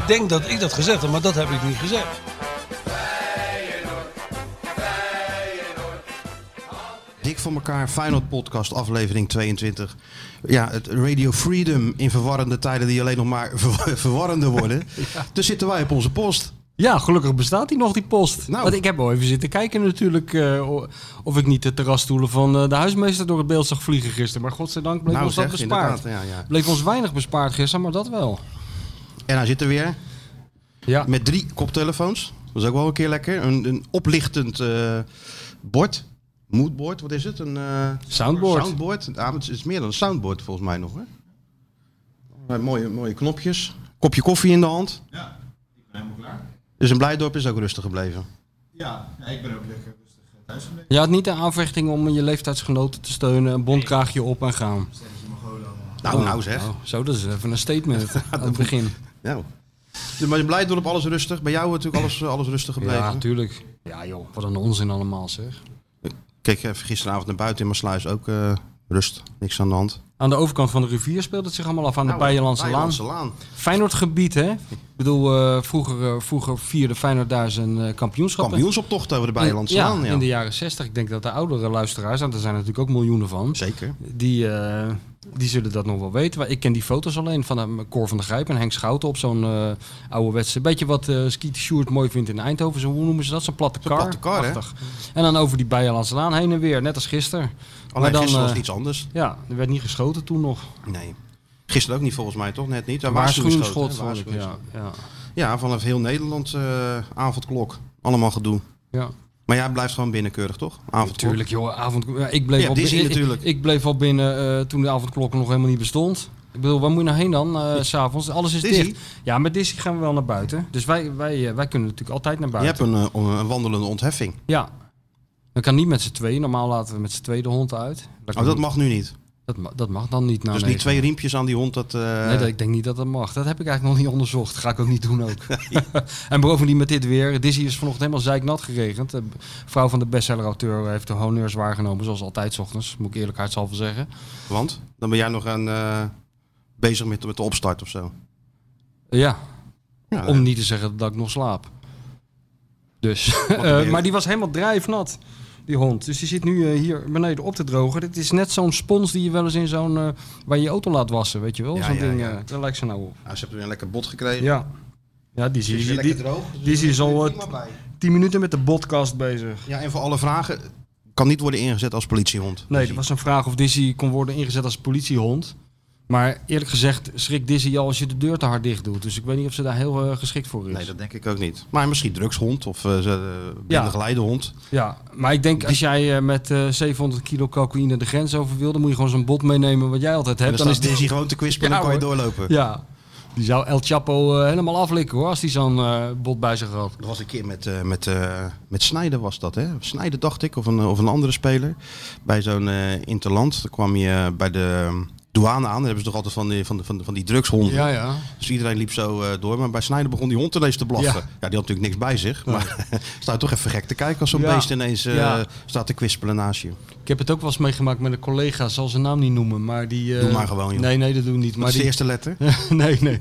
Ik denk dat ik dat gezegd heb, maar dat heb ik niet gezegd. Dik voor elkaar, Final Podcast, aflevering 22. Ja, het Radio Freedom in verwarrende tijden die alleen nog maar ver verwarrender worden. ja. Dus zitten wij op onze post. Ja, gelukkig bestaat die nog, die post. Nou. Want ik heb al even zitten kijken natuurlijk uh, of ik niet de terrasstoelen van uh, de huismeester door het beeld zag vliegen gisteren. Maar godzijdank bleef nou, ons zeg, dat bespaard. Ja, ja. Bleef ons weinig bespaard gisteren, maar dat wel. En hij zit er weer. Ja. Met drie koptelefoons. Dat is ook wel een keer lekker. Een, een oplichtend uh, bord. Moodboard, wat is het? Een soundboard. soundboard. Ah, het is meer dan een soundboard volgens mij nog. Hè? Mooie, mooie knopjes. Kopje koffie in de hand. Ja, ik ben helemaal klaar. Dus een Blijdorp is ook rustig gebleven. Ja, ik ben ook lekker rustig thuis gebleven. Je had niet de aanvechting om je leeftijdsgenoten te steunen, een bondkraagje op en gaan. Nou, nou zeg. Oh, zo, dat is even een statement aan het begin. Ja. Dus maar je Blijdorp alles rustig. Bij jou natuurlijk alles, alles rustig gebleven. Ja, natuurlijk. Ja joh, wat een onzin allemaal zeg. Kijk even gisteravond naar buiten in mijn sluis ook uh, rust. Niks aan de hand. Aan de overkant van de rivier speelt het zich allemaal af aan Nou, de Bijenlandse Laan. Bijenlandse Laan. Feyenoord gebied hè. Ik bedoel, uh, vroeger, vroeger vierde Feyenoord daar zijn uh, kampioenschap. Kampioenschoptocht over de Bijenlandse Laan. Ja, in de jaren 60. Ik denk dat de oudere luisteraars, en er zijn natuurlijk ook miljoenen van. Zeker. Die, die zullen dat nog wel weten. Ik ken die foto's alleen van uh, Cor van der Grijp en Henk Schouten op zo'n uh, ouderwetse... Beetje wat uh, Skeet Sjoerd mooi vindt in Eindhoven. Zo, hoe noemen ze dat? Zo'n platte kar. platte kar, hè? En dan over die Bijenlandse Laan heen en weer, net als gisteren. Alleen dan, gisteren was iets anders. Ja, er werd niet geschoten toen nog. Nee. Gisteren ook niet volgens mij, toch? Net niet. Een waarschuwingsschot, ja, ja. ja, vanaf heel Nederland avondklok. Allemaal gedoe. Ja. Maar jij blijft gewoon binnenkeurig, toch? Avondklok. Natuurlijk, joh. Avond, ja, ik bleef ja, al binnen, natuurlijk. Ik, ik, bleef al binnen uh, toen de avondklok nog helemaal niet bestond. Ik bedoel, waar moet je nou heen dan, uh, s'avonds? Alles is Disney? dicht. Ja, met Disney gaan we wel naar buiten. Dus wij, wij, uh, wij kunnen natuurlijk altijd naar Je buiten. hebt een, een wandelende ontheffing. Ja. We kan niet met z'n tweeën. Normaal laten we met z'n tweeën de hond uit. Dat, oh, dat mag nu niet? Dat, ma dat mag dan niet. Nou, dus niet twee riempjes aan die hond? Dat, uh... Nee, dat, ik denk niet dat dat mag. Dat heb ik eigenlijk nog niet onderzocht. Dat ga ik ook niet doen ook. en bovendien met dit weer. Disney is vanochtend helemaal zeiknat geregend. De vrouw van de bestseller-auteur heeft de honneurs waargenomen. Zoals altijd 's ochtends. Moet ik eerlijkheidshalve zeggen. Want? Dan ben jij nog aan, uh, bezig met, met de opstart of zo? Ja. ja Om niet te zeggen dat ik nog slaap. Dus. uh, maar die was helemaal drijfnat die hond. Dus die zit nu uh, hier beneden op te drogen. Dit is net zo'n spons die je wel eens in zo'n... Uh, waar je je auto laat wassen, weet je wel? Ja, zo'n ja, ding, ja. uh, daar lijkt ze nou op. Ja, ze hebben weer een lekker bot gekregen. Ja. Ja, die zie Dus je... weer Die, lekker droog. die je al 10 minuten met de podcast bezig. Ja, en voor alle vragen... Kan niet worden ingezet als politiehond. Nee, er was een vraag of Dizzy kon worden ingezet als politiehond. Maar eerlijk gezegd schrikt Dizzy al als je de deur te hard dicht doet. Dus ik weet niet of ze daar heel uh, geschikt voor is. Nee, dat denk ik ook niet. Maar misschien drugshond of uh, ja. hond. Ja, maar ik denk als jij uh, met 700 kilo cocaïne de grens over wil... dan moet je gewoon zo'n bot meenemen wat jij altijd hebt. En dan, dan is Dizzy gewoon te kwispelen ja, en kan je doorlopen. Ja, die zou El Chapo helemaal aflikken hoor, als hij zo'n bot bij zich had. Dat was een keer met, met, met Snijder was dat hè? Snijder dacht ik, of een, of een andere speler. Bij zo'n interland, dan kwam je bij de douane aan. Dan hebben ze toch altijd van die, van, van, van die drugshonden. Ja, ja. Dus iedereen liep zo uh, door. Maar bij Snijder begon die hond ineens te blaffen. Ja, ja die had natuurlijk niks bij zich. Ja. Maar staat toch even gek te kijken als zo'n Ja. beest ineens uh, Ja. staat te kwispelen naast je. Ik heb het ook wel eens meegemaakt met een collega, zal zijn naam niet noemen, maar die... eh, Doe maar gewoon, joh. Nee, nee, dat doen we niet. Maar is de eerste letter? nee, nee.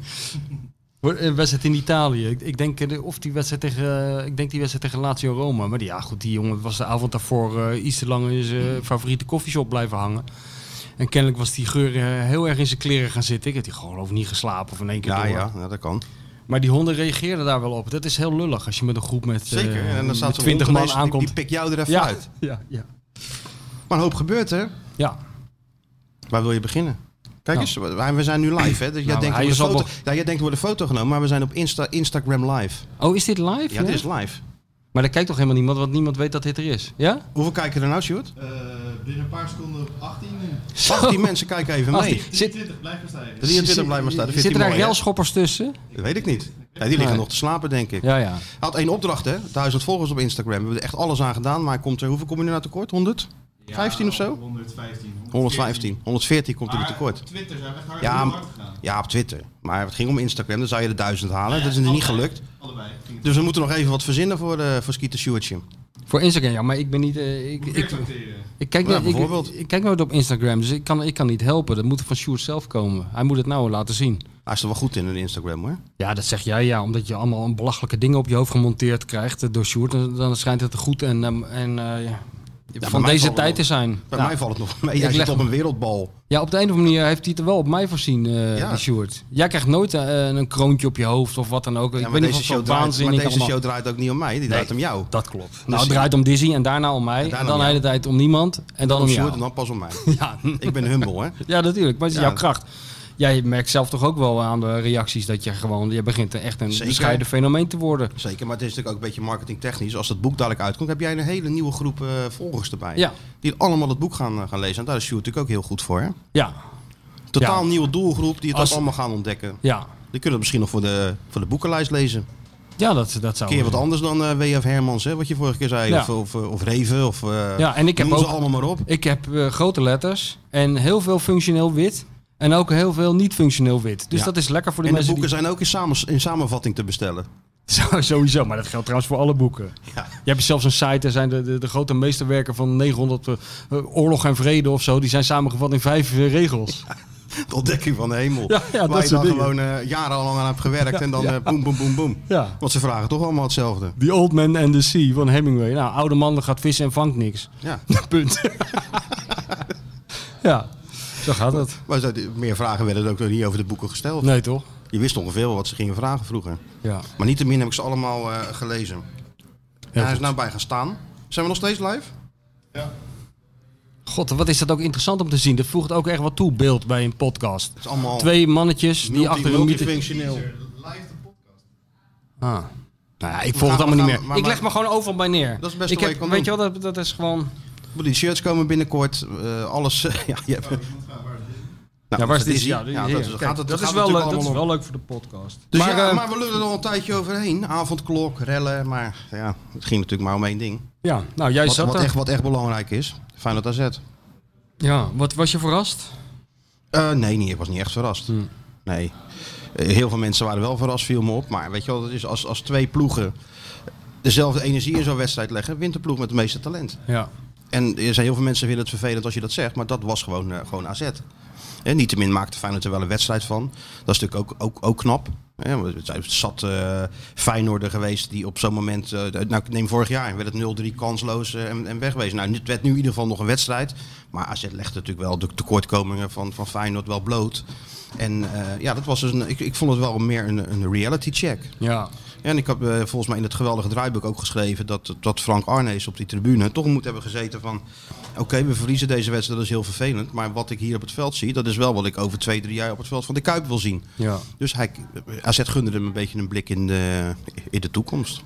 Een wedstrijd in Italië. Ik, ik denk eh, of die wedstrijd tegen, eh, ik denk die wedstrijd tegen Lazio Roma. Maar die, ja, goed, die jongen was de avond daarvoor eh, iets te lang in zijn favoriete koffieshop blijven hangen. En kennelijk was die geur eh, heel erg in zijn kleren gaan zitten. Ik heb die gewoon over niet geslapen of in één keer Ja, door. ja, ja, dat kan. Maar die honden reageerden daar wel op. Dat is heel lullig als je met een groep met, eh, Zeker. en dan staat met zo'n 20 hond man ineens, die- aankomt. Die, pik jou er even ja, uit. ja, ja. Maar een hoop gebeurt hè. ja. Waar wil je beginnen? Kijk Nou. eens, we zijn nu live hè. Dus jij, Nou, denkt foto, ja, jij denkt wordt een foto genomen, maar we zijn op Insta, Instagram live. Oh, is dit live? Ja, dit is live. Maar daar kijkt toch helemaal niemand, want niemand weet dat dit er is. Ja? Hoeveel kijken er nou, Sjoerd? Uh, binnen een paar seconden op 18. 18 mensen kijken even mee. 18. Zit, 23, blijf maar staan. 23 blijf maar staan. Zitten daar relschoppers tussen? Dat weet ik niet. Ja, die liggen Nee. nog te slapen, denk ik. Ja, ja. Hij had één opdracht, hè? Duizend volgers op Instagram. We hebben er echt alles aan gedaan. Maar hij komt er, hoeveel kom je er nou tekort? 100? 15 of zo? 115. 115. 114 komt hij er tekort. op Twitter zijn we echt hard, Ja, hard gegaan. Ja, op Twitter. Maar het ging om Instagram. Dan zou je de duizend halen. Dat is er niet gelukt. Allebei. Dus we moeten nog even wat verzinnen voor, uh, voor Skeeter Sjoerdje. Voor Instagram, ja, maar ik ben niet... eh, ik, ik, ik, kijk, niet- ik, bijvoorbeeld. ik kijk nooit op Instagram, dus ik kan, ik kan niet helpen. Dat moet van Sjoerd zelf komen. Hij moet het nou laten zien. Hij is er wel goed in, in Instagram hoor. Ja, dat zeg jij ja, omdat je allemaal belachelijke dingen op je hoofd gemonteerd krijgt eh, door Sjoerd. Dan, dan schijnt het goed en, ehm, en eh, ja, van deze tijd te zijn. Bij Ja. mij valt het nog mee. Jij Ik zit op een wereldbal. Ja, op de een of andere manier heeft hij het er wel op mij voorzien, Ja. die Sjoerd. Jij krijgt nooit eh, een kroontje op je hoofd of wat dan ook. Ik niet deze, show draait, maar deze show draait ook niet om mij. Die draait om jou. Dat klopt. Dus- nou, het draait om Dizzy en daarna om mij. En dan de hele tijd om niemand. En dan om om Sjoerd en dan pas om mij. Ja, Ik ben humble, hè? ja, natuurlijk. Maar het is jouw kracht. Jij merkt zelf toch ook wel aan de reacties dat je gewoon... Je begint echt een Zeker. bescheiden fenomeen te worden. Zeker, maar het is natuurlijk ook een beetje marketingtechnisch. Als dat boek dadelijk uitkomt, heb jij een hele nieuwe groep eh, volgers erbij. Ja. Die allemaal het boek gaan, eh, gaan lezen. En daar is Sjoerd natuurlijk ook heel goed voor. Hè? Ja, Totaal Ja. nieuwe doelgroep die het Als- ook allemaal gaan ontdekken. ja. Die kunnen het misschien nog voor de, voor de boekenlijst lezen. Ja, dat, dat zou... Een keer wat anders dan eh, W.F. Hermans, hè, wat je vorige keer zei. Ja. Of, of, of Reven, of Ja, en ik heb ook- allemaal maar op. Ik heb grote letters en heel veel functioneel wit. En ook heel veel niet functioneel wit. Dus Ja. dat is lekker voor de En de mensen boeken zijn ook in, samen, in samenvatting te bestellen. Zo- Sowieso, maar dat geldt trouwens voor alle boeken. Ja. Je hebt zelfs een site, er zijn de, de, de grote meesterwerken van 900 eh, eh, Oorlog en Vrede of zo. Die zijn samengevat in vijf eh, regels. De ontdekking van de hemel. Ja, ja, dat waar je soort dan dingen. gewoon jarenlang aan hebt gewerkt. en dan boem, boem, boem, boem. Ja. Want ze vragen toch allemaal hetzelfde. The Old Man and the Sea van Hemingway. Nou, oude man gaat vissen en vangt niks. Ja. Punt. ja, zo gaat het. Maar meer vragen werden er ook nog niet over de boeken gesteld. Nee, toch? Je wist ongeveer wel wat ze gingen vragen vroeger. Ja. Maar niettemin heb ik ze allemaal eh, gelezen. Heel hij is nou bij gaan staan. Zijn we nog steeds live? God, wat is dat ook interessant om te zien. Dat voegt ook echt wat toe, beeld bij een podcast. Het is allemaal Twee mannetjes die achter een micro- multifunctioneel. Live de podcast. Ah. Nou ja, ik volg het allemaal niet meer. maar- ik leg maar- me gewoon overal bij neer. Dat is best ik heb, Weet je wel, dat, dat is gewoon... Die shirts komen binnenkort. eh, alles. ja, je hebt, is. nou, Ja, waar is dit? Ja, dat, is- Kijk, gaat het, dat, gaat is wel, leuk, dat is wel leuk voor de podcast. Dus maar, ja, eh, maar we lullen er al een tijdje overheen. Avondklok, rellen. Maar ja, het ging natuurlijk maar om één ding. ja, nou jij Wat, zat wat, er. echt, wat echt belangrijk is. Feyenoord AZ. Ja, wat was je verrast? Eh, nee, niet, ik was niet echt verrast. Hm. Nee. Heel veel mensen waren wel verrast, viel me op. Maar weet je wel, dat is als, als twee ploegen dezelfde energie in zo'n wedstrijd leggen, wint de ploeg met het meeste talent. Ja. En er zijn heel veel mensen vinden het vervelend als je dat zegt, maar dat was gewoon, eh, gewoon AZ. En niettemin maakte Feyenoord er wel een wedstrijd van. Dat is natuurlijk ook, ook, ook knap. Het zijn zat eh Feyenoorder geweest die op zo'n moment... eh, nou, neem vorig jaar, werd het 0-3 kansloos en, en wegwezen. Nou, het werd nu in ieder geval nog een wedstrijd. Maar AZ legde natuurlijk wel de tekortkomingen van, van Feyenoord wel bloot. En ja, dat was dus een, ik, ik vond het wel meer een, een reality check. Ja. Ja, en ik heb eh, volgens mij in het geweldige draaiboek ook geschreven dat, dat Frank Arnees op die tribune toch moet hebben gezeten van... Oké, we verliezen deze wedstrijd, dat is heel vervelend. Maar wat ik hier op het veld zie, dat is wel wat ik over twee, drie jaar op het veld van de Kuip wil zien. Ja. Dus hij, AZ gunde hem een beetje een blik in de, in de toekomst.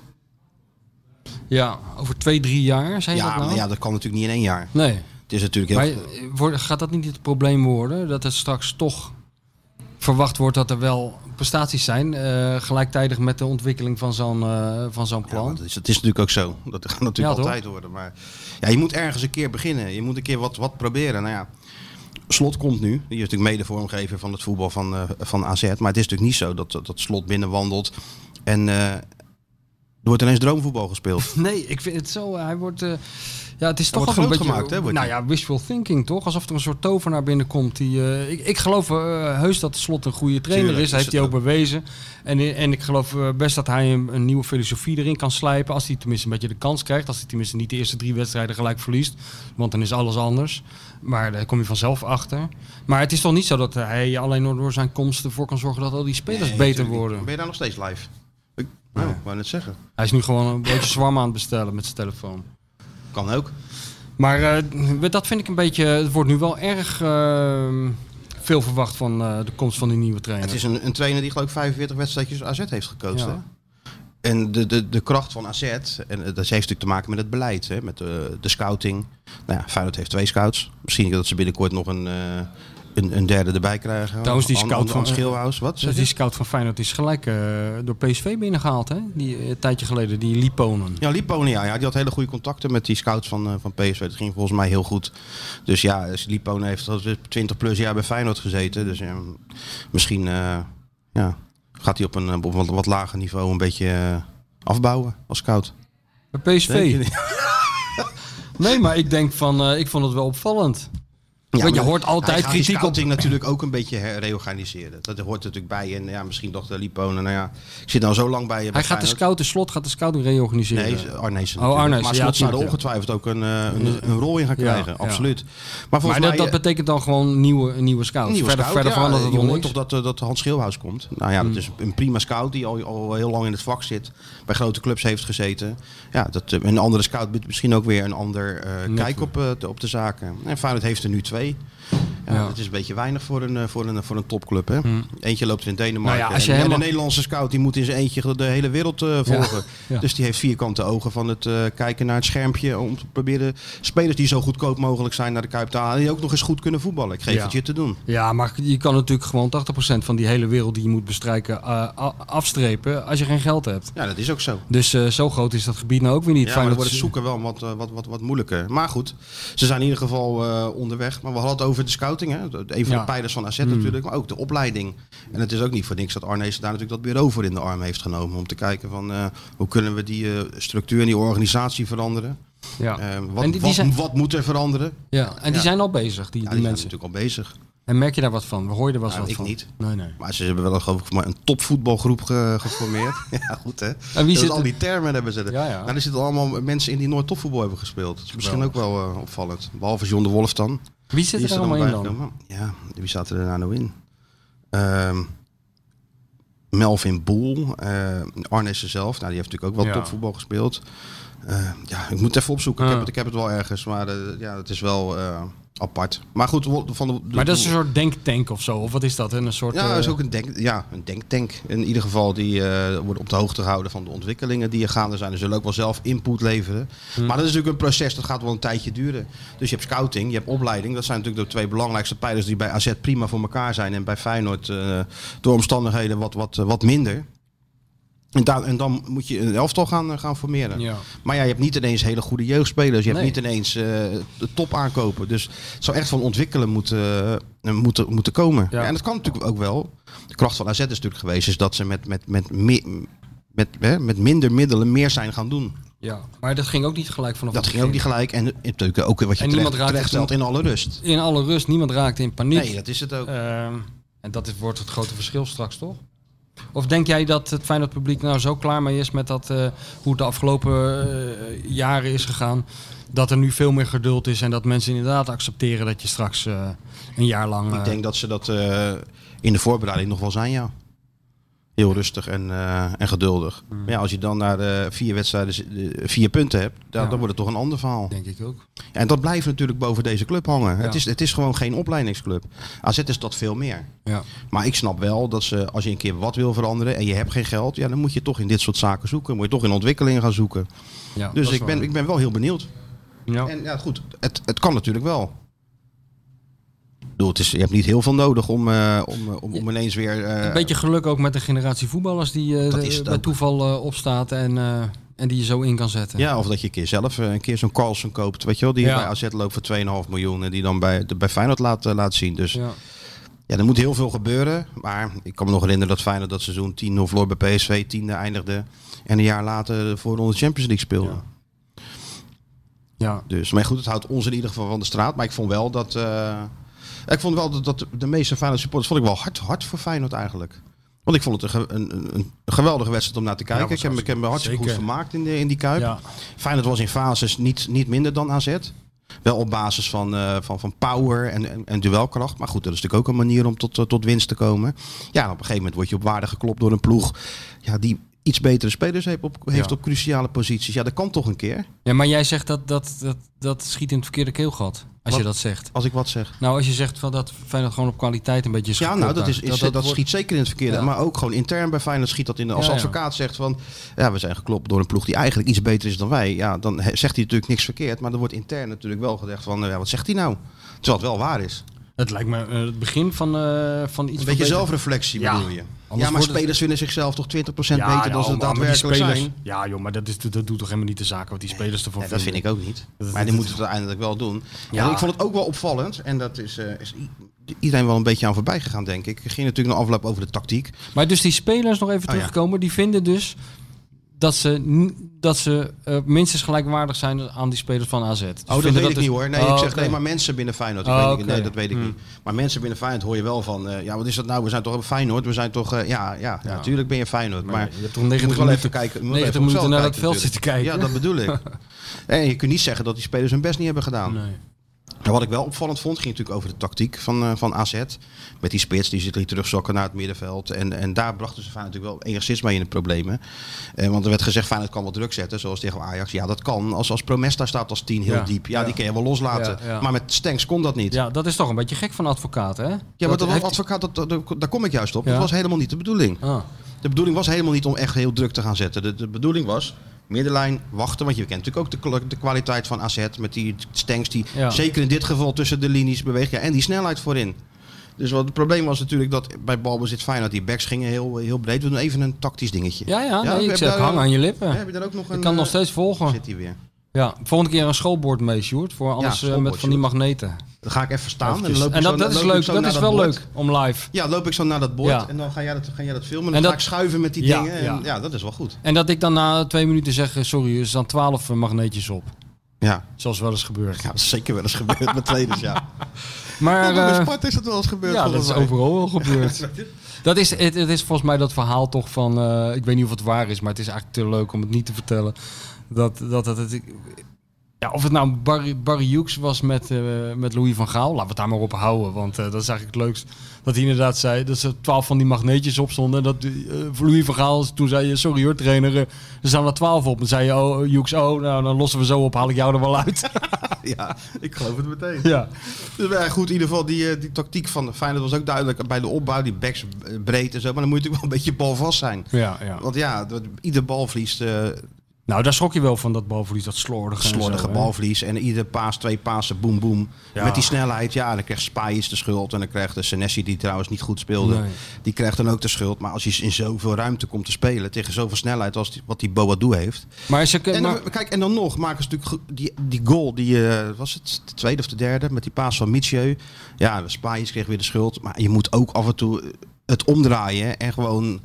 ja, over twee, drie jaar, zei je Ja, dat nou? maar ja, dat kan natuurlijk niet in één jaar. Nee. Het is natuurlijk heel... Maar eh, gaat dat niet het probleem worden? Dat het straks toch verwacht wordt dat er wel prestaties zijn, eh, gelijktijdig met de ontwikkeling van zo'n eh, van zo'n Ja, plan? maar dat, is, dat is natuurlijk ook zo. Dat gaat natuurlijk Ja, toch? altijd worden. Maar ja, je moet ergens een keer beginnen. Je moet een keer wat, wat proberen. Nou ja, Slot komt nu. Die is natuurlijk mede vormgever van het voetbal van, eh, van AZ. Maar het is natuurlijk niet zo dat, dat, Slot binnenwandelt. En er wordt ineens droomvoetbal gespeeld. Nee, ik vind het zo. Hij wordt. Eh, ja, het is toch wordt wel een beetje. gemaakt, hè, nou ja, wishful thinking toch? Alsof er een soort tovenaar binnenkomt. Die, eh, ik, ik geloof eh, heus dat Slot een goede trainer Tuurlijk is. Dat is heeft hij ook bewezen. En, en ik geloof eh, best dat hij een, een nieuwe filosofie erin kan slijpen. Als hij tenminste een beetje de kans krijgt. Als hij tenminste niet de eerste drie wedstrijden gelijk verliest. Want dan is alles anders. Maar daar kom je vanzelf achter. Maar het is toch niet zo dat hij alleen door- zijn komst ervoor kan zorgen dat al die spelers Nee, beter worden. Ben je daar nog steeds live? Ik nou, ik wou net zeggen. Hij is nu gewoon een beetje zwarm aan het bestellen met zijn telefoon. Kan ook. Maar eh, dat vind ik een beetje. Het wordt nu wel erg eh, veel verwacht van eh, de komst van die nieuwe trainer. Het is een, een trainer die geloof ik 45 wedstrijdjes AZ heeft. Ja. Hè? En de, de, de kracht van AZ, en dat heeft natuurlijk te maken met het beleid, hè? met de, de scouting. Nou ja, Feyenoord heeft twee scouts. Misschien dat ze binnenkort nog een, een, een derde erbij krijgen. Trouwens, die scout An- van- An Schilhuis, wat? Dus zeg die scout van Feyenoord is gelijk eh, door PSV binnengehaald, hè? Die, eh, een tijdje geleden, die Liponen. Ja, Liponen, ja, ja. Die had hele goede contacten met die scouts van, eh, van PSV. Dat ging volgens mij heel goed. Dus ja, Liponen heeft al 20 plus jaar bij Feyenoord gezeten. Dus misschien eh, ja, gaat hij op een, op wat, wat lager niveau een beetje eh, afbouwen als scout. Bij PSV. Nee, maar ik denk van, eh, ik vond het wel opvallend. Want je hoort altijd kritiek op- natuurlijk ook een beetje reorganiseren. Dat hoort natuurlijk bij. En ja, misschien dacht de Liponen, nou ja, ik zit nou zo lang bij je. bij Hij gaat de scout, de slot gaat de scouting reorganiseren. Nee, Arnezen. Oh, Arnezen, Maar Slot zou er ongetwijfeld ook een, eh, een, een rol in gaan krijgen. ja. Absoluut. Maar volgens dat, mij... dat eh, betekent dan gewoon nieuwe, nieuwe scouts. Nieuwe verder scout, verder het je hoort toch dat, eh, dat Hans Schilhuis komt. Nou ja, Hmm. dat is een prima scout die al, al heel lang in het vak zit. Bij grote clubs heeft gezeten. Ja, dat, eh, een andere scout biedt misschien ook weer een ander eh, kijk op, eh, de, op de zaken. En Feyenoord heeft er nu twee. Ja, Ja. Dat is een beetje weinig voor een, eh, voor een, voor een topclub. Hè? Hmm. Eentje loopt in Denemarken. Nou ja, als je en, en helemaal- de Nederlandse scout die moet in zijn eentje de hele wereld eh, volgen. ja. Dus die heeft vierkante ogen van het eh, kijken naar het schermpje. Om te proberen spelers die zo goedkoop mogelijk zijn naar de Kuip te halen. Die ook nog eens goed kunnen voetballen. Ik geef het je te doen. Ja, maar je kan natuurlijk gewoon 80% van die hele wereld die je moet bestrijken afstrepen als je geen geld hebt. Ja, dat is ook zo. Dus zo groot is dat gebied nou ook weer niet. Ja, maar dan Feyenoord wordt het zoeken wel wat, wat, wat, wat moeilijker. Maar goed, ze zijn in ieder geval onderweg. Maar we hadden het over de scouting. Hè? De- Een van Ja. de pijlers van AZ Mm. natuurlijk. Maar ook de opleiding. En het is ook niet voor niks dat Arnees daar natuurlijk dat bureau voor in de arm heeft genomen. Om te kijken van eh, hoe kunnen we die eh, structuur en die organisatie veranderen. Ja. Eh, wat, En die- die wat, zijn- wat moet er veranderen? ja, en die zijn al bezig, die, die die zijn natuurlijk al bezig. En merk je daar wat van? Hoor je er wel eens wat ik van? niet. Nee, nee. Maar ze hebben wel geloof ik een topvoetbalgroep ge- geformeerd. ja, goed hè. En wie zit al die termen hebben ze er. Ja, ja. Nou, er zitten allemaal mensen in die nooit topvoetbal hebben gespeeld. Dat is misschien ook wel opvallend. Behalve John de Wolf dan. Wie zit er allemaal in dan? Ja, wie zaten er nou in? Ehm, Melvin Boel, eh Arnessen zelf. Nou, die heeft natuurlijk ook wel Ja. topvoetbal gespeeld. Eh, ja, ik moet even opzoeken. Ik, Ah. heb het, ik heb het wel ergens, maar eh, ja, het is wel eh, apart. Maar goed, van de, de- Maar dat is een soort denktank of zo, of wat is dat? Een soort, ja, dat is ook een, denk, ja, een denktank. In ieder geval, die eh, wordt op de hoogte gehouden van de ontwikkelingen die er gaande zijn. Ze zullen ook wel zelf input leveren. Hmm. Maar dat is natuurlijk een proces, dat gaat wel een tijdje duren. Dus je hebt scouting, je hebt opleiding. Dat zijn natuurlijk de twee belangrijkste pijlers die bij AZ prima voor elkaar zijn. En bij Feyenoord door omstandigheden wat, wat, wat minder. En, daar, en dan moet je een elftal gaan, eh, gaan formeren. Ja. Maar ja, je hebt niet ineens hele goede jeugdspelers. Je hebt Nee. niet ineens eh, de top aankopen. Dus het zou echt van ontwikkelen moeten, eh, moeten, moeten komen. Ja. Ja. en dat kan natuurlijk ook wel. De kracht van AZ is natuurlijk geweest... is dat ze met, met, met, me- met, hè, met minder middelen meer zijn gaan doen. ja, maar dat ging ook niet gelijk vanaf Dat ging ook niet gelijk. En natuurlijk ook wat je En terecht, niemand terecht in alle rust. In alle rust, niemand raakte in paniek. Nee, dat is het ook. Ehm, en dat is, wordt het grote verschil straks, toch? Of denk jij dat het Feyenoord publiek nou zo klaar mee is met dat, eh, hoe het de afgelopen eh, jaren is gegaan, dat er nu veel meer geduld is en dat mensen inderdaad accepteren dat je straks eh, een jaar lang... Ik denk dat ze dat in de voorbereiding nog wel zijn, ja. Heel rustig en, eh, en geduldig. Hmm. Maar ja, als je dan naar de vier wedstrijden de vier punten hebt, dan, Ja. dan wordt het toch een ander verhaal. denk ik ook. Ja, en dat blijft natuurlijk boven deze club hangen. Het, is, het is gewoon geen opleidingsclub. AZ is dat veel meer. Ja. Maar ik snap wel dat ze, als je een keer wat wil veranderen en je hebt geen geld, ja, dan moet je toch in dit soort zaken zoeken. Moet je toch in ontwikkeling gaan zoeken. Ja, Dus ik ben, waar. ik ben wel heel benieuwd. Ja. En ja, goed, het, het kan natuurlijk wel. Bedoel, het is, je hebt niet heel veel nodig om, eh, om, eh, om, om ineens weer... eh, Een beetje geluk ook met de generatie voetballers die het bij toeval opstaat en, en die je zo in kan zetten. Ja, of dat je een keer zelf een keer zo'n Carlsen koopt, weet je wel, die Ja. bij AZ loopt voor 2,5 miljoen en die dan bij, de- bij Feyenoord laat, laat zien. Dus ja. Ja. er moet heel veel gebeuren. Maar ik kan me nog herinneren dat Feyenoord dat seizoen 10 of verloor bij PSV, 10 eindigde en een jaar later voor de Champions League speelde. Ja. Ja. Dus, maar goed, het houdt ons in ieder geval van de straat. Maar ik vond wel dat. Ik vond wel dat, dat de meeste Feyenoord supporters vond ik wel hard, hard voor Feyenoord eigenlijk. Want ik vond het een, een, een, geweldige wedstrijd om naar te kijken. ik, heb, me- ik heb me hartstikke Zeker. goed vermaakt in, de, in die kuip. Ja. Feyenoord was in fases niet, niet minder dan AZ. Wel op basis van, eh, van, van power en, en, en duelkracht. Maar goed, dat is natuurlijk ook een manier om tot, eh, tot winst te komen. Ja, en op een gegeven moment word je op waarde geklopt door een ploeg ja, die iets betere spelers heeft op, heeft Ja. op cruciale posities. Ja, dat kan toch een keer, ja, maar jij zegt dat, dat, dat, dat schiet in het verkeerde keelgat. Als Wat? je dat zegt. als ik wat zeg. Nou, als je zegt van dat Feyenoord gewoon op kwaliteit een beetje is Ja, nou, dat, is, dat, wordt- schiet zeker in het verkeerde. Ja. Maar ook gewoon intern bij Feyenoord schiet dat in. de- Als Ja, ja. advocaat zegt van, ja, we zijn geklopt door een ploeg die eigenlijk iets beter is dan wij. Ja, dan he- zegt hij natuurlijk niks verkeerd. Maar er wordt intern natuurlijk wel gezegd van, nou ja, wat zegt hij nou? Terwijl het wel waar is. Het lijkt me eh, het begin van, eh, van iets Een beetje zelfreflectie Ja. bedoel je. Anders Ja, maar het- spelers vinden zichzelf toch 20% Ja, beter ja, dan ze maar- daadwerkelijk spelers, zijn. Ja joh, maar dat, is, dat doet toch helemaal niet de zaken wat die spelers ervan Ja, dat vind vinden. ik ook niet. Dat- Maar die dat- moeten het uiteindelijk wel doen. Ja. Ik vond het ook wel opvallend. En dat is, eh, is iedereen wel een beetje aan voorbij gegaan, denk ik. Het ging natuurlijk nog afloop over de tactiek. Maar dus die spelers, nog even Oh, ja. terugkomen, die vinden dus dat ze, dat ze eh, minstens gelijkwaardig zijn aan die spelers van AZ. Dus Oh, dat weet ik dus- niet hoor. Nee, Oh, ik zeg oké. nee, maar mensen binnen Feyenoord. Ik Oh, weet niet, oké. Nee, dat weet ik Hmm. niet. Maar mensen binnen Feyenoord hoor je wel van... eh, ja, wat is dat nou? We zijn toch Feyenoord? We zijn toch... eh, ja, ja, ja, natuurlijk ben je Feyenoord. Maar Maar, je hebt toch je 90 moet wel minuten, even kijken. je moet 90 even op minuten naar het veld zitten kijken. Ja, dat bedoel ik. En je kunt niet zeggen dat die spelers hun best niet hebben gedaan. Nee. En wat ik wel opvallend vond, ging natuurlijk over de tactiek van, eh, van AZ. Met die spits, die zit terugzakken naar het middenveld. En, en daar brachten ze Feyenoord natuurlijk wel enigszins mee in de problemen. Eh, want er werd gezegd, Feyenoord kan wel druk zetten, zoals tegen Ajax. Ja, dat kan. Als, als Promes daar staat als tien heel Ja, diep. Ja, ja. die kun je wel loslaten. Ja, ja. Maar met Stenks kon dat niet. Ja, Ja, dat is toch een beetje gek van advocaten, hè? maar dat heeft- advocaat, dat, dat- daar kom ik juist op. Ja. Dat was helemaal niet de bedoeling. Ah. De bedoeling was helemaal niet om echt heel druk te gaan zetten. De, de bedoeling was middenlijn wachten. Want je kent natuurlijk ook de, de kwaliteit van AZ. Met die stanks die Ja. zeker in dit geval tussen de linies beweegt. Ja, en die snelheid voorin. Dus wat het probleem was natuurlijk dat bij balbezit Feyenoord die backs gingen heel, heel breed. We doen even een tactisch dingetje. Ja, ja, nee, ik zeg, hang aan je lippen. Ja, heb je daar ook nog een... ik kan nog eh, steeds volgen. Zit hij weer. Ja, volgende keer een schoolbord mee, Sjoerd. Voor anders eh, met van die magneten. Dan ga ik even staan. En, loop ik En dat, dat is leuk. Dat is wel leuk om live. Ja, loop ik zo naar dat bord. Ja. En dan ga jij dat, ga jij dat filmen. En En dan dat- ga ik schuiven met die Ja, dingen. En, ja. dat is wel goed. En dat ik dan na twee minuten zeg, eh, sorry, er staan twaalf eh, magneetjes op. Ja. Zoals wel eens gebeurd. Ja, zeker wel eens gebeurd met trainers, ja. Maar bij Sparta is dat wel eens gebeurd. ja, dat is mij. overal wel gebeurd. Dat is, het, het is volgens mij dat verhaal toch van, ik weet niet of het waar is, maar het is eigenlijk te leuk om het niet te vertellen. Dat, dat, dat het, ja, of het nou Barry, Barry Hughes was met, eh, met Louis van Gaal, laten we het daar maar op houden, want eh, dat is eigenlijk het leukst. Dat hij inderdaad zei dat er twaalf van die magneetjes op stonden. Dat eh, Louis van Gaal toen zei, je, sorry hoor trainer, er staan er twaalf op. En zei je, oh Hughes, oh nou dan lossen we zo op, haal ik jou er wel uit. Ja, ik geloof het meteen. ja. Dus ja, goed, in ieder geval, die, die tactiek van Feyenoord was ook duidelijk bij de opbouw. Die backs breed en zo. Maar dan moet je natuurlijk wel een beetje balvast zijn. Ja, ja. Want ja, ieder balverlies, eh Nou, daar schrok je wel van dat balverlies, dat slordige. en slordige zo, balverlies. En ieder paas, twee pasen, boem, boem. Ja. Met die snelheid, ja, dan krijgt Spijs de schuld. En dan krijgt de Senesi, die trouwens niet goed speelde, Nee. die krijgt dan ook de schuld. Maar als je in zoveel ruimte komt te spelen, tegen zoveel snelheid als die, wat die Boadou heeft. Maar ze En kunnen. dan, kijk, en dan nog maken ze natuurlijk die, die goal, die eh, was het de tweede of de derde, met die paas van Michieu. Ja, Spijs kreeg weer de schuld. Maar je moet ook af en toe het omdraaien en gewoon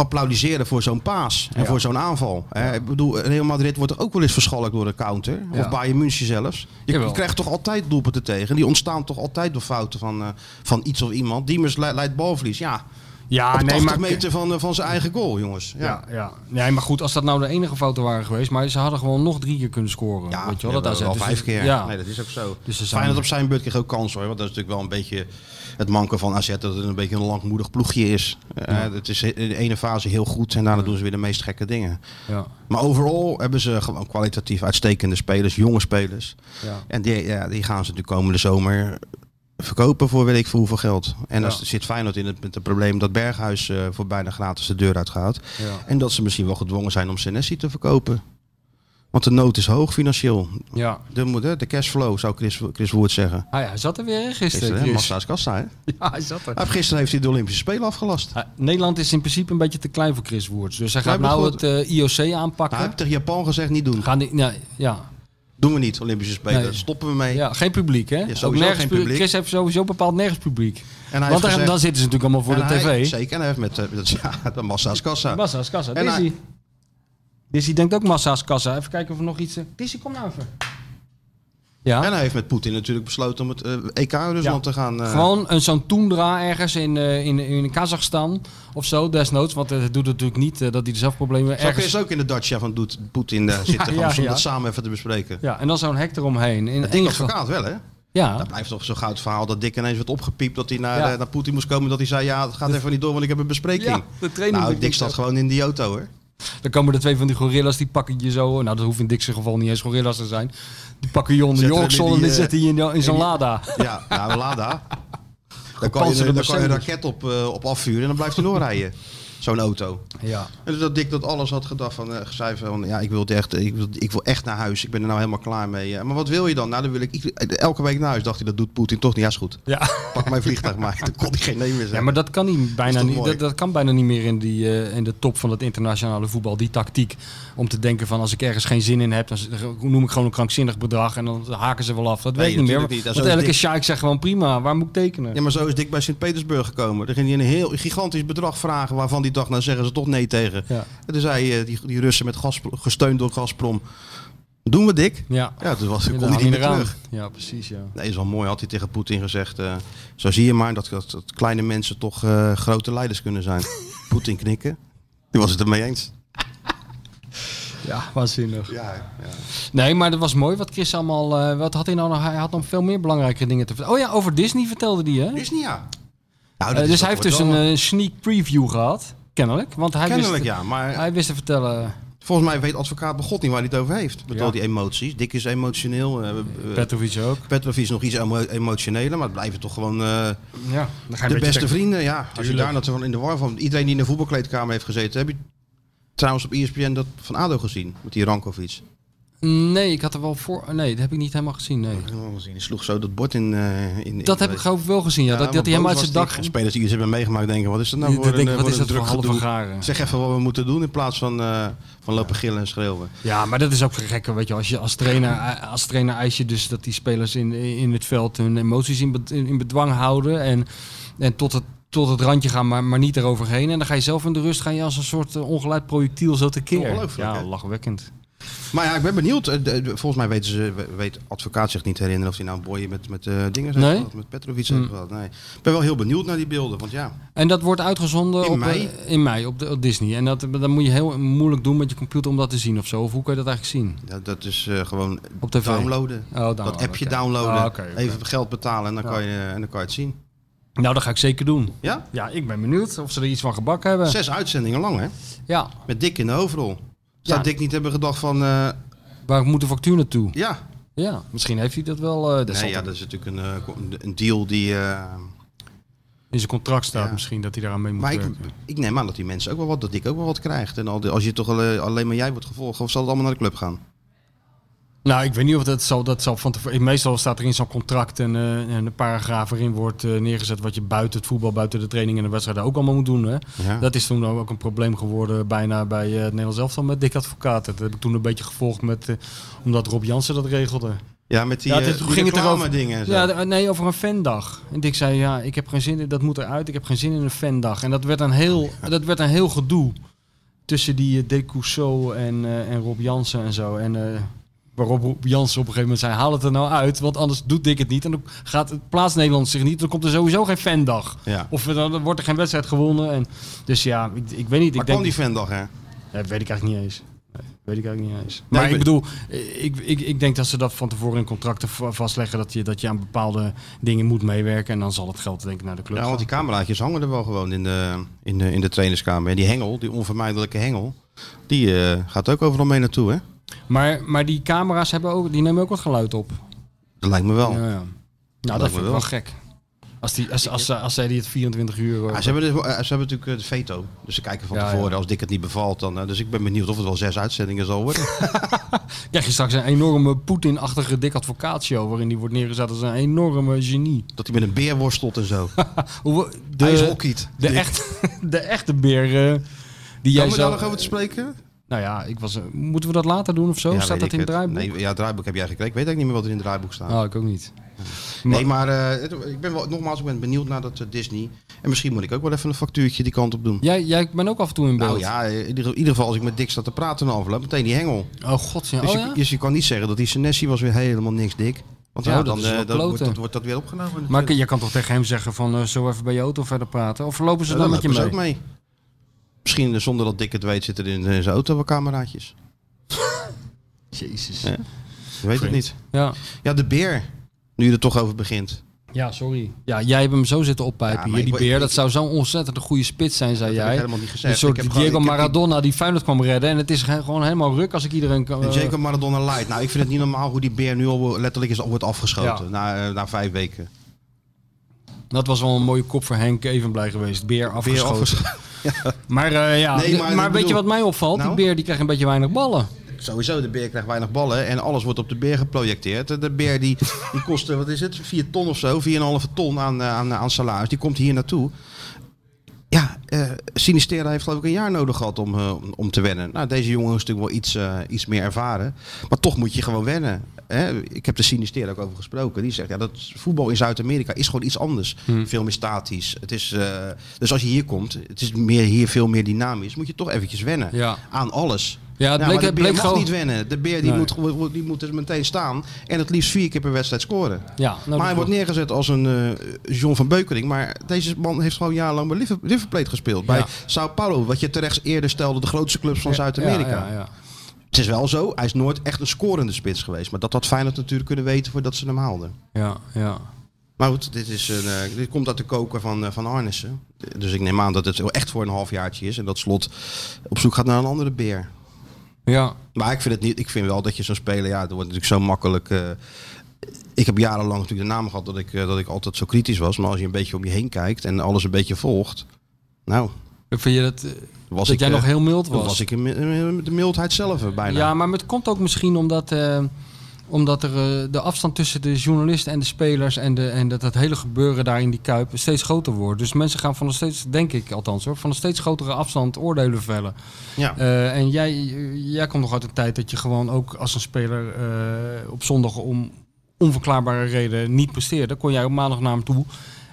applaudisseren voor zo'n paas en Ja. voor zo'n aanval. Hè. Ik bedoel, Real Madrid wordt er ook wel eens verschalkt door de counter. Ja. Of Bayern München zelfs. Je, krijgt toch altijd doelpunten tegen. Die ontstaan toch altijd door fouten van, eh, van iets of iemand. Diemers le- leidt balverlies. Ja, ja, op nee, 80 maar. meter van, eh, van zijn eigen goal, jongens. Ja. Ja, ja. Nee, maar goed, als dat nou de enige fouten waren geweest, maar ze hadden gewoon nog drie keer kunnen scoren. Ja, weet je wel, dat wel. Dus vijf keer. Ja. Nee, dat is ook zo. Dus ze zijn- Feyenoord op zijn beurt kreeg ook kans hoor. Want dat is natuurlijk wel een beetje het manke van AZ. Dat het een beetje een langmoedig ploegje is. Eh, het is in de ene fase heel goed en daarna doen ze weer de meest gekke dingen. Ja, Maar overal hebben ze gewoon kwalitatief uitstekende spelers, jonge spelers. ja. En die, ja, die gaan ze natuurlijk komende zomer verkopen voor weet ik voor hoeveel geld. En dan Ja. zit Feyenoord in het, met het probleem dat Berghuis eh, voor bijna gratis de deur uitgaat. ja. En dat ze misschien wel gedwongen zijn om Senesi te verkopen. Want de nood is hoog financieel. ja. De, de cashflow, zou Chris, Chris Woert zeggen. Ah ja, hij zat er weer gisteren. Gisteren, hè? Massa's kassa, hè? Ja, hij zat er. Hij Gisteren heeft hij de Olympische Spelen afgelast. Ah, Nederland is in principe een beetje te klein voor Chris Woerts. Dus hij gaat nou het eh, IOC Nou, aanpakken. hij heeft tegen Japan gezegd niet doen. Gaan die, ja, ja, Doen we niet, Olympische Spelen. Nee. Stoppen we mee. ja, geen publiek, hè? Ook nergens publiek. Chris heeft sowieso bepaald nergens publiek. En hij Want dan, gezegd, dan zitten ze natuurlijk allemaal voor de hij- tv. Zeker, en hij heeft met eh, dat, ja, de Massa's kassa. Massa's kassa. En hij- Dizzy. Dizzy denkt ook massa's kassa. Even kijken of er nog iets... eh, Dizzy, kom nou even. Ja. En hij heeft met Poetin natuurlijk besloten om het eh, EK in Rusland Ja. te gaan... eh, Gewoon een zo'n toendra ergens in, eh, in, in Kazachstan of zo, desnoods. Want het doet het natuurlijk niet eh, dat hij er zelf problemen Zou ergens... Ook in de Dacia van doet Poetin eh, zitten gewoon, ja, om dat samen even te bespreken. Ja, en dan zo'n hek eromheen. In Het geval- advocaat wel, hè? Ja, Dat blijft toch zo'n goud verhaal dat Dick ineens werd opgepiept dat hij naar, Ja. eh, naar Poetin moest komen. Dat hij zei, ja, het gaat even niet door, want ik heb een bespreking. Ja, de training nou, Dick zo. gewoon in die auto, hoor. Dan komen er twee van die gorillas, die pakken je zo... Nou, dat hoeft in Dick's geval niet eens gorillas te zijn. Die pakken je onder in en die, eh, zetten je in, in zo'n Lada. Ja, nou, Lada. Daar kan je, Gepantserde daar kan je een raket op, eh, op afvuren en dan blijft hij doorrijden. Zo'n auto. Ja. En dat Dick dat alles had gedacht van, eh zei van, ja, ik wil, het echt, ik, wil, ik wil echt naar huis. Ik ben er nou helemaal klaar mee. Ja, maar wat wil je dan? Nou, dan wil ik ieder- elke week naar huis. Dacht hij, dat doet Poetin toch niet. Ja, is goed. Ja. Pak mijn vliegtuig maar. Dan kon hij geen nee meer zeggen. ja, maar dat kan, niet, bijna niet, mooi? dat, dat kan bijna niet meer in, die, eh, in de top van het internationale voetbal. Die tactiek om te denken van als ik ergens geen zin in heb, dan noem ik gewoon een krankzinnig bedrag en dan haken ze wel af. Dat Nee, weet ik niet meer. niet. Want elke Dick- zegt gewoon prima, waar moet ik tekenen? Ja, maar zo is Dick bij Sint-Petersburg gekomen. Dan ging hij een heel gigantisch bedrag vragen waarvan die dacht, nou zeggen ze toch nee tegen. Ja. En toen zei eh, die, die Russen met gas, gesteund door Gazprom, doen we Dick? Ja, Ja, toen was, kon hij niet meer terug. Ja, precies, ja. Nee, is wel mooi, had hij tegen Poetin gezegd. eh, zo zie je maar dat, dat, dat kleine mensen toch eh, grote leiders kunnen zijn. Poetin knikken. Die was het ermee eens. Ja, waanzinnig. Ja, ja. Nee, maar dat was mooi wat Chris allemaal... wat had hij nou nog? Hij had nog veel meer belangrijke dingen te vertellen. Oh ja, over Disney vertelde hij, hè? Disney, ja. Nou, dus hij heeft dus een sneak preview gehad, kennelijk. Want hij Kennelijk, wist, ja. Maar Hij wist te vertellen... volgens mij weet advocaat begot niet waar hij het over heeft. Met Ja. al die emoties. Dick is emotioneel. eh, eh, Petrovic ook. Petrovic is nog iets emo- emotioneler. Maar het blijven toch gewoon... eh, Ja, dan de beste vrienden, ja. Als je daar natuurlijk in de war van... Iedereen die in de voetbalkleedkamer heeft gezeten... Heb je trouwens op ESPN dat van ADO gezien? Met die Rankovic. Nee, ik had er wel voor... Nee, dat heb ik niet helemaal gezien, nee. Wel gezien. Die sloeg zo dat bord in... eh, in in- Dat heb ik geloof ik wel gezien, ja. dat, dat hij helemaal uit zijn dak... Spelers die iets hebben meegemaakt denken... Wat is dat nou voor een, wat voor is een dat druk garen? Zeg even wat we moeten doen in plaats van, eh, van lopen gillen en schreeuwen. Ja, maar dat is ook gek, weet je. Als, je als, trainer, als trainer eis je dus dat die spelers in, in het veld hun emoties in, in bedwang houden. En, en tot het tot het randje gaan, maar, maar niet eroverheen. En dan ga je zelf in de rust ga je als een soort eh, ongeleid projectiel zo tekeer. Ongelooflijk, Ja, lachwekkend. Maar ja, ik ben benieuwd. Eh, Volgens mij weten ze, we- weet advocaat zich niet herinneren of hij nou boy met, met eh, dingen heeft Nee? gehad, met Petrovic heeft Mm. gehad. Nee. Ik ben wel heel benieuwd naar die beelden, want ja. En dat wordt uitgezonden In op, mei? eh, in mei op, de, op Disney. En dat, dat moet je heel moeilijk doen met je computer om dat te zien of zo. Of hoe kan je dat eigenlijk zien? ja dat is gewoon Op tv? downloaden. Oh, downloaden, dat appje downloaden, Ah, even geld betalen en dan, Ja. kan je, en dan kan je het zien. Nou, dat ga ik zeker doen. Ja? Ja, ik ben benieuwd of ze er iets van gebakken hebben. Zes uitzendingen lang, hè? Ja, Met Dick in de hoofdrol. Zou Ja. Dick niet hebben gedacht van, eh, waar moet de factuur naartoe? ja. Ja, misschien heeft hij dat wel. eh dat zal Nee, ja, dat is natuurlijk een, eh, een- deal die... eh, in zijn contract staat Ja. misschien dat hij daaraan mee moet maar ik, werken. ik neem aan dat die mensen ook wel wat, dat Dick ook wel wat krijgt. En al die- als je toch alleen, alleen maar jij wordt gevolgd, of zal het allemaal naar de club gaan? Nou, ik weet niet of dat zal, dat zal van tevoren. Meestal staat er in zo'n contract en, eh, en een paragraaf erin wordt eh, neergezet wat je buiten het voetbal, buiten de training en de wedstrijden ook allemaal moet doen. Hè? Ja. Dat is toen ook een probleem geworden bijna bij eh, het Nederlands elftal met Dick Advocaat. Dat heb ik toen een beetje gevolgd met, omdat Rob Jansen dat regelde. Ja, met die, Ja, die toen ging het erover- dingen en zo. Ja, nee, over een fandag. En Dick zei, ja, ik heb geen zin in, dat moet eruit, ik heb geen zin in een fandag. En dat werd een heel, dat werd een heel gedoe tussen die uh, Decouso en, en Rob Jansen en zo. En waarop Jansen op een gegeven moment zei, haal het er nou uit, want anders doet Dick het niet. En dan gaat het plaats Nederland zich niet, dan komt er sowieso geen fandag. Ja. Of er- dan wordt er geen wedstrijd gewonnen. En, dus ja, ik, ik weet niet. Maar ik denk, die fandag, hè? ja, weet ik eigenlijk niet eens. Nee, weet ik eigenlijk niet eens. Nee, Maar ik ik bedoel, eh, ik, ik, ik denk dat ze dat van tevoren in contracten va- vastleggen. Dat je, dat je aan bepaalde dingen moet meewerken. En dan zal het geld denk ik naar de club Ja, want die cameraatjes hangen er wel gewoon in de, in de, in de trainerskamer. En die hengel, die onvermijdelijke hengel, die eh, gaat ook overal mee naartoe, hè? Maar, maar die camera's hebben ook, die nemen ook wat geluid op. Dat lijkt me wel. Ja, ja. Nou, dat vind ik wel. wel gek. Als, die, als, als, als, zij die het 24 uur... eh, Ja, ze, hebben dus, eh, ze hebben natuurlijk eh, de veto. Dus ze kijken van Ja, tevoren ja. als Dick het niet bevalt. Dan, eh, dus ik ben benieuwd of het wel zes uitzendingen zal worden. krijg je straks een enorme Poetin-achtige dik advocaatshow... waarin die wordt neergezet als een enorme genie. dat hij met een beer worstelt en zo. Hoe, hij is de, hockeyt. de, Dick. echt, de echte beer... eh, die jij Komen we daar nog over te spreken? Nou ja, ik was, eh, moeten we dat later doen of zo? Ja, Staat dat ik in het draaiboek? Nee, ja, draaiboek heb jij gekregen. Ik weet eigenlijk niet meer wat er in het draaiboek staat. Nou, ik ook niet. Nee, maar eh, ik ben wel, nogmaals, ik ben benieuwd naar dat eh, Disney. En misschien moet ik ook wel even een factuurtje die kant op doen. Jij, jij bent ook af en toe in beeld. Nou ja, in ieder, in ieder geval als ik met Dick sta te praten de envelop, meteen die hengel. Oh god, ja. Dus, oh, je, ja? dus je kan niet zeggen dat die Senesi was weer helemaal niks dik. Want Ja, ja, dat dan, dan wordt, dat, wordt dat weer opgenomen. Maar je kan toch tegen hem zeggen van, zo even bij je auto verder praten? Of lopen ze Ja, dan dan met je mee? ze ook mee. Misschien zonder dat Dick het weet zitten er in zijn auto wel cameraatjes. Jezus. Ja. Je weet het niet. Ja. Ja, de beer. Nu je er toch over begint. ja, sorry. Ja, jij hebt hem zo zitten oppijpen Ja, hier, die beer. dat zou zo'n ontzettend een goede spits zijn, zei Dat heb jij. ik helemaal niet gezegd. Een soort Ik heb gewoon- Diego die- Maradona die Feyenoord kwam redden. En het is ge- gewoon helemaal ruk als ik iedereen kan... Eh, Jacob Maradona light. Nou, ik vind het niet normaal hoe die beer nu al letterlijk is, wordt afgeschoten. Ja. Na, eh, na vijf weken. Dat was wel een mooie kop voor Henk Evenblij geweest. Beer Beer afgeschoten. Maar, eh, ja, Nee, maar maar, ik weet je wat mij opvalt? Nou? Die beer die krijgt een beetje weinig ballen. Sowieso, de beer krijgt weinig ballen en alles wordt op de beer geprojecteerd. De beer die, die kost, eh, wat is het, 4 ton of zo, 4,5 ton aan, eh, aan, aan salaris. Die komt hier naartoe. Eh Sinistera heeft geloof ik een jaar nodig gehad om, eh, om- te wennen. Nou, deze jongen is natuurlijk wel iets, eh, iets meer ervaren. Maar toch moet je gewoon wennen. Hè? Ik heb de Sinistera ook over gesproken. Die zegt, ja, dat voetbal in Zuid-Amerika is gewoon iets anders. Veel meer statisch. Het is, dus als je hier komt, het is meer, hier veel meer dynamisch. Moet je toch eventjes wennen Ja. aan alles. Ja, het Ja, bleek, maar de beer bleek mag gewoon... niet wennen. De beer die, Nee. moet, die moet er meteen staan. En het liefst vier keer per wedstrijd scoren. Ja, nou, maar hij wordt neergezet als een eh, John van Beukering. Maar deze man heeft gewoon jarenlang bij River, Plate gespeeld. Bij. Sao Paulo, wat je terecht eerder stelde, de grootste clubs van Zuid-Amerika. Ja, ja, ja. Het is wel zo, hij is nooit echt een scorende spits geweest. Maar dat had Feyenoord natuurlijk kunnen weten voordat ze hem haalden. ja, ja. Maar goed, dit, is een, eh, dit komt uit de koker van, eh, van Arnissen. Dus ik neem aan dat het echt voor een halfjaartje is. En dat Slot op zoek gaat naar een andere beer. Ja. Maar ik vind het niet. Ik vind wel dat je zo'n speler, ja, dat wordt natuurlijk zo makkelijk. eh, ik heb jarenlang natuurlijk de naam gehad dat ik, eh, dat ik altijd zo kritisch was. Maar als je een beetje om je heen kijkt en alles een beetje volgt. Nou, Vind je dat, eh, was dat ik, jij nog heel mild was? was ik in de mildheid zelf bijna. Ja, maar het komt ook misschien omdat, omdat er eh, de afstand tussen de journalisten en de spelers en, de, en dat, dat hele gebeuren daar in die kuip steeds groter wordt. Dus mensen gaan van een steeds, denk ik althans hoor, van een steeds grotere afstand oordelen vellen. Ja. Eh, en jij, jij komt nog uit een tijd dat je gewoon ook als een speler eh, op zondag om onverklaarbare reden niet presteerde. Kon jij op maandag naar hem toe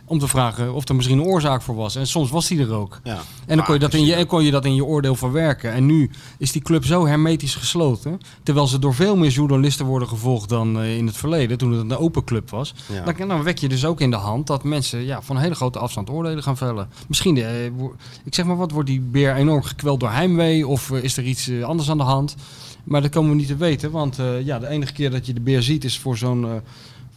om te vragen of er misschien een oorzaak voor was. En soms was die er ook. ja. En dan kon je, dat in je, kon je dat in je oordeel verwerken. En nu is die club zo hermetisch gesloten. Terwijl ze door veel meer journalisten worden gevolgd dan eh, in het verleden. Toen het een open club was. Ja. Dan, dan wek je dus ook in de hand dat mensen ja, van een hele grote afstand oordelen gaan vellen. Misschien, eh, ik zeg maar wat, wordt die beer enorm gekweld door heimwee? Of eh, is er iets anders aan de hand? Maar dat komen we niet te weten. Want ja, de enige keer dat je de beer ziet is voor zo'n...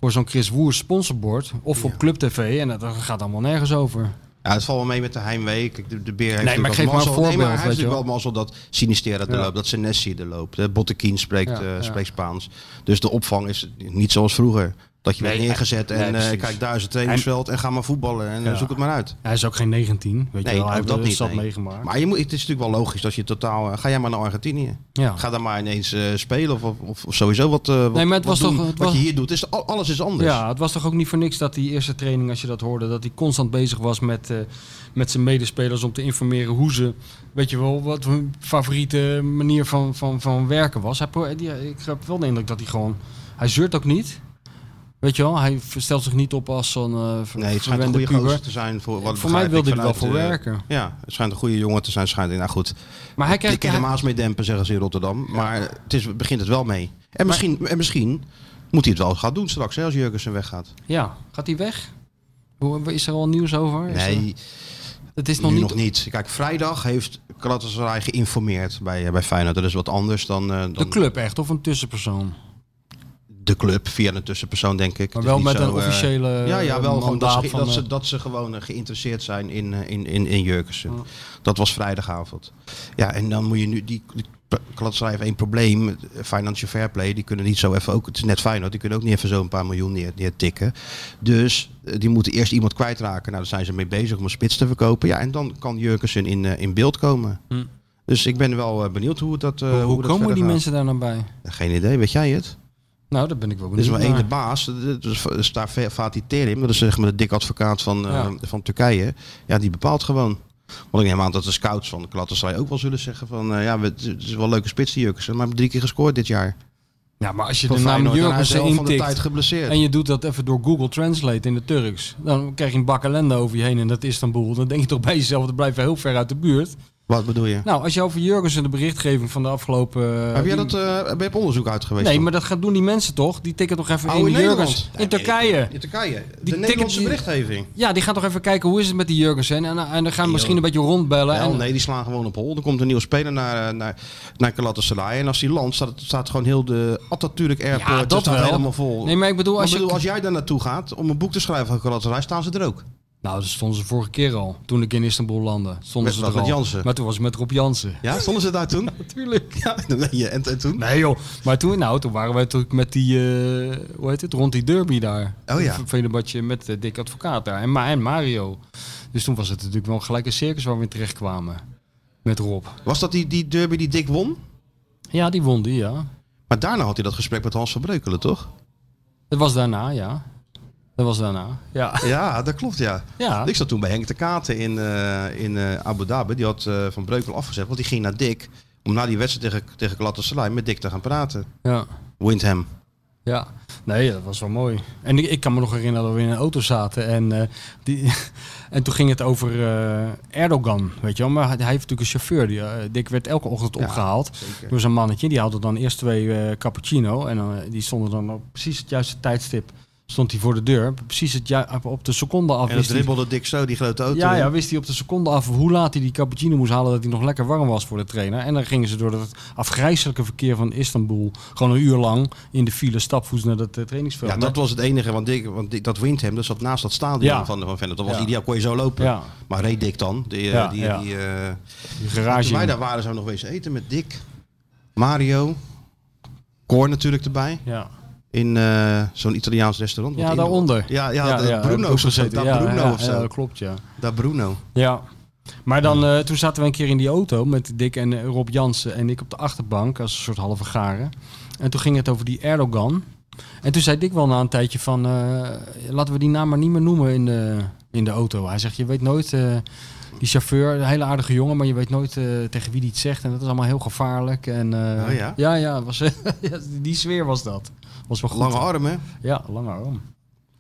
voor zo'n Chris Woers sponsorbord of op Ja. Club TV en dat dat gaat allemaal nergens over. Ja, het valt wel mee met de heimwee. Kijk, de, de beer heeft Nee, maar geef maar een mazzel. Nee, maar voorbeeld, hij heeft wel mazzel dat Sinistera er Ja. loopt, dat Senesi er loopt. Bottekin spreekt, Ja, eh, spreekt Spaans. Dus de opvang is niet zoals vroeger. Dat je Nee, werd neergezet nee, en eh, precies. kijk, daar is het trainingsveld en ga maar voetballen en eh, Ja. zoek het maar uit. Hij is ook geen 19, weet Nee, je wel. Hij heeft dat niet, nee. meegemaakt. Maar je moet, het is natuurlijk wel logisch dat je totaal... eh, ga jij maar naar Argentinië. ja. Ga daar maar ineens eh, spelen of, of, of sowieso wat, wat, Nee, maar het was doen. toch- het Wat was- je hier doet, is, al- alles is anders. ja, het was toch ook niet voor niks dat die eerste training, als je dat hoorde, dat hij constant bezig was met, met zijn medespelers om te informeren hoe ze, weet je wel, wat hun favoriete manier van, van, van werken was. Hij, pro- die, ik heb wel de indruk dat hij gewoon, hij zeurt ook niet. Weet je wel, hij stelt zich niet op als zo'n ver- Nee, het schijnt een goede gozer te zijn. Voor, wat Voor mij wilde ik hij er wel voor eh, werken. Ja, het schijnt een goede jongen te zijn. Schijnt, nou goed, Maar hij ik krijgt... kan de hij- Maas mee dempen, zeggen ze in Rotterdam. Maar het is, begint het wel mee. En misschien, en misschien moet hij het wel gaan doen straks, hè, als Jurgensen weggaat. Ja, gaat hij weg? Is er al nieuws over? Is er- Nee, het is nog niet... nog niet. Kijk, vrijdag heeft Galatasaray geïnformeerd bij, eh, bij Feyenoord. Dat is wat anders dan, dan De club echt, of een tussenpersoon? De club, via een tussenpersoon, denk ik. Maar wel niet met zo, een eh, officiële Ja, ja wel gewoon dat, ze, dat, eh, ze, dat ze gewoon eh, geïnteresseerd zijn in, eh, in, in, in Jurgensen. Ja. Dat was vrijdagavond. Ja, en dan moet je nu... Die, die heeft één probleem. Financial Fair Play, die kunnen niet zo even ook... Het is net Feyenoord, die kunnen ook niet even zo'n paar miljoen neer, neertikken. Dus eh, die moeten eerst iemand kwijtraken. Nou, daar zijn ze mee bezig om een spits te verkopen. Ja, en dan kan Jurgensen in, eh, in beeld komen. Hm. Dus ik ben wel eh, benieuwd hoe dat eh, hoe, komen die gaat. mensen daar nou bij? Geen idee, weet jij het? Nou, daar ben ik wel Er is benieuwd maar één de baas, dat is dat is daar Fatih Terim, dat is zeg maar de dik advocaat van, eh, van Turkije. Ja, die bepaalt gewoon. Want ik neem aan dat de scouts van de Galatasaray ook wel zullen zeggen van, eh, ja, we- het is wel een leuke spits die Jurgensen, maar drie keer gescoord dit jaar. Ja, maar als je de naam Jurgensen helft van de tijd intikt geblesseerd. en je doet dat even door Google Translate in de Turks, dan krijg je een bak ellende over je heen in dat Istanbul. Dan denk je toch bij jezelf, dat blijft wel heel ver uit de buurt. Wat bedoel je? Nou, als je over Jurgensen de berichtgeving van de afgelopen... eh, Heb jij dat, eh, ben je op onderzoek uit geweest? Nee, dan? maar dat gaan doen die mensen toch? Die tikken toch even Oh, in, in Jurgens. In Turkije. In Turkije. De Nederlandse berichtgeving. Ja, die gaan toch even kijken hoe is het met die Jurgensen. En, en dan gaan we misschien een beetje rondbellen. Wel, en, nee, die slaan gewoon op hol. Er komt een nieuwe speler naar, eh, naar, naar Galatasaray. En als die landt, staat, het- staat gewoon heel de Atatürk Airport Ja, dat staat wel. helemaal vol. Nee, maar ik bedoel, Maar als je... als jij daar naartoe gaat om een boek te schrijven over Galatasaray, staan ze er ook. Nou, dat stonden ze vorige keer al. Toen ik in Istanbul landde. Stonden Met ze er met al. Jansen? Maar toen was ik met Rob Jansen. Ja, stonden ze daar toen? Natuurlijk. Ja, dan ben je. En, en toen? Nee joh. Maar toen, nou, toen waren wij natuurlijk met die, eh, hoe heet het, rond die derby daar. Oh ja. Venebadje met uh, Dick Advocaat daar. En, Ma en Mario. Dus toen was het natuurlijk wel gelijk een circus waar we in terecht kwamen. Met Rob. Was dat die, die derby die Dick won? Ja, die won die, ja. Maar daarna had hij dat gesprek met Hans van Breukelen, toch? Dat was daarna, ja. Dat was daarna, ja. Ja, dat klopt, ja. Ja, Ik zat toen bij Henk de Katen in, eh, in eh, Abu Dhabi. Die had eh, Van Breukelen afgezet, want die ging naar Dick... om na die wedstrijd tegen, tegen Galatasaray met Dick te gaan praten. ja. Windham. Ja, nee, dat was wel mooi. En ik, ik kan me nog herinneren dat we in een auto zaten en, eh, die, en toen ging het over eh, Erdogan, weet je wel. Maar hij hij heeft natuurlijk een chauffeur, die, Dick werd elke ochtend Ja, opgehaald Zeker. door zijn mannetje. Die haalde dan eerst twee eh, cappuccino en dan, die stonden dan op precies het juiste tijdstip. Stond hij voor de deur, precies het op de seconde af. En dat dribbelde Dick zo, die grote auto. ja, ja, wist hij op de seconde af hoe laat hij die cappuccino moest halen dat hij nog lekker warm was voor de trainer. En dan gingen ze door het afgrijzelijke verkeer van Istanbul gewoon een uur lang in de file stapvoets naar dat eh, trainingsveld. Ja, dat was het enige, want, Dick, want Dick, dat Windham dat zat naast dat stadion Ja. van, van. Dat was Ja. ideaal, kon je zo lopen. Ja, Maar reed Dick dan? Die, eh, Ja, die, die, eh, die toen garage. wij in. daar waren, we nog wezen eten met Dick, Mario, Cor natuurlijk erbij. Ja, In eh, zo'n Italiaans restaurant. ja daaronder. Ja, ja, Ja, de ja, Bruno ook of zo. gezeten. Da Ja, Bruno ja, of zo. dat klopt, ja. Da Bruno. Ja. Maar dan, eh, toen zaten we een keer in die auto met Dick en eh, Rob Jansen en ik op de achterbank als een soort halve garen. En toen ging het over die Erdogan. En toen zei Dick wel na een tijdje van, laten we die naam maar niet meer noemen in de, in de auto. Hij zegt, je weet nooit, die chauffeur, een hele aardige jongen, maar je weet nooit tegen wie die het zegt. En dat is allemaal heel gevaarlijk. En, Oh ja? Ja, ja, was, die sfeer was dat. Was wel goed. Lange arm, hè? Ja, lange arm.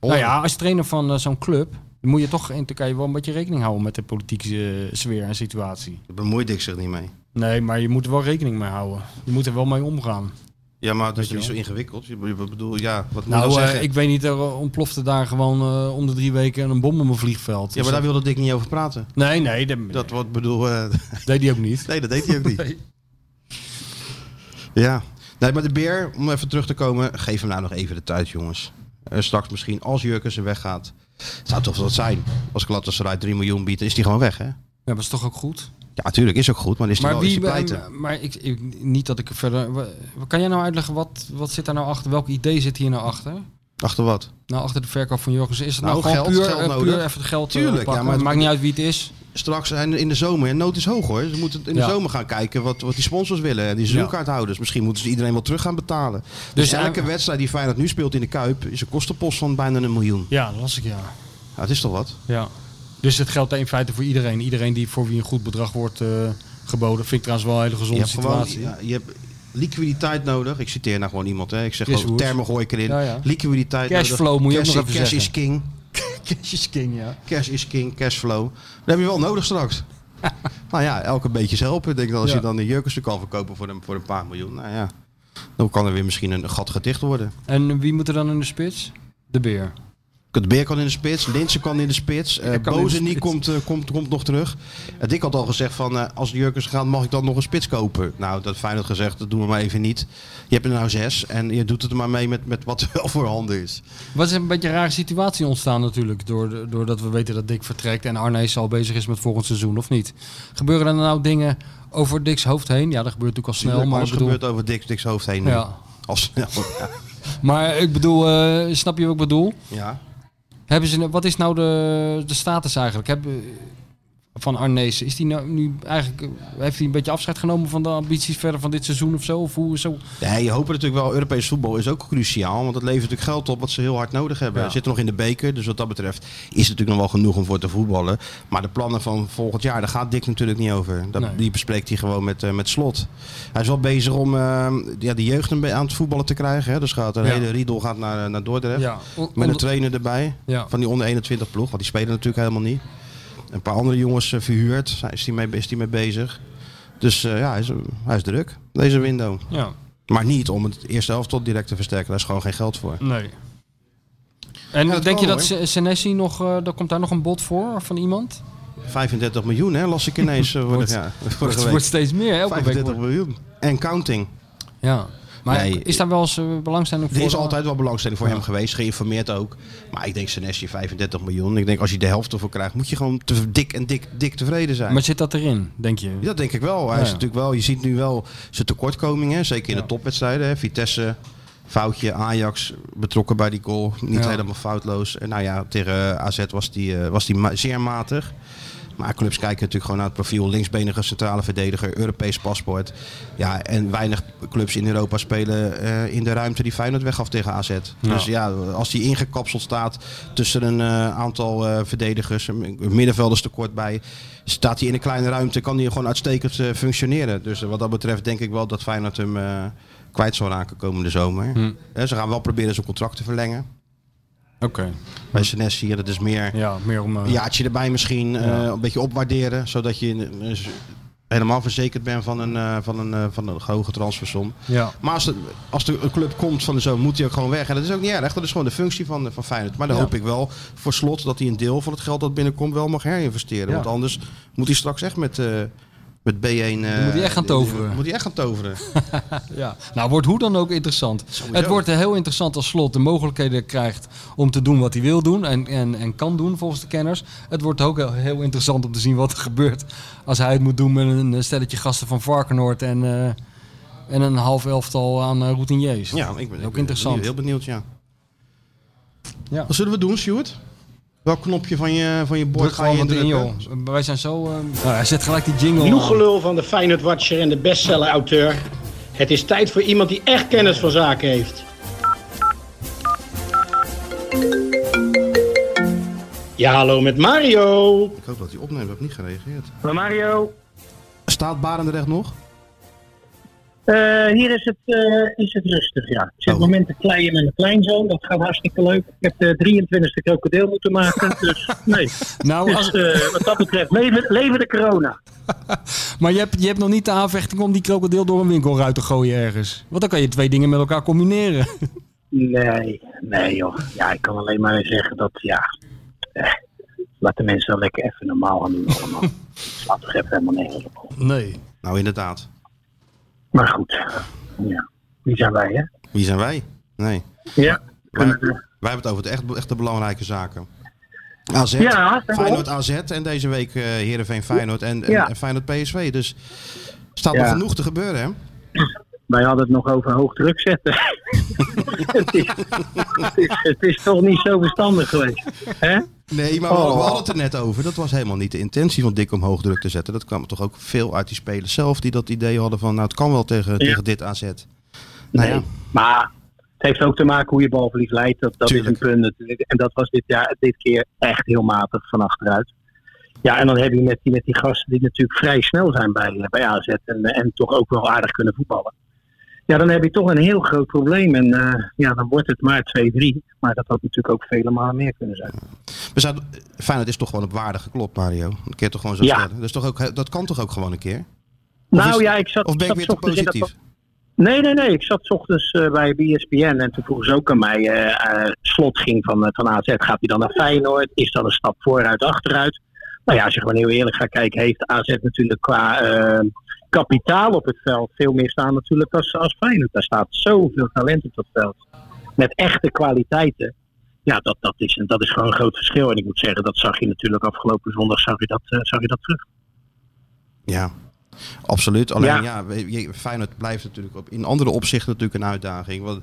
Nou ja, als trainer van eh, zo'n club, dan moet je toch in Turkije wel een beetje rekening houden met de politieke eh, sfeer en situatie. Daar bemoeit Dick zich niet mee. Nee, maar je moet er wel rekening mee houden. Je moet er wel mee omgaan. Ja, maar dat is niet zo ingewikkeld. Je, bedoel, ja, wat moet je Nou, nou eh, ik weet niet, er ontplofte daar gewoon eh, om de drie weken een bom op een vliegveld. ja, maar daar wilde Dick niet over praten. Nee, nee, dat, Dat wat bedoel, deed hij ook niet. nee, dat deed hij ook niet. Nee. Ja. Nee, maar de beer, om even terug te komen, geef hem nou nog even de tijd, jongens. Eh, straks misschien, als Jurkensen weggaat, het zou toch wat zijn. Als Galatasaray 3 miljoen biedt, is die gewoon weg, hè? Ja, dat is toch ook goed? Ja, natuurlijk, is ook goed, maar is die Maar wel, wie, pleiten? maar, maar ik, ik, niet dat ik er verder... Kan jij nou uitleggen, wat, wat zit daar nou achter? Welk idee zit hier nou achter? Achter wat? Nou, achter de verkoop van Jurgensen. Is het Nou, nou, gewoon geld, puur, geld eh, nodig. puur even het geld eh, Tuurlijk, ja, maar het- maakt niet uit wie het is. Straks en in de zomer, en nood is hoog hoor. Ze moeten in de Ja. zomer gaan kijken wat, wat die sponsors willen. En die seizoenkaarthouders. Misschien moeten ze iedereen wel terug gaan betalen. Dus, Dus elke eh, wedstrijd die Feyenoord nu speelt in de Kuip... is een kostenpost van bijna een miljoen. Ja, dat las ik, ja. Het is toch wat? ja. Dus het geldt in feite voor iedereen. Iedereen die voor wie een goed bedrag wordt eh, geboden. Vind ik trouwens wel een hele Je gezonde gewoon, situatie. ja, je hebt liquiditeit nodig. Ik citeer nou gewoon iemand. Hè. Ik zeg gewoon termen gooi ik erin. Ja, ja. Liquiditeit Cashflow nodig. moet je ook cash, nog even cash zeggen. is king. Cash is king, ja. Cash is king. Cashflow. Dat heb je wel nodig straks. nou ja, elke beetje helpen. Ik denk dat als Ja. je dan een jurkenstuk kan verkopen voor een, voor een paar miljoen. Nou ja, dan kan er weer misschien een gat gedicht worden. En wie moet er dan in de spits? De beer. De Beer kan in de spits, Linsen kan in de spits, eh Bozeniek spits. komt, eh, komt, komt nog terug. En Dick had al gezegd van, eh, als de Jurkens gaan, mag ik dan nog een spits kopen? Nou, dat Feyenoord gezegd, dat doen we maar even niet. Je hebt er nou zes en je doet het er maar mee met, met wat er wel voor handen is. Wat is een beetje een rare situatie ontstaan natuurlijk. Doordat we weten dat Dick vertrekt en Arnees al bezig is met volgend seizoen, of niet? Gebeuren er nou dingen over Dick's hoofd heen? Ja, dat gebeurt natuurlijk al snel. Maar, Alles ik bedoel, gebeurt over Dick, Dick's hoofd heen. nu. ja. Al snel. Ja. maar ik bedoel, eh, snap je wat ik bedoel? ja. Hebben ze, wat is nou de, de status eigenlijk? Hebben, van Arnees, is die nou nu eigenlijk, eh, heeft hij een beetje afscheid genomen van de ambities verder van dit seizoen of zo? Of hoe, zo? Nee, je hoopt natuurlijk wel. Europees voetbal is ook cruciaal. Want het levert natuurlijk geld op wat ze heel hard nodig hebben. Ja. Ze zitten nog in de beker. Dus wat dat betreft is het natuurlijk nog wel genoeg om voor te voetballen. Maar de plannen van volgend jaar, daar gaat Dick natuurlijk niet over. Dat, Nee. Die bespreekt hij gewoon met, eh, met slot. Hij is wel bezig om eh, ja, de jeugd aan het voetballen te krijgen. Hè. Dus gaat een Ja. hele riedel gaat naar, naar Dordrecht. Ja, Met een trainer erbij. Van die onder 21 ploeg. Want die spelen natuurlijk helemaal niet. Een paar andere jongens eh, verhuurd. Is hij mee, is die mee bezig. Dus eh, ja, hij is, hij is druk. Deze window. ja, Maar niet om het eerste helft tot direct te versterken. Daar is gewoon geen geld voor. nee. En Ja, denk je dat Senesi nog, eh daar komt daar nog een bod voor van iemand? 35 miljoen, hè, las ik ineens Wordt- jaar. Vorige Het wordt steeds meer, elke week. 35 wordt- miljoen. En counting. Ja. Maar Nee, is daar wel eens eh, belangstelling voor? Er is altijd wel belangstelling voor hem geweest, geïnformeerd ook. Maar ik denk Senesi 35 miljoen. Ik denk als hij de helft ervoor krijgt, moet je gewoon te dik en dik, dik tevreden zijn. Maar zit dat erin, denk je? Ja, dat denk ik wel. Hij Ja, is natuurlijk wel. Je ziet nu wel zijn tekortkomingen, zeker in de topwedstrijden. Hè. Vitesse, foutje, Ajax betrokken bij die goal, niet Ja. helemaal foutloos. En nou ja, tegen AZ was die, eh, was die ma- zeer matig. Maar clubs kijken natuurlijk gewoon naar het profiel. Linksbenige centrale verdediger, Europees paspoort. Ja, en weinig clubs in Europa spelen eh, in de ruimte die Feyenoord weggaf tegen AZ. Dus ja, als die ingekapseld staat tussen een eh, aantal eh, verdedigers, een middenvelders tekort bij, staat hij in een kleine ruimte, kan hij gewoon uitstekend functioneren. Dus wat dat betreft denk ik wel dat Feyenoord hem kwijt zal raken komende zomer. Eh, ze gaan wel proberen zijn contract te verlengen. Oké. Bij Senesi, ja, dat is meer Ja, meer om... eh, een jaartje erbij misschien, eh, een beetje opwaarderen, zodat je eh, helemaal verzekerd bent van een, eh, van een, van een hoge transfersom. ja. Maar als, de, als de een club komt van de zo, moet hij ook gewoon weg. En dat is ook niet erg, dat is gewoon de functie van, van Feyenoord. Maar dan Ja. hoop ik wel voor slot dat hij een deel van het geld dat binnenkomt wel mag herinvesteren. Ja. Want anders moet hij straks echt met, met B1... eh, moet hij echt gaan toveren. Moet hij echt gaan toveren. Ja, nou wordt hoe dan ook interessant. Het wordt heel interessant als Slot de mogelijkheden krijgt om te doen wat hij wil doen en, en, en kan doen volgens de kenners. Het wordt ook heel, heel interessant om te zien wat er gebeurt als hij het moet doen met een stelletje gasten van Varkenoord en, eh, en een half elftal aan eh, routiniers. Ja, ik ben ook ik ben interessant. Heel benieuwd, ja. Ja. Wat zullen we doen, Stuart? Welk knopje van je, van je bord ga je in, indrukken? joh. Wij zijn zo... eh, nou, hij zet gelijk die jingle Genoeg gelul van de Feyenoord Watcher en de bestseller-auteur. Het is tijd voor iemand die echt kennis van zaken heeft. Ja, hallo met Mario. Ik hoop dat hij opneemt, ik heb niet gereageerd. Hallo Mario. Staat Barendrecht nog? Eh, hier is het, eh, is het rustig, ja. Ik zit Oh. het moment te kleien met mijn kleinzoon. Dat gaat hartstikke leuk. Ik heb de 23e krokodil moeten maken. Dus nee. Nou, als, Dus eh, wat dat betreft, leven, leven de corona. maar je hebt, je hebt nog niet de aanvechting om die krokodil door een winkelruit te gooien ergens. Want dan kan je twee dingen met elkaar combineren. Nee, nee joh. Ja, ik kan alleen maar zeggen dat, ja... Eh, laat de mensen wel lekker even normaal gaan doen allemaal. Slaat toch even helemaal nergens op. Nee. Nou, inderdaad. Maar goed, ja. Wie zijn wij, hè? Wie zijn wij? Nee. Ja. Wij, wij hebben het over de echt, echt de belangrijke zaken. AZ, Ja, Feyenoord AZ en deze week eh Heerenveen Feyenoord en, Ja. en Feyenoord PSV. Dus staat Ja. nog genoeg te gebeuren, hè? Wij hadden het nog over hoog druk zetten. het, is, het, is, het is toch niet zo verstandig geweest. Hè? Nee, maar we, Oh. we hadden het er net over. Dat was helemaal niet de intentie van Dick om hoog druk te zetten. Dat kwam toch ook veel uit die spelers zelf die dat idee hadden van... nou, het kan wel tegen, tegen dit AZ. Nou Nee. ja, Maar het heeft ook te maken hoe je balverlies leidt. Dat, dat is een punt natuurlijk. En dat was dit, jaar, dit keer echt heel matig van achteruit. Ja, en dan heb je met die, met die gasten die natuurlijk vrij snel zijn bij, bij AZ. En, en toch ook wel aardig kunnen voetballen. Ja, dan heb je toch een heel groot probleem. En eh, ja, dan wordt het maar 2-3. Maar dat had natuurlijk ook vele malen meer kunnen zijn. we zouden, Feyenoord is toch gewoon op waarde geklopt, Mario. Een keer toch gewoon zo Ja. stellen. Dat, is toch ook, dat kan toch ook gewoon een keer? Of nou is- ja, ik zat. Of ben ik weer te dat-? Nee, nee, nee. Ik zat 's ochtends eh, bij ESPN en toen vroegen ze ook aan mij. eh, slot ging van, van AZ. Gaat hij dan naar Feyenoord? Is dat een stap vooruit, achteruit? Nou ja, als je gewoon heel eerlijk gaat kijken, heeft AZ natuurlijk qua kapitaal op het veld veel meer staan natuurlijk als, als Feyenoord. Daar staat zoveel talent op dat veld. Met echte kwaliteiten. Ja, dat, dat, is, dat is gewoon een groot verschil. En ik moet zeggen, dat zag je natuurlijk afgelopen zondag zag je dat, eh, zag je dat terug. Ja, absoluut. Alleen ja, Feyenoord blijft natuurlijk op, in andere opzichten natuurlijk een uitdaging. Want,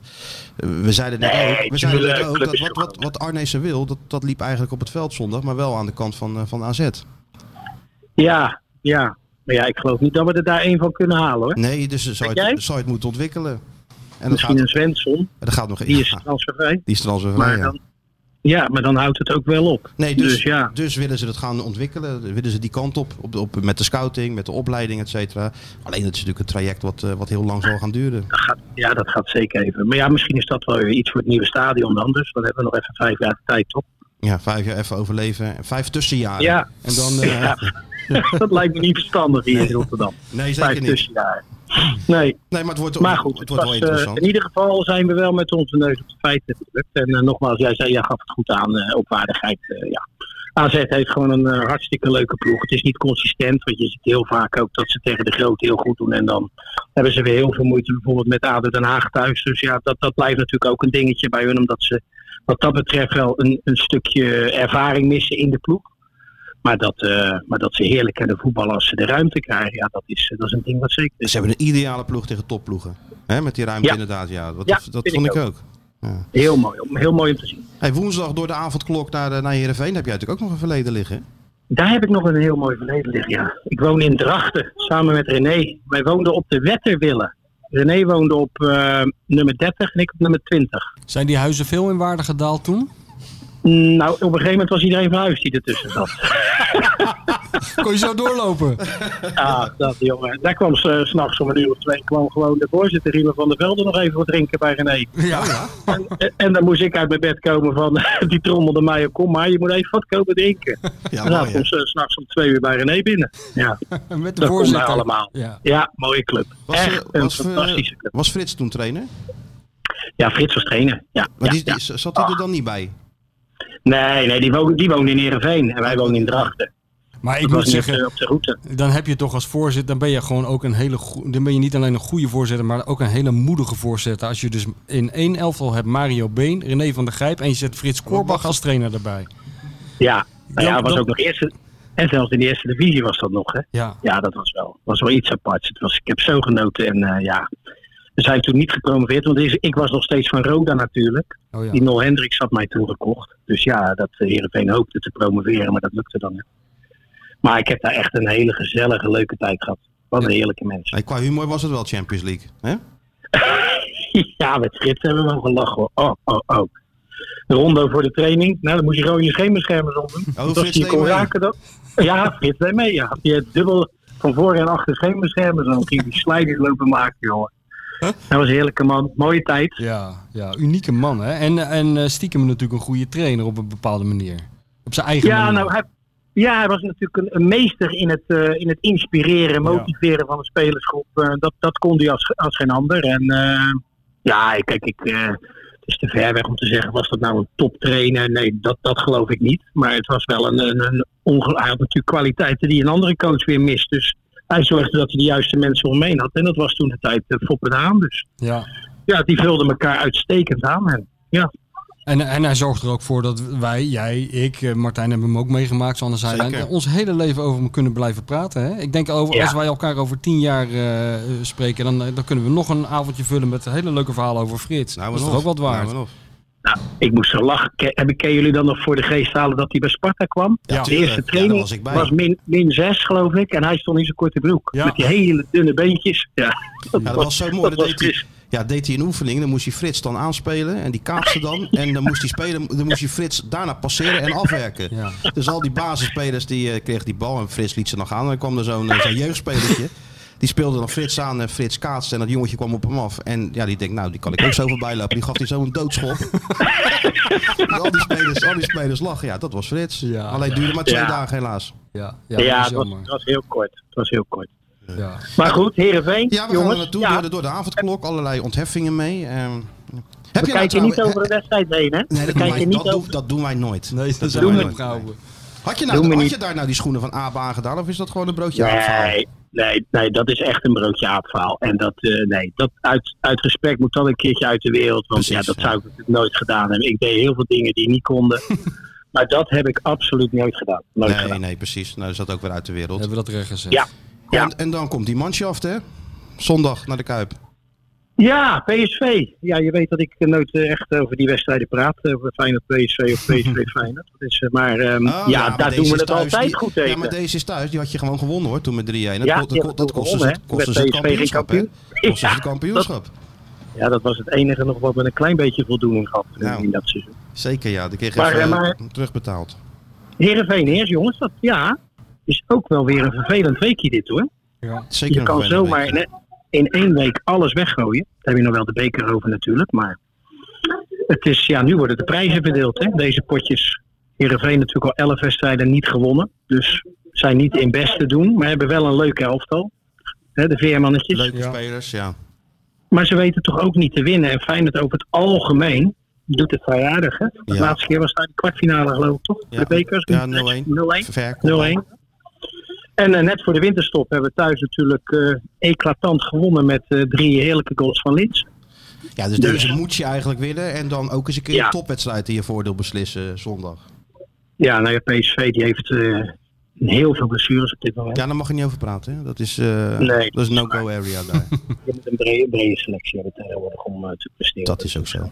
eh, we zeiden net Nee, ook, we zeiden net ook dat wat, wat, wat Arnezen wil, dat, dat liep eigenlijk op het veld zondag, maar wel aan de kant van, eh, van AZ. Ja, ja. Maar ja, ik geloof niet dat we er daar één van kunnen halen hoor. Nee, dus zou je, het, zou je het moeten ontwikkelen. En dat Misschien gaat, een Svensson, dat gaat nog die is ja, transfervrij. die is trouwens weer Maar vrij, ja. dan, ja, maar dan houdt het ook wel op. Nee, dus, Dus ja. dus willen ze het gaan ontwikkelen. Willen ze die kant op, op, op met de scouting, met de opleiding, et cetera. Alleen het is natuurlijk een traject wat, eh, wat heel lang zal gaan duren. Dat gaat, ja, dat gaat zeker even. Maar ja, misschien is dat wel weer iets voor het nieuwe stadion dan. Dus dan hebben we nog even vijf jaar de tijd, toch? Ja, vijf jaar even overleven. Vijf tussenjaren. Ja. En dan... eh, Ja. dat lijkt me niet verstandig hier in Rotterdam. Nee, Vijf zeker niet. tussenjaren. Nee, Nee, maar het wordt, maar goed. het wordt was, wel eh, interessant. in ieder geval zijn we wel met onze neus op de feiten gelukt. En eh, nogmaals, jij zei, jij gaf het goed aan, eh, op waardigheid. ja. AZ heeft gewoon een hartstikke leuke ploeg. Het is niet consistent, want je ziet heel vaak ook dat ze tegen de grote heel goed doen. En dan hebben ze weer heel veel moeite bijvoorbeeld met ADO Den Haag thuis. Dus ja, dat, dat blijft natuurlijk ook een dingetje bij hun. Omdat ze wat dat betreft wel een, een stukje ervaring missen in de ploeg. Maar dat, eh, maar dat ze heerlijk kunnen voetballen als ze de ruimte krijgen, ja, dat is, dat is een ding wat zeker is. Ze hebben een ideale ploeg tegen topploegen. Hè, met die ruimte Ja. inderdaad, ja. Wat, Ja, dat vond ik ook. Ja. Heel mooi, om- heel mooi om te zien. Hey, woensdag door de avondklok naar, de, naar Heerenveen heb jij natuurlijk ook nog een verleden liggen. Daar heb ik nog een heel mooi verleden liggen, ja. Ik woon in Drachten, samen met René. Wij woonden op de Wetterwille. René woonde op eh, nummer 30 en ik op nummer 20. Zijn die huizen veel in waarde gedaald toen? Nou, op een gegeven moment was iedereen van huis die ertussen zat. Kon je zo doorlopen? Ja, dat jongen. Daar kwam ze s s'nachts om een uur of twee kwam gewoon de voorzitter Riemer van der Velde nog even wat drinken bij René. Ja. En, en dan moest ik uit mijn bed komen van, die trommelde mij op, kom maar, je moet even wat komen drinken. Ja, en dan kwam ze s'nachts om twee uur bij René binnen. Ja, Met de dat voorzitter. daar allemaal. Ja. Ja, mooie club. Was, Echt een was, eh, fantastische club. was Frits toen trainer? Ja, Frits was trainer. Ja, Maar ja, die, ja. die- zat hij er dan niet bij? Nee, nee, die woonde, die woonde in Heerenveen en wij woonden in Drachten. Maar ik moet zeggen, op de route. dan heb je toch als voorzitter, dan ben je gewoon ook een hele dan ben je niet alleen een goede voorzitter, maar ook een hele moedige voorzitter. Als je dus in één elftal hebt Mario Been, René van der Grijp en je zet Frits Korbach als trainer erbij. Ja, ja, was dan- ook nog eerste. En zelfs in de eerste divisie was dat nog, hè? Ja. Ja, dat was wel, was wel iets aparts. Het was, ik heb zo genoten en eh, ja. We zijn toen niet gepromoveerd, want ik was nog steeds van Roda natuurlijk. Oh ja. Die Nol Hendricks had mij toen gekocht. Dus ja, dat eh, Heerenveen hoopte te promoveren, maar dat lukte dan niet. Maar ik heb daar echt een hele gezellige, leuke tijd gehad. Wat een heerlijke mensen. Hey, qua humor was het wel Champions League. Hè? ja, met Frits hebben we wel gelachen hoor. Oh, oh, oh. De rondo voor de training. Nou, dan moet je gewoon je scheenbeschermers om doen. Oh, Als je kon mee. raken dan. Ja, Frits deed mee. Ja. Je dubbel van voor en achter scheenbeschermers. Dan ging die sliders lopen maken, Dat was een heerlijke man. Mooie tijd. Ja, ja, unieke man hè. En, en eh, stiekem natuurlijk een goede trainer op een bepaalde manier. Op zijn eigen Ja, manier. nou, hij, ja, hij was natuurlijk een, een meester in het, eh, in het inspireren, motiveren van de spelersgroep. Eh, dat, dat kon hij als, als geen ander. En ja, kijk, ik, het is te ver weg om te zeggen, was dat nou een toptrainer? Nee, dat, dat geloof ik niet. Maar het was wel een, een, een onge- Hij had natuurlijk kwaliteiten die een andere coach weer mist. Dus hij zorgde dat hij de juiste mensen om heen had. En dat was toen de tijd uh, Foppen aan. Dus Ja. ja, die vulden elkaar uitstekend aan. En, ja, En, en hij zorgt er ook voor dat wij, jij, ik, eh, Martijn hebben hem ook meegemaakt, zijlijn, Zeker. ons hele leven over hem kunnen blijven praten. Hè? Ik denk over, Ja. als wij elkaar over tien jaar eh, eh, spreken, dan, eh, dan kunnen we nog een avondje vullen met hele leuke verhalen over Frits. Nou, dat is toch ook wat waard? Nou, nog. Nou, ik moest zo lachen. Ke- Heb ik ken jullie dan nog voor de geest halen dat hij bij Sparta kwam? Ja, de tuurlijk. eerste training was ik bij. min, min 6, geloof ik. En hij stond in zijn korte broek. Ja. Met die hele dunne beentjes. Ja, Ja, dat was zo mooi. dat Dat deed, hij, ja, deed hij een oefening. Dan moest hij Frits dan aanspelen. En die kaapste dan. En dan moest hij spelen. Dan moest hij Frits daarna passeren en afwerken. Ja. Dus al die basisspelers die eh, kregen die bal. En Frits liet ze nog aan. En dan kwam er zo'n eh, zo'n jeugdspelertje. Die speelde dan Frits aan en Frits kaatste. En dat jongetje kwam op hem af. En ja, die denkt, nou, die kan ik ook zo voorbij lopen. Die gaf hij zo een doodschop. Al, die spelers, al die spelers lachen. Ja, dat was Frits. Ja. Alleen duurde maar twee Ja. dagen helaas. Ja, Ja, ja, dat was, het was heel kort. Het was heel kort. Ja. Maar goed, Heerenveen, Ja, we gaan jongens. er naartoe ja, door, de, door de avondklok. Allerlei ontheffingen mee. Ehm, heb we je nou niet over de wedstrijd heen, hè? Nee, we dat, doen kijken wij, niet dat, doen, dat wij nooit. Nee, dat doen wij niet nooit. Had je, nou, had je daar nou die schoenen van Aap aangedaan? Of is dat gewoon een broodje? Nee, nee, nee, dat is echt een broodje aapverhaal. En dat, eh, nee, dat uit, uit respect moet dat een keertje uit de wereld. Want Precies, ja, dat ja. zou ik natuurlijk nooit gedaan hebben. Ik deed heel veel dingen die niet konden. maar dat heb ik absoluut nooit gedaan. Nooit Nee, gedaan. nee, precies. Nou, is dat ook weer uit de wereld. Hebben we dat recht gezet. Ja. Ja. En, en dan komt die manschaft, hè? Zondag naar de Kuip. Ja, PSV. Ja, je weet dat ik nooit eh, echt over die wedstrijden praat. Over Feyenoord PSV of PSV Feyenoord. Eh, maar ehm, Oh, ja, maar daar doen we het thuis, altijd die- goed tegen. Ja, maar deze is thuis. Die had je gewoon gewonnen, hoor. Toen met 3-1. Dat, Ja, kost- dat, kostte ze, ze het PSV geen kampioenschap, kampioen. Kostte ze Ja, het kampioenschap. Ja, dat was het enige nog wat met een klein beetje voldoening gehad eh, Nou. in dat seizoen. Zeker, ja. Die kreeg Maar, even eh, maar- terugbetaald. Heerenveen eerst, jongens. Dat ja, is ook wel weer een vervelend weekje dit hoor. Zeker Je een kan zomaar week. In, één week alles weggooien. Daar heb je nog wel de beker over natuurlijk. Maar het is, ja, nu worden de prijzen verdeeld. Hè? Deze potjes. Heerenveen natuurlijk al elf wedstrijden niet gewonnen. Dus zijn niet in best te doen. Maar hebben wel een leuke elftal. Hè, de veermannetjes. Leuke Ja. spelers, ja. Maar ze weten toch ook niet te winnen. En Feyenoord over het algemeen doet het vrij aardig. Hè? De Ja. laatste keer was daar de kwartfinale geloof ik toch? Ja. De bekers. Ja, 0-1. 0-1. Ver. 0-1. En eh, net voor de winterstop hebben we thuis natuurlijk eh, eclatant gewonnen met eh, drie heerlijke goals van Lins. Ja, dus Dus- deze moet je eigenlijk winnen. En dan ook eens een keer Ja. een topwedstrijd in je voordeel beslissen zondag. Ja, nou ja, PSV die heeft heel veel blessures op dit moment. Ja, daar mag je niet over praten. Hè? Dat is, Nee, dat is no-go area daar. Je moet een brede, brede selectie hebben tegenwoordig om te presteren. Dat is ook zo.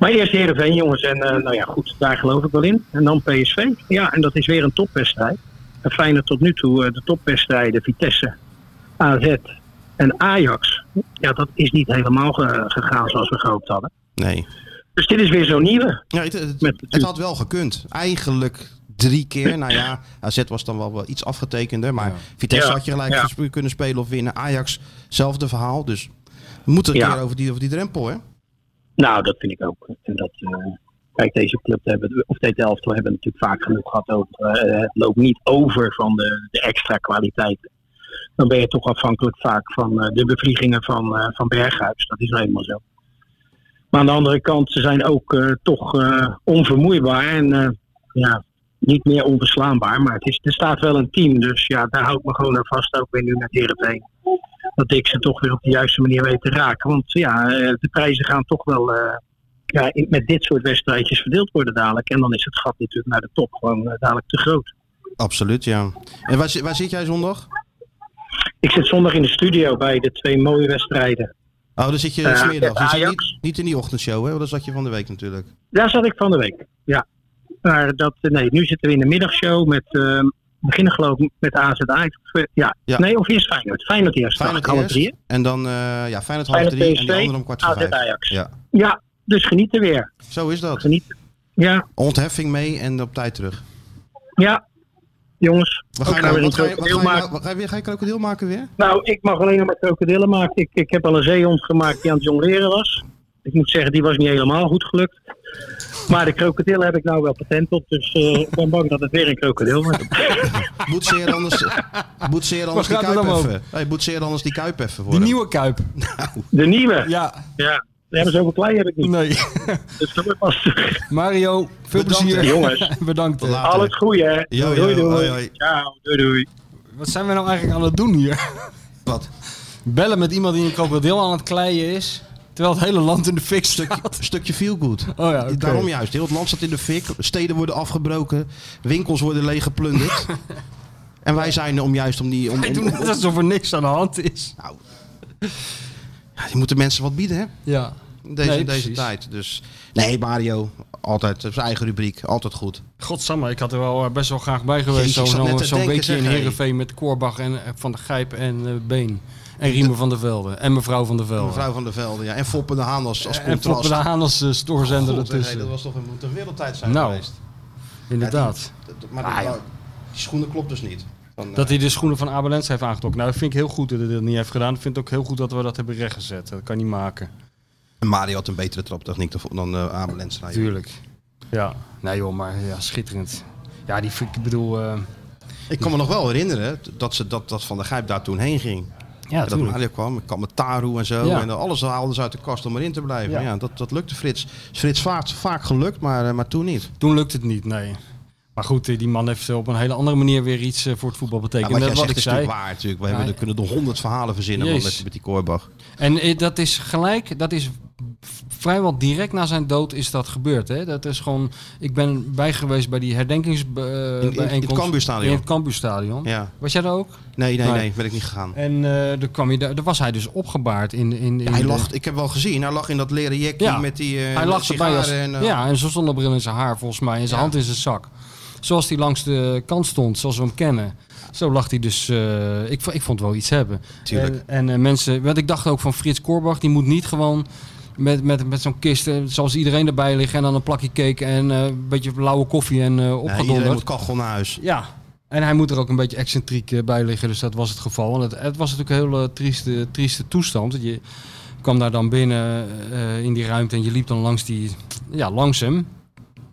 Maar eerst Heerenveen jongens. En nou ja, goed, daar geloof ik wel in. En dan PSV. Ja, en dat is weer een topwedstrijd. En Feyenoord tot nu toe eh, de topwedstrijden Vitesse, AZ en Ajax. Ja, dat is niet helemaal ge- gegaan zoals we gehoopt hadden. Nee. Dus dit is weer zo'n nieuwe. Ja, het, het, Met- het had wel gekund. Eigenlijk drie keer. Nou ja, AZ was dan wel, wel iets afgetekender. Maar Vitesse Ja, had je gelijk ja. kunnen spelen of winnen. Ajax, zelfde verhaal. Dus we moeten een Ja. keer over die, over die drempel, hè? Nou, dat vind ik ook. En dat, eh, kijk, deze club hebben, of deze elftal hebben natuurlijk vaak genoeg gehad over. eh, het loopt niet over van de, de extra kwaliteiten. Dan ben je toch afhankelijk vaak van eh, de bevliegingen van, eh, van Berghuis. Dat is nou eenmaal zo. Maar aan de andere kant, ze zijn ook toch onvermoeibaar en ja, niet meer onverslaanbaar. Maar het is, er staat wel een team, dus ja, daar hou ik me gewoon aan vast. Ook weer nu met Heerenveen. Dat ik ze toch weer op de juiste manier weet te raken. Want ja, de prijzen gaan toch wel ja, met dit soort wedstrijdjes verdeeld worden dadelijk. En dan is het gat natuurlijk naar de top gewoon eh, dadelijk te groot. Absoluut, ja. En waar, waar zit jij zondag? Ik zit zondag in de studio bij de twee mooie wedstrijden. Oh, dan zit je Eh, smiddag. Dus Ajax. niet, niet in die ochtendshow, hè? Want dat zat je van de week natuurlijk. Daar zat ik van de week. Ja. Maar dat, eh, nee, nu zitten we in de middagshow met. eh, we beginnen geloof ik met AZ Ajax. Of, eh, Ja. Ja. nee, of eerst Feyenoord. Feyenoord eerst. Feyenoord half eerst. drie. En dan, eh ja, Feyenoord half Feyenoord drie. En die PSV, andere om kwart voor AZ vijf. Ajax. Ja, Ja, dus genieten weer. zo is dat. Genieten. Ja, Ontheffing mee en op tijd terug. ja. Jongens, Wat ook ga je, gaan nou, we wat een ga je, wat ga krokodil je, nou- maken. wat ga je, weer- ga je krokodil maken weer? Nou, ik mag alleen nog maar krokodillen maken. Ik, ik heb al een zeehond gemaakt die aan het jongleren was. Ik moet zeggen, die was niet helemaal goed gelukt. Maar de krokodil heb ik nou wel patent op. Dus eh, ik ben bang dat het weer een krokodil wordt. Boetseer anders, boetseer anders die gaat het kuip even. Hey, boetseer anders die kuip even voor Die hem. nieuwe Kuip. De nieuwe. Ja, Ja. Ja, maar zoveel klei heb ik niet. nee. Dus dat wordt lastig. Mario, veel Bedankt, plezier. Jongens. Bedankt. Tot hè. later. Al het goede, hè. Jo, doei, doei. hoi, hoi. Ciao, doei, doei. Wat zijn we nou eigenlijk aan het doen hier? Wat? Bellen met iemand die een krokodil aan het kleien is. Terwijl het hele land in de fik Stukje, staat. stukje feel good. Oh ja, oké. Daarom juist. Heel het land staat in de fik. Steden worden afgebroken. Winkels worden leeggeplunderd. en wij zijn er om juist om die... Om, Wij om, doen om- alsof er niks aan de hand is. nou, ja, je moet de mensen wat bieden, hè? Ja. In deze, Nee, deze tijd. Dus nee, Mario. Altijd zijn eigen rubriek. Altijd goed. Godsamme, ik had er wel eh, best wel graag bij geweest. Zo'n zo denken, weekje in. Heerenveen met Korbach en eh, Van de Gijp en eh, Been. En Riemen van der Velde. En mevrouw van der Velde. Mevrouw van der Velde. Ja. En Foppe de Haan als, als en contrast. Foppe de Haan als eh, stoorzender God, ertussen. hey, dat was toch een, moet een wereldtijd zijn Nou, geweest. Inderdaad. Maar Ah, die, ja. die schoenen klopt dus niet. Van, Dat eh, hij de schoenen van Abel Lens heeft aangetrokken. Nou, dat vind ik heel goed dat hij dat niet heeft gedaan. Ik vind het ook heel goed dat we dat hebben rechtgezet. Dat kan niet maken. Mario had een betere traptechniek dan, uh, Abel Lenstra. joh. Tuurlijk. Ja, nee joh, maar ja, schitterend. Ja, die, ik bedoel... eh, Ik kan me nog wel herinneren dat, ze, dat, dat Van der Gijp daar toen heen ging. ja, dat. Mario kwam. Ik kwam met Taru en zo. Ja. En alles haalden ze uit de kast om erin te blijven. Ja. Ja. dat, dat lukte Frits. Frits vaak, vaak gelukt, maar, eh, maar toen niet. Toen lukt het niet, nee. Maar goed, eh, die man heeft op een hele andere manier weer iets eh, voor het voetbal Ja, betekend. wat jij wat ik is zei. natuurlijk waar. Natuurlijk. We Ja, hebben, er kunnen er honderd verhalen verzinnen man, met, met die Korbach. En eh, dat is gelijk, dat is vrijwel direct na zijn dood is dat gebeurd. Hè? Dat is gewoon, ik ben bij geweest bij die herdenkingsbijeenkomst. in het Cambuurstadion. In het Cambuurstadion. Ja. Was jij daar ook? Nee, nee, Nee. nee, ben ik niet gegaan. En eh daar, kwam je, daar, was hij dus opgebaard in, in, in hij de- lag, ik heb wel gezien, hij lag in dat leren jekje Ja. met die uh, hij lag erbij als, en, eh, ja, en zo'n zonnebril in zijn haar volgens mij. En zijn Ja. hand in zijn zak. Zoals hij langs de kant stond, zoals we hem kennen. Zo lag hij dus... eh, ik, ik vond wel iets hebben. Tuurlijk. En, en eh, mensen... Want ik dacht ook van Frits Korbach, die moet niet gewoon... Met, met, met zo'n kist, eh, zoals iedereen erbij liggen en dan een plakje cake en een beetje lauwe koffie en nee, opgedonderd. iedereen moet kachel naar huis. Ja, en hij moet er ook een beetje excentriek bij liggen, dus dat was het geval. Want het, het was natuurlijk een hele trieste, trieste toestand. Je kwam daar dan binnen in die ruimte en je liep dan langs, die, ja, langs hem.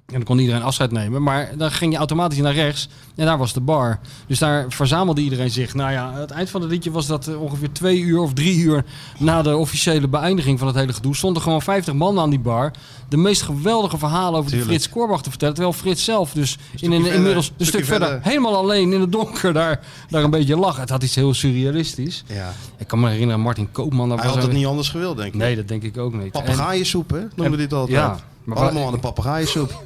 En dan kon iedereen afscheid nemen. Maar dan ging je automatisch naar rechts. En daar was de bar. Dus daar verzamelde iedereen zich. Nou ja, het eind van het liedje was dat eh, ongeveer twee uur of drie uur na de officiële beëindiging van het hele gedoe. stonden gewoon 50 man aan die bar. De meest geweldige verhalen over die Tuurlijk. Frits Korbach te vertellen. Terwijl Frits zelf dus in een, verder, inmiddels een stuk verder, verder. helemaal alleen in het donker daar, daar een beetje lag. Het had iets heel surrealistisch. Ja. Ik kan me herinneren, Martin Koopman. Hij was had het niet anders gewild, denk ik. Nee, dat denk ik ook niet. En- Papegaaiensoep, hè? Noemde dit altijd. Ja, maar Allemaal aan de papegaaiensoep.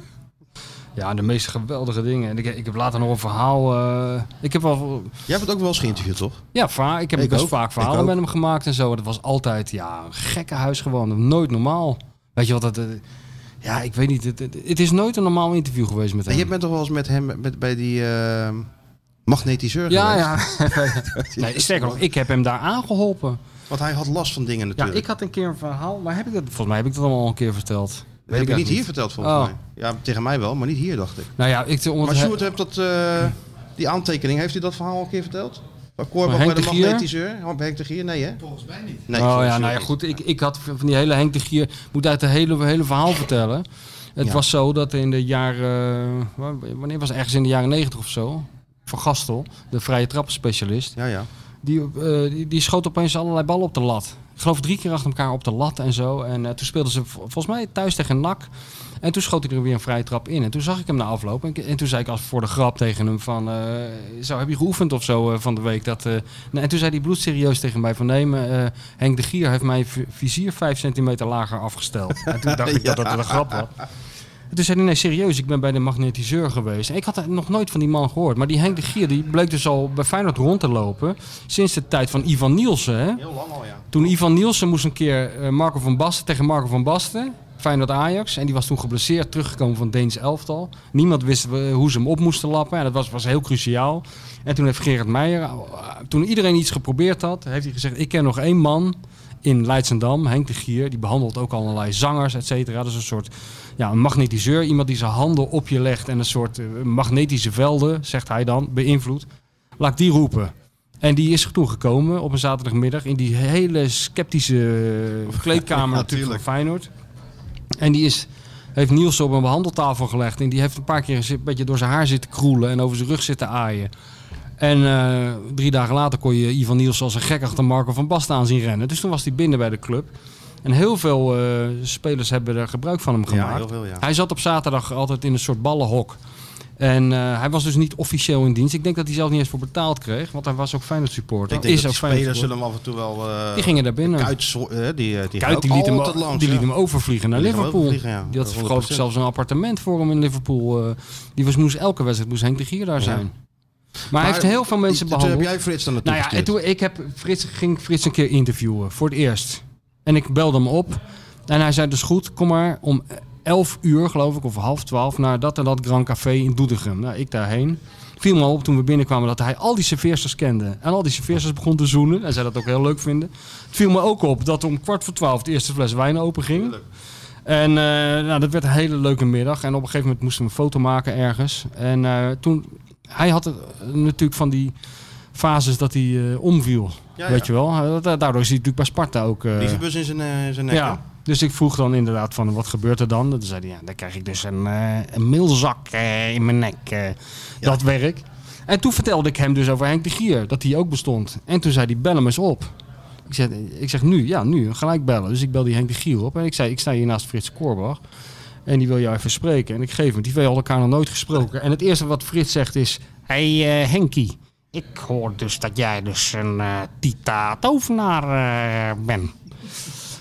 Ja, de meest geweldige dingen. En ik, ik heb later nog een verhaal. eh, ik heb wel. Jij hebt het ook wel eens geïnterviewd, toch? Ja, va- ik heb Ik best ook. vaak verhalen met hem gemaakt en zo. Dat was altijd, ja, een gekke huis gewoon. Nooit normaal. Weet je wat dat. eh, ja, ik weet niet. Het, het, is nooit een normaal interview geweest met En hem. je bent toch wel eens met hem met, bij die eh, magnetiseur ja, geweest? ja. nee, sterker nog, ik heb hem daar aangeholpen. Want hij had last van dingen Ja, natuurlijk. ik had een keer een verhaal. Maar heb ik dat? Volgens mij heb ik dat allemaal al een keer verteld. Dat heb ik je niet hier verteld, volgens Oh. mij. Ja, tegen mij wel, maar niet hier, dacht ik. Nou ja, ik. Omdat Maar Sjoerd heeft dat, eh, die aantekening, heeft hij dat verhaal al een keer verteld? Van Korbach bij de de Gier? magnetiseur? Oh, Henk de Gier? Nee, hè? Volgens mij niet. Nee, oh ja, nou ja, niet. goed. Ik, ik had van die hele Henk de Gier. Moet uit het hele, hele verhaal vertellen. Het Ja. was zo dat in de jaren. wa- Wanneer was het? Ergens in de jaren negentig of zo. Van Gastel, de vrije trappenspecialist. Ja, ja. Die, eh, die, die schoot opeens allerlei ballen op de lat. Ik geloof drie keer achter elkaar op de lat en zo. En eh, toen speelden ze volgens mij thuis tegen NAC. En toen schoot hij er weer een vrije trap in. En toen zag ik hem na afloop. En, ik- en toen zei ik als voor de grap tegen hem van... zo, heb je geoefend of zo eh, van de week? Dat, en toen zei hij bloedserieus tegen mij van... Nee, maar, Henk de Gier heeft mijn vi- vizier vijf centimeter lager afgesteld. En toen dacht ik dat het een grap was. En toen zei hij, nee, serieus, ik ben bij de magnetiseur geweest. En ik had nog nooit van die man gehoord. Maar die Henk de Gier die bleek dus al bij Feyenoord rond te lopen... sinds de tijd van Ivan Nielsen, hè? Heel lang al, ja. Toen Ivan Nielsen moest een keer eh, Marco van Basten tegen Marco van Basten. Feyenoord Ajax. En die was toen geblesseerd teruggekomen van het Deens elftal. Niemand wist eh, hoe ze hem op moesten lappen. En dat was, was heel cruciaal. En toen heeft Gerard Meijer, eh, toen iedereen iets geprobeerd had, heeft hij gezegd: Ik ken nog één man in Leidsendam, Henk de Gier. Die behandelt ook allerlei zangers, et cetera. Dat is een soort ja, een magnetiseur. Iemand die zijn handen op je legt en een soort eh, magnetische velden, zegt hij dan, beïnvloedt. Laat ik die roepen. En die is toen gekomen op een zaterdagmiddag in die hele sceptische eh, kleedkamer Ja, natuurlijk tuurlijk. van Feyenoord. En die is, heeft Niels op een behandeltafel gelegd. En die heeft een paar keer een beetje door zijn haar zitten kroelen en over zijn rug zitten aaien. En eh, drie dagen later kon je Ivan Niels als een gek achter Marco van Basten aan zien rennen. Dus toen was hij binnen bij de club. En heel veel eh, spelers hebben er gebruik van hem Ja, gemaakt. heel veel, ja. Hij zat op zaterdag altijd in een soort ballenhok. En eh, hij was dus niet officieel in dienst. Ik denk dat hij zelf niet eens voor betaald kreeg. Want hij was ook Feyenoord supporter. Ik denk is dat ook Feyenoord spelers zullen hem af en toe wel... Die gingen daar binnen. Kuit, die, die, Kuit, die liet, hem, langs, die ja. liet hem overvliegen naar Die Liverpool. overvliegen, ja. Die had 100%. geloof ik zelfs een appartement voor hem in Liverpool. die was, moest elke wedstrijd moest Henk de Gier daar zijn. Maar, hij heeft heel veel mensen Toen behandeld. heb jij Frits dan naartoe Nou ja, en toen ik heb Frits, ging Frits een keer interviewen, voor het eerst. En ik belde hem op. En hij zei dus goed, kom maar om 11 uur, geloof ik, of half 12, naar dat en dat Grand Café in Doetinchem. Nou, ik daarheen. Viel me op toen we binnenkwamen dat hij al die serveersters kende. En al die serveersters begon te zoenen. En zij dat ook heel leuk vinden. Het viel me ook op dat om kwart voor twaalf de eerste fles wijn open ging. En eh, nou, dat werd een hele leuke middag. En op een gegeven moment moesten we een foto maken ergens. En eh, toen, hij had het, eh, natuurlijk van die fases dat hij eh, omviel. Ja, weet ja. je wel. Da- Daardoor is hij natuurlijk bij Sparta ook... eh, Brievenbus in zijn, zijn nek. hè? ja, dus ik vroeg dan inderdaad van wat gebeurt er dan? Toen zei hij, ja, dan krijg ik dus een, eh een meelzak eh, in mijn nek. Dat werk. En toen vertelde ik hem dus over Henk de Gier, dat hij ook bestond. En toen zei hij, bel hem eens op. Ik zeg, ik zeg nu, ja nu, gelijk bellen. Dus ik bel die Henk de Gier op en ik zei, ik sta hier naast Frits Korbach. En die wil jou even spreken. En ik geef hem, die twee hadden elkaar nog nooit gesproken. En het eerste wat Frits zegt is, hey eh, Henkie, ik hoor dus dat jij dus een eh Tita Tovenaar eh, bent.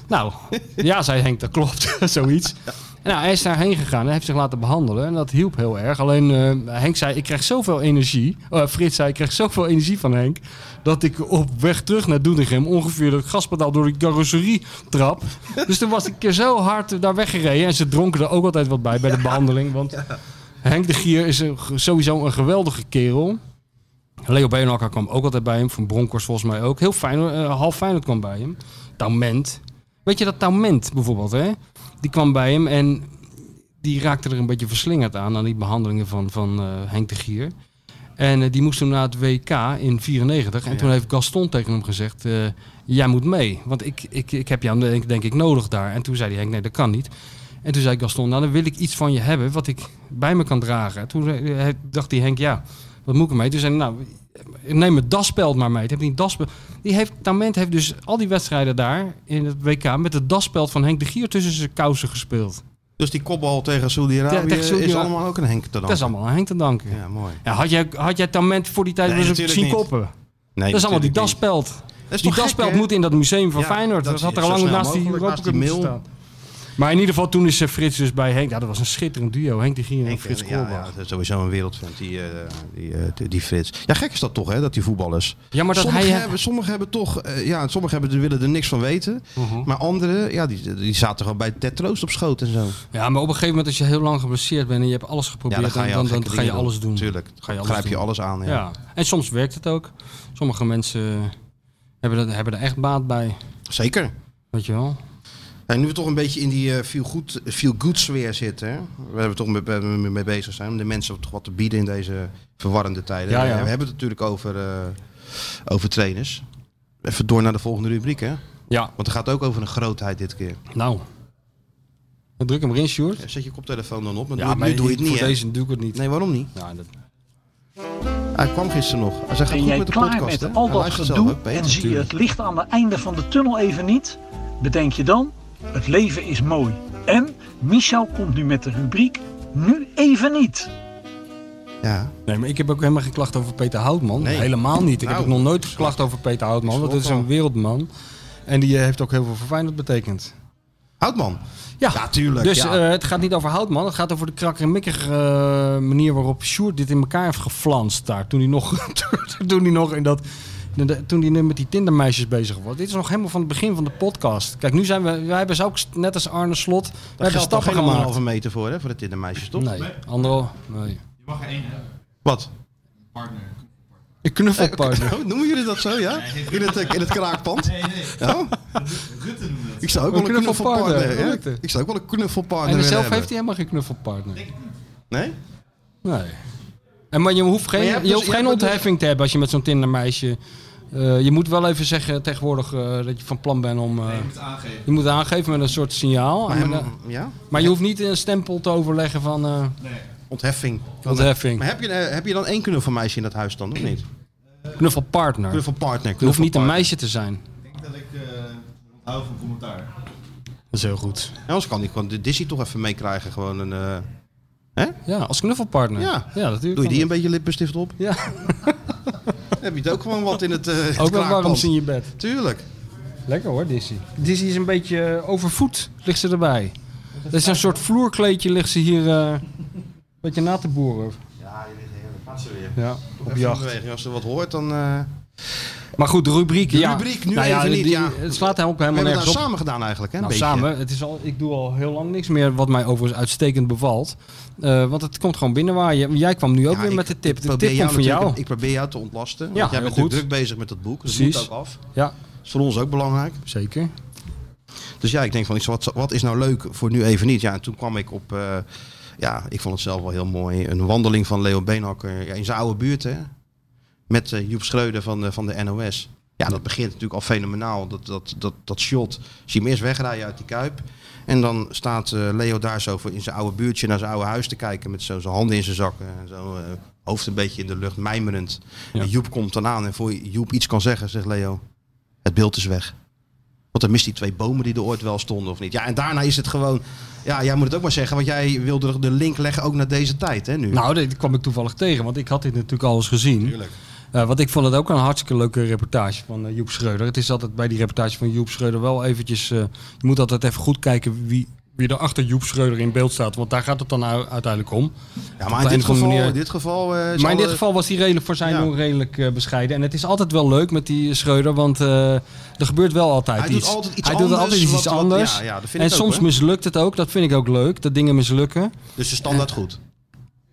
Nou, ja, zei Henk, dat klopt. Zoiets. Nou, hij is daarheen gegaan en heeft zich laten behandelen. En dat hielp heel erg. Alleen eh, Henk zei, ik krijg zoveel energie. eh, Frits zei, ik krijg zoveel energie van Henk. Dat ik op weg terug naar Doetinchem ongeveer het gaspedaal door die carrosserie trap. Dus toen was ik keer zo hard daar weggereden. En ze dronken er ook altijd wat bij, bij de behandeling. Want Henk de Gier is een, sowieso een geweldige kerel. Leo Beenhakker kwam ook altijd bij hem. Van Bronckhorst volgens mij ook. Heel fijn, eh, half Feyenoord kwam bij hem. Taument. Weet je dat Taument bijvoorbeeld, hè? Die kwam bij hem en die raakte er een beetje verslingerd aan, aan die behandelingen van, van eh, Henk de Gier. En eh, die moest toen naar het WK in 94. En toen heeft Gaston tegen hem gezegd, eh, jij moet mee. Want ik, ik, ik heb jou denk, denk ik nodig daar. En toen zei hij, Henk, nee dat kan niet. En toen zei Gaston, nou dan wil ik iets van je hebben wat ik bij me kan dragen. Toen dacht die Henk, ja, wat moet ik ermee? Toen zei hij, nou, neem het daspeld maar mee. Die daspeld. Die heeft, Tament heeft dus al die wedstrijden daar in het WK met het daspeld van Henk de Gier tussen zijn kousen gespeeld. Dus die kopbal tegen Saudi-Arabië is allemaal ook een Henk te danken. Dat is allemaal aan Henk te danken. Ja, mooi. Ja, had, jij, had jij Tament voor die tijd Nee, zien niet. koppen? Nee, dat is allemaal die daspeld. Die daspeld moet in dat museum van Ja, Feyenoord. dat Dat had er al lang naast die die mail. staan. Maar in ieder geval, toen is eh, Frits dus bij Henk. Ja, dat was een schitterend duo. Henk de Gier en Henk, Frits ja, ja, Koolbach. dat is sowieso een wereldvent, die, eh, die, eh, die, die Frits. Ja, gek is dat toch, hè, dat die voetballers. Ja, maar dat sommigen, hij... hebben, sommigen hebben toch, eh, ja, sommigen hebben, willen er niks van weten. Mhm. Maar anderen, ja, die, die zaten gewoon bij Ted Troost op schoot en zo. Ja, maar op een gegeven moment als je heel lang geblesseerd bent en je hebt alles Ja, geprobeerd, dan ga je, dan, dan, ga je alles doen. Tuurlijk, Ga je alles grijp je doen. alles aan. Ja. Ja. En soms werkt het ook. Sommige mensen hebben, er- hebben er echt baat bij. Zeker. Weet je wel? En nu we toch een beetje in die eh, feel, good, feel good sfeer zitten, hè? we hebben toch mee, mee- mee bezig zijn om de mensen toch wat te bieden in deze verwarrende tijden. Ja, ja. We hebben het natuurlijk over, eh, over trainers. Even door naar de volgende rubriek, hè? Ja. Want het gaat ook over een grootheid dit keer. Nou. Druk hem erin, Sjoerd. Ja, Zet je koptelefoon dan op, maar, Ja, doe, maar nu doe je het niet, voor deze doe ik het niet. Nee, waarom niet? Ja, dat... Hij kwam gisteren nog. Hij zei, gaat Ben goed jij met de klaar podcast, met al dat gedoe en zie je het licht aan het einde van de tunnel even niet? Bedenk je dan, het leven is mooi. En Michel komt nu met de rubriek Nu even niet. Ja, Nee, maar ik heb ook helemaal geen klacht over Peter Houtman. Nee. Helemaal niet. Ik heb Nou, ook nog nooit geklacht over Peter Houtman. Want het is een wereldman. En die eh, heeft ook heel veel voor Feyenoord betekend. Houtman. Ja, Ja, tuurlijk. Dus ja. eh, het gaat niet over Houtman. Het gaat over de krakkemikkige eh, manier waarop Sjoerd dit in elkaar heeft geflanst daar. Toen hij nog, toen hij nog in dat... de- Toen hij met die Tindermeisjes bezig was. Dit is nog helemaal van het begin van de podcast. Kijk, nu zijn we... Wij hebben ze ook net als Arne Slot... We hebben stappen geen gemaakt. anderhalve meter voor, hè? Voor de Tindermeisjes, toch? Nee, anderhalf... Nee. Je mag er één hebben. Wat? Partner. Een knuffelpartner. Oh, noemen jullie dat zo, ja? In het, eh, in het kraakpand? Nee, nee. Oh? Rutte noemde het. Ik zou ook Een wel een knuffelpartner, knuffelpartner ja. hebben. Ik zou ook wel een knuffelpartner En zelf heeft hij helemaal geen knuffelpartner. Nee? Nee. En, maar je hoeft geen, je je dus- hoeft je geen hebt dus- ontheffing te hebben als je met zo'n Tindermeisje... eh, je moet wel even zeggen tegenwoordig eh, dat je van plan bent om... eh, Nee, je moet aangeven. je moet aangeven met een soort signaal. Maar, En, eh, ja? maar je hoeft niet een stempel te overleggen van eh, Nee. Ontheffing. ontheffing. Maar heb je, eh, heb je dan één knuffelmeisje in dat huis dan, of niet? Knuffelpartner. Knuffelpartner. Het hoeft niet een knuffelpartner. meisje te zijn. Ik denk dat ik eh onthoud van commentaar. Dat is heel goed. Ja, anders kan ik gewoon de Dizzy toch even meekrijgen. Gewoon een... Ja, als knuffelpartner. Ja. natuurlijk. doe je die een beetje lippenstift op? Ja, heb je het ook gewoon wat in het, eh het ook wel warm kraakpand. in je bed. Tuurlijk. Lekker hoor, Dizzy. Dizzy is een beetje eh, overvoed, ligt ze erbij. Dat is een soort vloerkleedje, ligt ze hier eh, een beetje na te boeren. Ja, je ligt heerlijk. Gaat ze weer. Ja, op Even jacht. bewegen. Als ze wat hoort, dan... eh, Maar goed, de rubriek. De ja. rubriek, nu Nou ja, even niet, die- ja. Het slaat helemaal, we hebben nergens dat op. samen gedaan eigenlijk, hè? Nou, samen. Het is al, ik doe al heel lang niks meer wat mij overigens uitstekend bevalt. Eh, want het komt gewoon binnen waar je... Jij kwam nu ook weer ik- met de tip. De tip komt van jou. Ik probeer jou te ontlasten. want Ja, jij bent natuurlijk druk bezig met dat boek. Dus Precies. moet ook af. Ja, Dat is voor ons ook belangrijk. zeker. Dus ja, ik denk van, ik, wat, wat is nou leuk voor nu even niet? Ja, en toen kwam ik op, eh, ja, ik vond het zelf wel heel mooi. Een wandeling van Leo Beenhakker ja, in zijn oude buurt, hè. Met eh, Joep Schreuder van de, van de NOS. Ja, dat begint natuurlijk al fenomenaal. Dat, dat, dat, dat shot. Zie je hem eerst wegrijden uit die Kuip. En dan staat eh, Leo daar zo voor in zijn oude buurtje naar zijn oude huis te kijken. Met zo zijn handen in zijn zakken. En zo eh, hoofd een beetje in de lucht, mijmerend. Ja. En Joep komt dan aan. En voor Joep iets kan zeggen, zegt Leo. Het beeld is weg. Want dan mist die twee bomen die er ooit wel stonden of niet. Ja, en daarna is het gewoon... Ja, jij moet het ook maar zeggen. Want jij wilde de link leggen ook naar deze tijd, hè, nu. Nou, dit kwam ik toevallig tegen, want ik had dit natuurlijk al eens gezien. Tuurlijk. Eh, want ik vond het ook een hartstikke leuke reportage van eh, Joep Schreuder. Het is altijd bij die reportage van Joep Schreuder wel eventjes... eh, je moet altijd even goed kijken wie, wie er achter Joep Schreuder in beeld staat. Want daar gaat het dan uiteindelijk om. Ja, maar in dit geval... manier- In dit geval, Maar in dit geval was hij redelijk voor zijn Ja. redelijk bescheiden. En het is altijd wel leuk met die Schreuder, want er gebeurt wel altijd Hij doet iets. altijd iets hij doet altijd iets wat- wat- anders. ja, ja, dat vind en ik soms mislukt het ook. Dat vind ik ook leuk, dat dingen mislukken. Dus de standaard goed.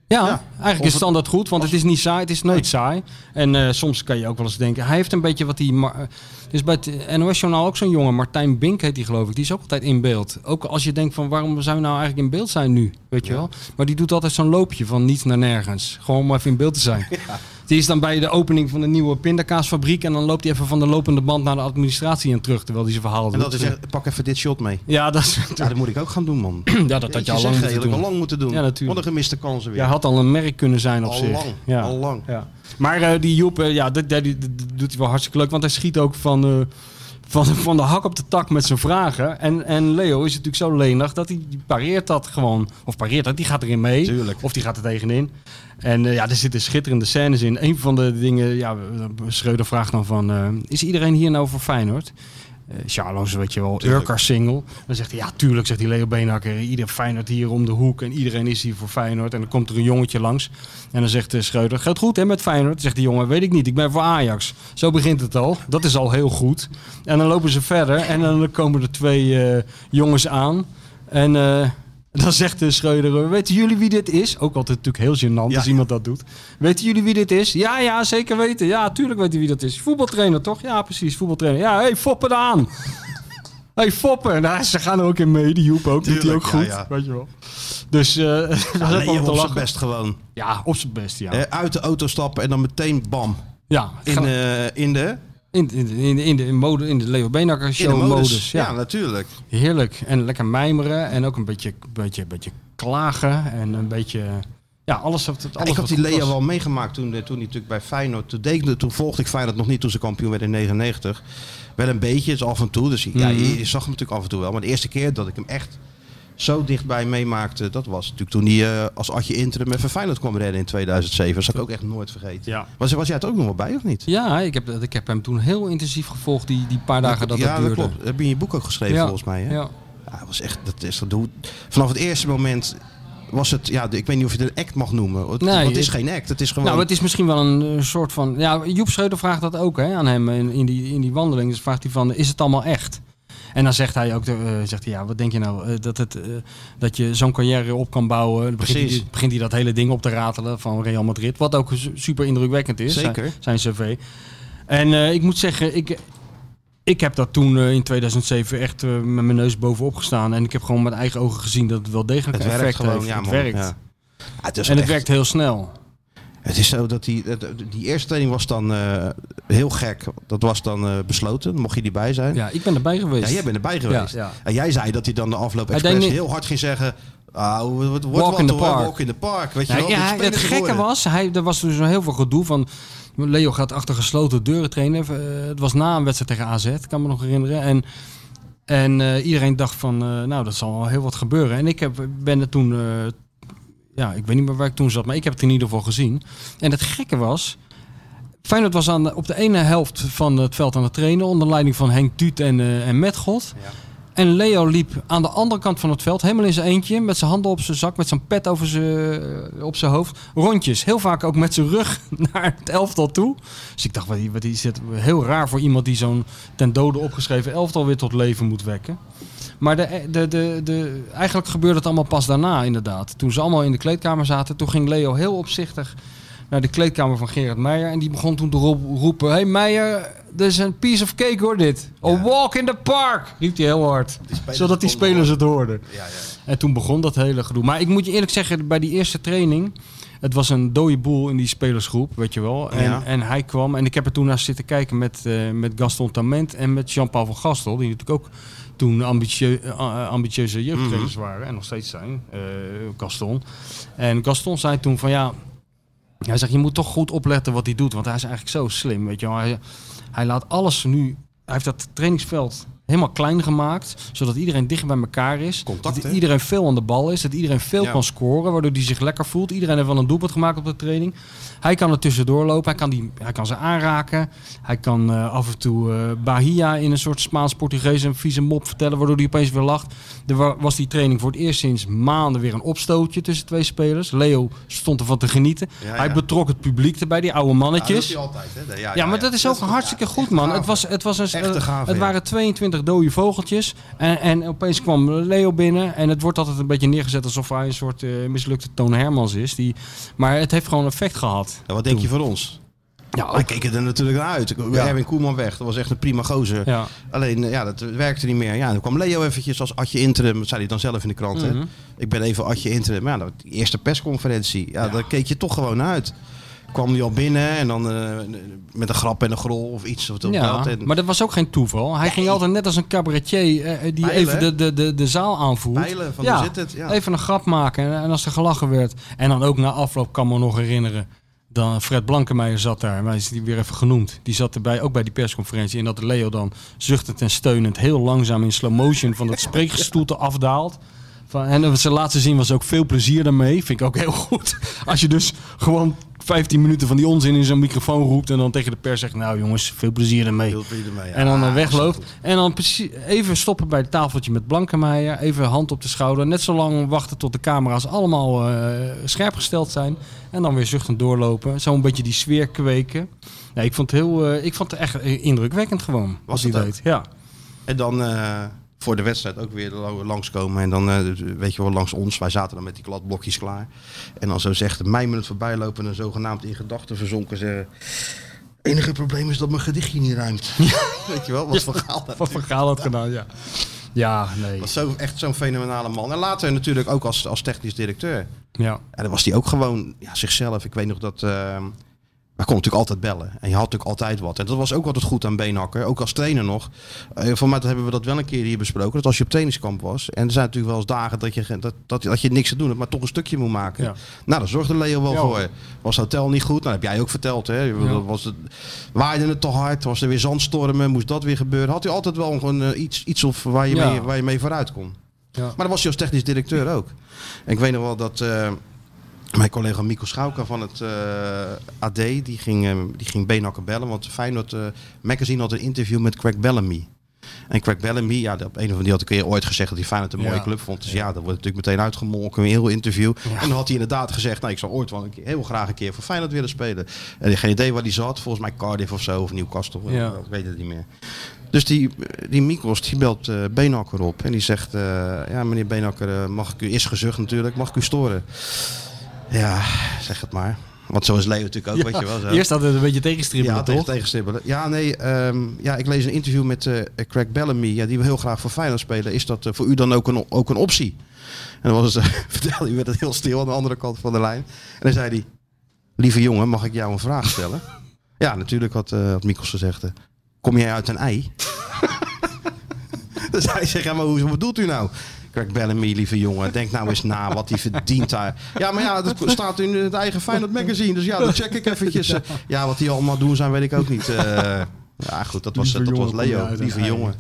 Ja, Ja. eigenlijk is standaard goed, want het is niet saai. Het is nooit saai. En eh, soms kan je ook wel eens denken, hij heeft een beetje wat die... Mar- eh, dus bij het NOS-journaal ook zo'n jongen, Martijn Bink heet die geloof ik. Die is ook altijd in beeld. Ook als je denkt van, waarom zou je nou eigenlijk in beeld zijn nu? Weet je Ja. wel? Maar die doet altijd zo'n loopje van niets naar nergens. Gewoon om even in beeld te zijn. Die is dan bij de opening van de nieuwe pindakaasfabriek. En dan loopt hij even van de lopende band naar de administratie en terug. Terwijl hij zijn verhaal En doet. dat is echt, pak even dit shot mee. Ja, dat, is, Ja, dat moet ik ook gaan doen, man. ja, dat had je al lang moeten doen. al lang moeten doen. Ja, natuurlijk. Wat een gemiste kansen weer. Jij had al een merk kunnen zijn op al zich. lang, Ja. al lang. Ja. Maar eh, die Joep, eh, ja, dat, dat, dat- dat doet hij wel hartstikke leuk. Want hij schiet ook van, eh, van, van de hak op de tak met zijn vragen. En, en Leo is natuurlijk zo lenig dat hij die pareert dat gewoon. Of pareert dat, die gaat erin mee. Tuurlijk. Of die gaat er tegenin. En eh, ja, er zitten schitterende scènes in. Een van de dingen, ja, Schreuder vraagt dan van... eh, is iedereen hier nou voor Feyenoord? Charlo's, weet je wel. Urkar single. Dan zegt hij, ja, tuurlijk, zegt die Leo Beenhakker. Ieder Feyenoord hier om de hoek en iedereen is hier voor Feyenoord. En dan komt er een jongetje langs. En dan zegt eh, Schreuder, gaat goed hè met Feyenoord? Zegt die jongen, weet ik niet, ik ben voor Ajax. Zo begint het al. Dat is al heel goed. En dan lopen ze verder en dan komen er twee eh, jongens aan. En dan zegt de Schreuder, weten jullie wie dit is? Ook altijd natuurlijk heel gênant Ja. als iemand dat doet. Weten jullie wie dit is? Ja, ja, zeker weten. Ja, tuurlijk weten wie dat is. Voetbaltrainer toch? Ja, precies, voetbaltrainer. Ja, hey, foppen aan. hey, foppen. Nou, ze gaan er ook in mee, die Joep ook. Doet hij ook goed, ja, ja. weet je wel. Dus wel nee, op zijn best gewoon. Ja, op zijn best, ja. Eh, uit de auto stappen en dan meteen bam. ja, In, eh, in de, in, in, in, in de in mode, in de Leo de show modus. modus. Ja. Ja, natuurlijk. heerlijk. En lekker mijmeren en ook een beetje, beetje, beetje klagen en een beetje... Ja, alles, wat- alles ik had die was. wel meegemaakt toen, eh, toen hij natuurlijk bij Feyenoord... Toen, deed, toen volgde ik Feyenoord nog niet toen ze kampioen werden in 99. Wel een beetje, dus af en toe. Dus ja, Mhm. je, je zag hem natuurlijk af en toe wel. Maar de eerste keer dat ik hem echt zo dichtbij meemaakte... Dat was natuurlijk toen hij eh, als Adje Interim even Feyenoord kwam redden in 2007. Dat zal ik ook echt nooit vergeten. Ja. Was, was jij het ook nog wel bij of niet? Ja, ik heb, ik heb hem toen heel intensief gevolgd, die, die paar dagen dat ja, dat duurde. dat klopt. Dat heb je in je boek ook geschreven Ja, volgens mij. Hè? Ja. Ja, het was echt, dat is, dat doe, vanaf het eerste moment was het, ja, ik weet niet of je het een act mag noemen. Het, Nee, want het is het- geen act, het is gewoon... Nou, het is misschien wel een eh, soort van... Ja, Joep Schreuder vraagt dat ook hè, aan hem in, in, die, in die wandeling. Dus vraagt hij van, is het allemaal echt? En dan zegt hij ook, eh, zegt hij, ja, wat denk je nou, eh, dat, het, eh, dat je zo'n carrière op kan bouwen. Dan begint hij, begint hij dat hele ding op te ratelen van Real Madrid. Wat ook su- super indrukwekkend is, Zeker. zijn, zijn cv. En ik moet zeggen, ik, ik heb dat toen in 2007 echt met mijn neus bovenop gestaan. En ik heb gewoon met eigen ogen gezien dat het wel degelijk het een werkt effect gewoon, heeft. ja het man. werkt. Ja. Ja, het is En het echt- werkt heel snel. Het is zo dat die, die eerste training was dan eh, heel gek. Dat was dan eh, besloten, mocht je niet bij zijn. Ja. Ja, ik ben erbij geweest. jij bent erbij geweest. Ja, ja. En jij zei dat hij dan de afloop expres niet- heel hard ging zeggen... Ah, wat, wat, Walk in the park. Walk in the park. Weet je Ja, wel, ja, het gekke worden. was, hij, er was dus heel veel gedoe van... Leo gaat achter gesloten deuren trainen. Eh, het was na een wedstrijd tegen AZ, kan me nog herinneren. En, en iedereen dacht van, nou, dat zal wel heel wat gebeuren. En ik heb, ben er toen... ja, ik weet niet meer waar ik toen zat, maar ik heb het in ieder geval gezien. En het gekke was... Feyenoord was aan de, op de ene helft van het veld aan het trainen... onder leiding van Henk Tuut en, eh en Metgod. En Leo liep aan de andere kant van het veld, helemaal in zijn eentje, met zijn handen op zijn zak, met zijn pet over zijn, eh, op zijn hoofd. Rondjes, heel vaak ook met zijn rug naar het elftal toe. Dus ik dacht, wat, wat is dit heel raar voor iemand die zo'n ten dode opgeschreven elftal weer tot leven moet wekken. Maar de, de, de, de, eigenlijk gebeurde het allemaal pas daarna, inderdaad. Toen ze allemaal in de kleedkamer zaten, toen ging Leo heel opzichtig naar de kleedkamer van Gerard Meijer. En die begon toen te roep- roepen: Hey Meijer, dit is een piece of cake hoor, dit. A walk in the park, riep hij heel hard. Zodat die spelers het hoorden. Ja, ja. En toen begon dat hele gedoe. Maar ik moet je eerlijk zeggen, bij die eerste training. Het was een dode boel in die spelersgroep, weet je wel. En, en hij kwam, en ik heb er toen naar zitten kijken met, eh, met Gaston Tament en met Jean-Paul van Gastel. Die natuurlijk ook toen ambitieu, eh, eh, ambitieuze jeugdtrainers Mhm. waren. En nog steeds zijn, eh, Gaston. En Gaston zei toen van ja, hij zegt je moet toch goed opletten wat hij doet. Want hij is eigenlijk zo slim, weet je wel. Hij, hij laat alles nu, hij heeft dat trainingsveld helemaal klein gemaakt. Zodat iedereen dicht bij elkaar is. Contact, dat iedereen veel aan de bal is. Dat iedereen veel Ja. kan scoren. Waardoor hij zich lekker voelt. Iedereen heeft wel een doelpunt gemaakt op de training. Hij kan er tussendoor lopen. Hij kan, die, hij kan ze aanraken. Hij kan eh, af en toe eh, Bahia in een soort Spaans-Portugees een vieze mop vertellen. Waardoor hij opeens weer lacht. Er wa- was die training voor het eerst sinds maanden weer een opstootje tussen twee spelers. Leo stond ervan te genieten. Ja, Hij ja. betrok het publiek erbij, die oude Ja, dat mannetjes. hij altijd, hè? Ja, Ja, maar dat is ook hartstikke goed, man. Het, was, het, was een, gave, het ja. waren 22 dode vogeltjes. En, en opeens kwam Leo binnen. En het wordt altijd een beetje neergezet alsof hij een soort eh, mislukte Toon Hermans is. Die, maar het heeft gewoon effect gehad. Ja, wat denk je van ons? Ja, Wij keken er natuurlijk naar uit. Ja. Erwin Koeman weg, dat was echt een prima gozer. Ja. Alleen, eh, ja, dat werkte niet meer. Ja, dan kwam Leo eventjes als Adje Interim, dat zei hij dan zelf in de krant. Mhm. hè. Ik ben even Adje Interim. Ja, dat- die eerste persconferentie, ja, daar keek je toch gewoon naar uit. Kwam hij al binnen en dan eh, met een grap en een grol of iets. Of Ja, dat. En maar dat was ook geen toeval. Hij ging altijd net als een cabaretier eh, die Pijlen, even de, de, de, de zaal aanvoert. pijlen van ja, zit het? Ja. even een grap maken. En, en als er gelachen werd. En dan ook na afloop kan me nog herinneren. Dan Fred Blankenmeijer zat daar. Wij is die weer even genoemd. Die zat erbij, ook bij die persconferentie. En dat Leo dan zuchtend en steunend heel langzaam in slow motion van het spreekgestoelte afdaalt. Van, en zijn laatste zin was ook veel plezier daarmee. Vind ik ook heel goed. Als je dus gewoon 15 minuten van die onzin in zo'n microfoon roept. En dan tegen de pers zegt: Nou jongens, veel plezier ermee. Heel plezier ermee, ja. En dan eh, Ah, wegloopt. En dan precies even stoppen bij het tafeltje met Blankenmeijer. Even hand op de schouder. Net zo lang wachten tot de camera's allemaal eh, scherp gesteld zijn. En dan weer zuchtend doorlopen. Zo een beetje die sfeer kweken. Nee, ik vond het, heel, eh, ik vond het echt indrukwekkend gewoon. Was hij deed. Ja. En dan voor de wedstrijd ook weer la- langskomen. En dan, eh, weet je wel, langs ons. Wij zaten dan met die kladblokjes klaar. En dan zo zegt een mijmerend voorbij lopen en zogenaamd in gedachten verzonken ze... enige probleem is dat mijn gedichtje niet ruimt. weet je wel, wat van Gaal dat Wat Gaal had gedaan, ja. Ja, nee. was zo, echt zo'n fenomenale man. En later natuurlijk ook als, als technisch directeur. Ja. En dan was hij ook gewoon ja, zichzelf. Ik weet nog dat... eh hij kon natuurlijk altijd bellen. En je had natuurlijk altijd wat. En dat was ook altijd goed aan Beenhakker. Ook als trainer nog. Eh voor mij hebben we dat wel een keer hier besproken. Dat als je op trainingskamp was. En er zijn natuurlijk wel eens dagen dat je, dat, dat, dat je niks te doen hebt. Maar toch een stukje moet maken. Ja. Nou, daar zorgde Leo wel Ja, voor. Was het hotel niet goed? Nou, dat heb jij ook verteld. Hè? Was het, waaide het te hard? Was er weer zandstormen? Moest dat weer gebeuren? Had hij altijd wel gewoon eh, iets, iets of waar, je mee, waar je mee vooruit kon. Ja. Maar dat was hij als technisch directeur ook. En ik weet nog wel dat eh, mijn collega Mico Schauka van het eh, AD, die ging, eh, die ging Beenhakker bellen. Want Feyenoord eh, Magazine had een interview met Craig Bellamy. En Craig Bellamy, ja, op een of andere die had een keer ooit gezegd dat hij Feyenoord een mooie Ja. club vond. Dus ja, dat wordt natuurlijk meteen uitgemolken, een heel interview. En dan had hij inderdaad gezegd, nou, ik zou ooit wel een keer, heel graag een keer voor Feyenoord willen spelen. En ik geen idee waar hij zat, volgens mij Cardiff of zo, of Newcastle, Ja. ik weet het niet meer. Dus die, die Mikos, die belt eh Beenhakker op en die zegt, ja meneer Beenhakker, eh, mag ik u, is gezucht natuurlijk, mag ik u storen? Ja, zeg het maar. Want zo is Leo natuurlijk ook, weet je wel. Zo. Eerst had het een beetje tegenstribbelen, Ja, tegen, toch? tegenstibbelen. Ja, nee, ehm, ja, ik lees een interview met eh, Craig Bellamy, ja, die wil heel graag voor Feyenoord spelen. Is dat eh, voor u dan ook een, ook een optie? En dan was het, vertelde hij, werd het heel stil aan de andere kant van de lijn. En dan zei hij, lieve jongen, mag ik jou een vraag stellen? ja, natuurlijk had, eh had Mikkels gezegd, eh, kom jij uit een ei? dus hij zegt, ja, maar hoe bedoelt u nou? Craig Bellamy, lieve jongen, denk nou eens na wat hij verdient daar. Ja, maar ja, dat staat in het eigen Feyenoord magazine. Dus ja, dan check ik eventjes. ja, wat die allemaal doen zijn, weet ik ook niet. Eh, ja, goed, dat was, dat was Leo, lieve jongen.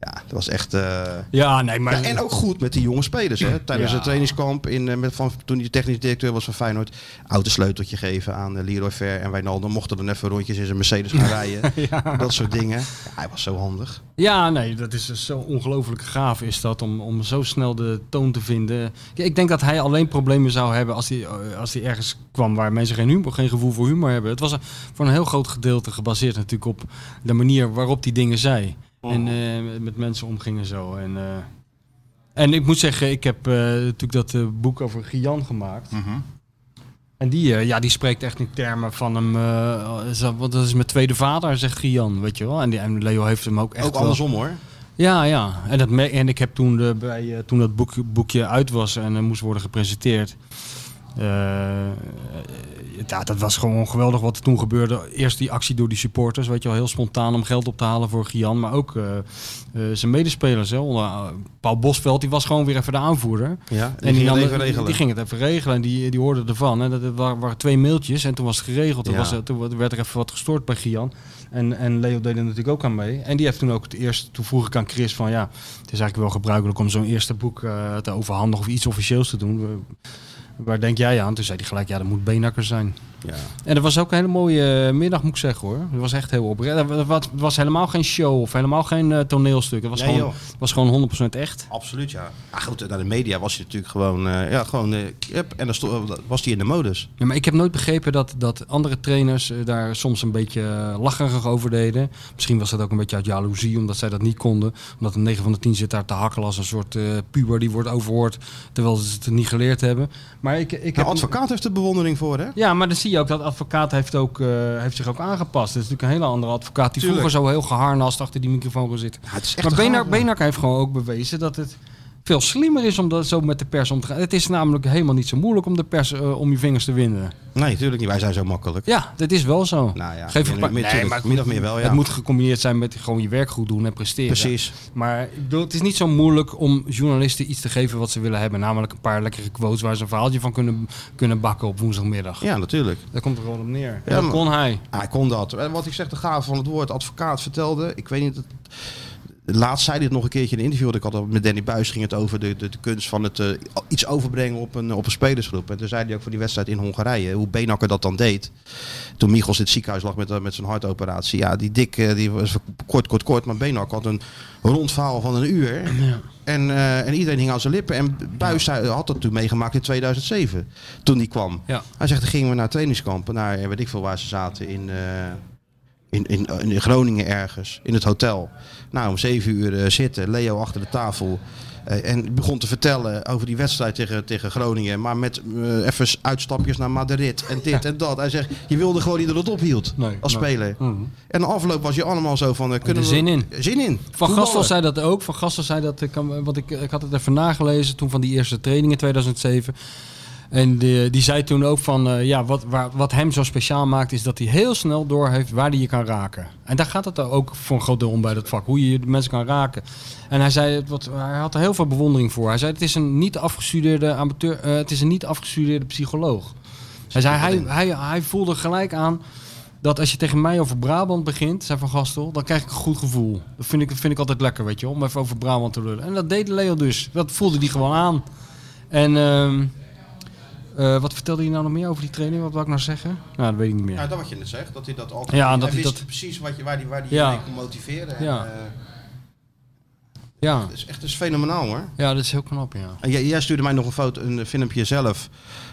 Ja, dat was echt... eh, Ja, nee, maar... ja, en ook goed met die jonge spelers. Hè? Tijdens Ja. het trainingskamp, in, eh, met, van, toen hij technisch directeur was van Feyenoord. Autosleuteltje geven aan eh, Leroy Ver en Wijnaldum. Mochten dan even rondjes in zijn Mercedes gaan rijden. Dat soort dingen. Hij was zo handig. Ja, nee, dat is dus zo ongelooflijk gaaf is dat om, om zo snel de toon te vinden. Ik denk dat hij alleen problemen zou hebben als hij, als hij ergens kwam waar mensen geen, humor, geen gevoel voor humor hebben. Het was voor een heel groot gedeelte gebaseerd natuurlijk op de manier waarop hij dingen zei. En eh, met mensen omging en zo. En, eh, en ik moet zeggen, ik heb eh, natuurlijk dat boek over Gian gemaakt. En die, ja, die spreekt echt in termen van hem. want dat is mijn tweede vader, zegt Gian, weet je wel. En, die, en Leo heeft hem ook echt. ook wel- andersom hoor. ja, ja. En, dat me- en ik heb toen, de, bij, toen dat boek, boekje uit was en moest worden gepresenteerd. Eh, eh, ja, dat was gewoon geweldig wat er toen gebeurde. Eerst die actie door die supporters, weet je wel, heel spontaan om geld op te halen voor Gian. Maar ook eh, zijn medespelers. Hè. Onder, Paul Bosveld, die was gewoon weer even de aanvoerder. Ja, En die, ging het even regelen. die ging het even regelen en die, die hoorde ervan. En dat, dat waren, twee mailtjes en toen was het geregeld. Toen, Ja. was, toen werd er even wat gestort bij Gian. En, en Leo deed er natuurlijk ook aan mee. En die heeft toen ook het eerste, toen vroeg ik aan Chris van ja, het is eigenlijk wel gebruikelijk om zo'n eerste boek te overhandigen of iets officieels te doen. We- Waar denk jij aan? Toen zei hij gelijk, ja, dat moet Beenakker zijn. Ja. En dat was ook een hele mooie eh, middag, moet ik zeggen hoor. Het was echt heel oprecht. Het was, het was helemaal geen show of helemaal geen eh, toneelstuk. Het was, Nee, gewoon, joh. was gewoon 100% echt. Absoluut, ja. ja goed, naar de media was hij natuurlijk gewoon... eh, ja, gewoon eh, en dan was hij in de modus. Ja, maar ik heb nooit begrepen dat, dat andere trainers eh, daar soms een beetje eh, lacherig over deden. Misschien was dat ook een beetje uit jaloezie, omdat zij dat niet konden. Omdat een 9 van de 10 zit daar te hakkelen als een soort eh, puber die wordt overhoord, terwijl ze het niet geleerd hebben. Maar ik, ik De heb... advocaat heeft er bewondering voor, hè? Ja, maar dan zie je ook dat advocaat heeft, ook, eh, heeft zich ook aangepast. Het is natuurlijk een hele andere advocaat die Tuurlijk. vroeger zo heel geharnast achter die microfoon kon zitten. Ja, Maar Benak, man. Benak heeft gewoon ook bewezen dat het veel slimmer is om dat zo met de pers om te gaan. Het is namelijk helemaal niet zo moeilijk om de pers eh, om je vingers te winden. Nee, natuurlijk niet. Wij zijn zo makkelijk. Ja, dat is wel zo. Nou ja, Geef een paar- Nee, tuurlijk, maar min of meer wel, ja. Het moet gecombineerd zijn met gewoon je werk goed doen en presteren. Precies. Maar ik bedoel, het is niet zo moeilijk om journalisten iets te geven wat ze willen hebben. Namelijk een paar lekkere quotes waar ze een verhaaltje van kunnen, kunnen bakken op woensdagmiddag. Ja, natuurlijk. Daar komt er gewoon op neer. En Ja, dat kon hij. Hij kon dat. En wat ik zeg, de gave van het woord advocaat vertelde. Ik weet niet. Het, laatst zei hij het nog een keertje in een interview. dat Ik had met Danny Buis ging het over de, de, de kunst van het eh, iets overbrengen op een, op een spelersgroep. En toen zei hij ook voor die wedstrijd in Hongarije. Hoe Benakker dat dan deed. Toen Michels in het ziekenhuis lag met, eh, met zijn hartoperatie. Ja, die dik eh, die was kort, kort, kort. Maar Benakker had een rond verhaal van een uur. En, eh, en iedereen hing aan zijn lippen. En Buis had dat toen meegemaakt in 2007. Toen die kwam. Ja. Hij zegt, dan gingen we naar trainingskampen. Naar weet ik veel waar ze zaten. In, in, in, in Groningen ergens. In het hotel. Nou, om zeven uur eh, zitten. Leo achter de tafel. Eh, en begon te vertellen over die wedstrijd tegen, tegen Groningen. Maar met eh, even uitstapjes naar Madrid. En dit en dat. Hij zegt, je wilde gewoon niet dat het ophield. Nee, als nee. speler. Mhm. En de afloop was je allemaal zo van... eh, kunnen we- zin in. Zin in. Van. Gastel zei dat ook. Van Gastel zei dat, ik, kan- want ik, ik had het even nagelezen toen van die eerste training in 2007. En die, die zei toen ook van, eh, ja, wat, wat hem zo speciaal maakt is dat hij heel snel doorheeft waar hij je kan raken. En daar gaat het ook voor een groot deel om bij dat vak, hoe je mensen kan raken. En hij zei, wat, hij had er heel veel bewondering voor. Hij zei, het is een niet afgestudeerde amateur, eh, het is een niet afgestudeerde psycholoog. Hij zei, hij, hij, hij voelde gelijk aan dat als je tegen mij over Brabant begint, zei Van Gastel, dan krijg ik een goed gevoel. Dat vind ik, vind ik altijd lekker, weet je om even over Brabant te lullen. En dat deed Leo dus. Dat voelde hij gewoon aan. En ehm, eh, wat vertelde hij nou nog meer over die training? Wat wou ik nou zeggen? Nou, dat weet ik niet meer. Ja, dat wat je net zegt. Dat hij dat altijd... Ja, dat hij wist dat- precies wat je, waar hij waar die Ja. mee kon motiveren. En, Ja. eh, Ja, dat is echt dat is fenomenaal hoor. ja dat is heel knap, ja. En jij, jij stuurde mij nog een foto, een filmpje zelf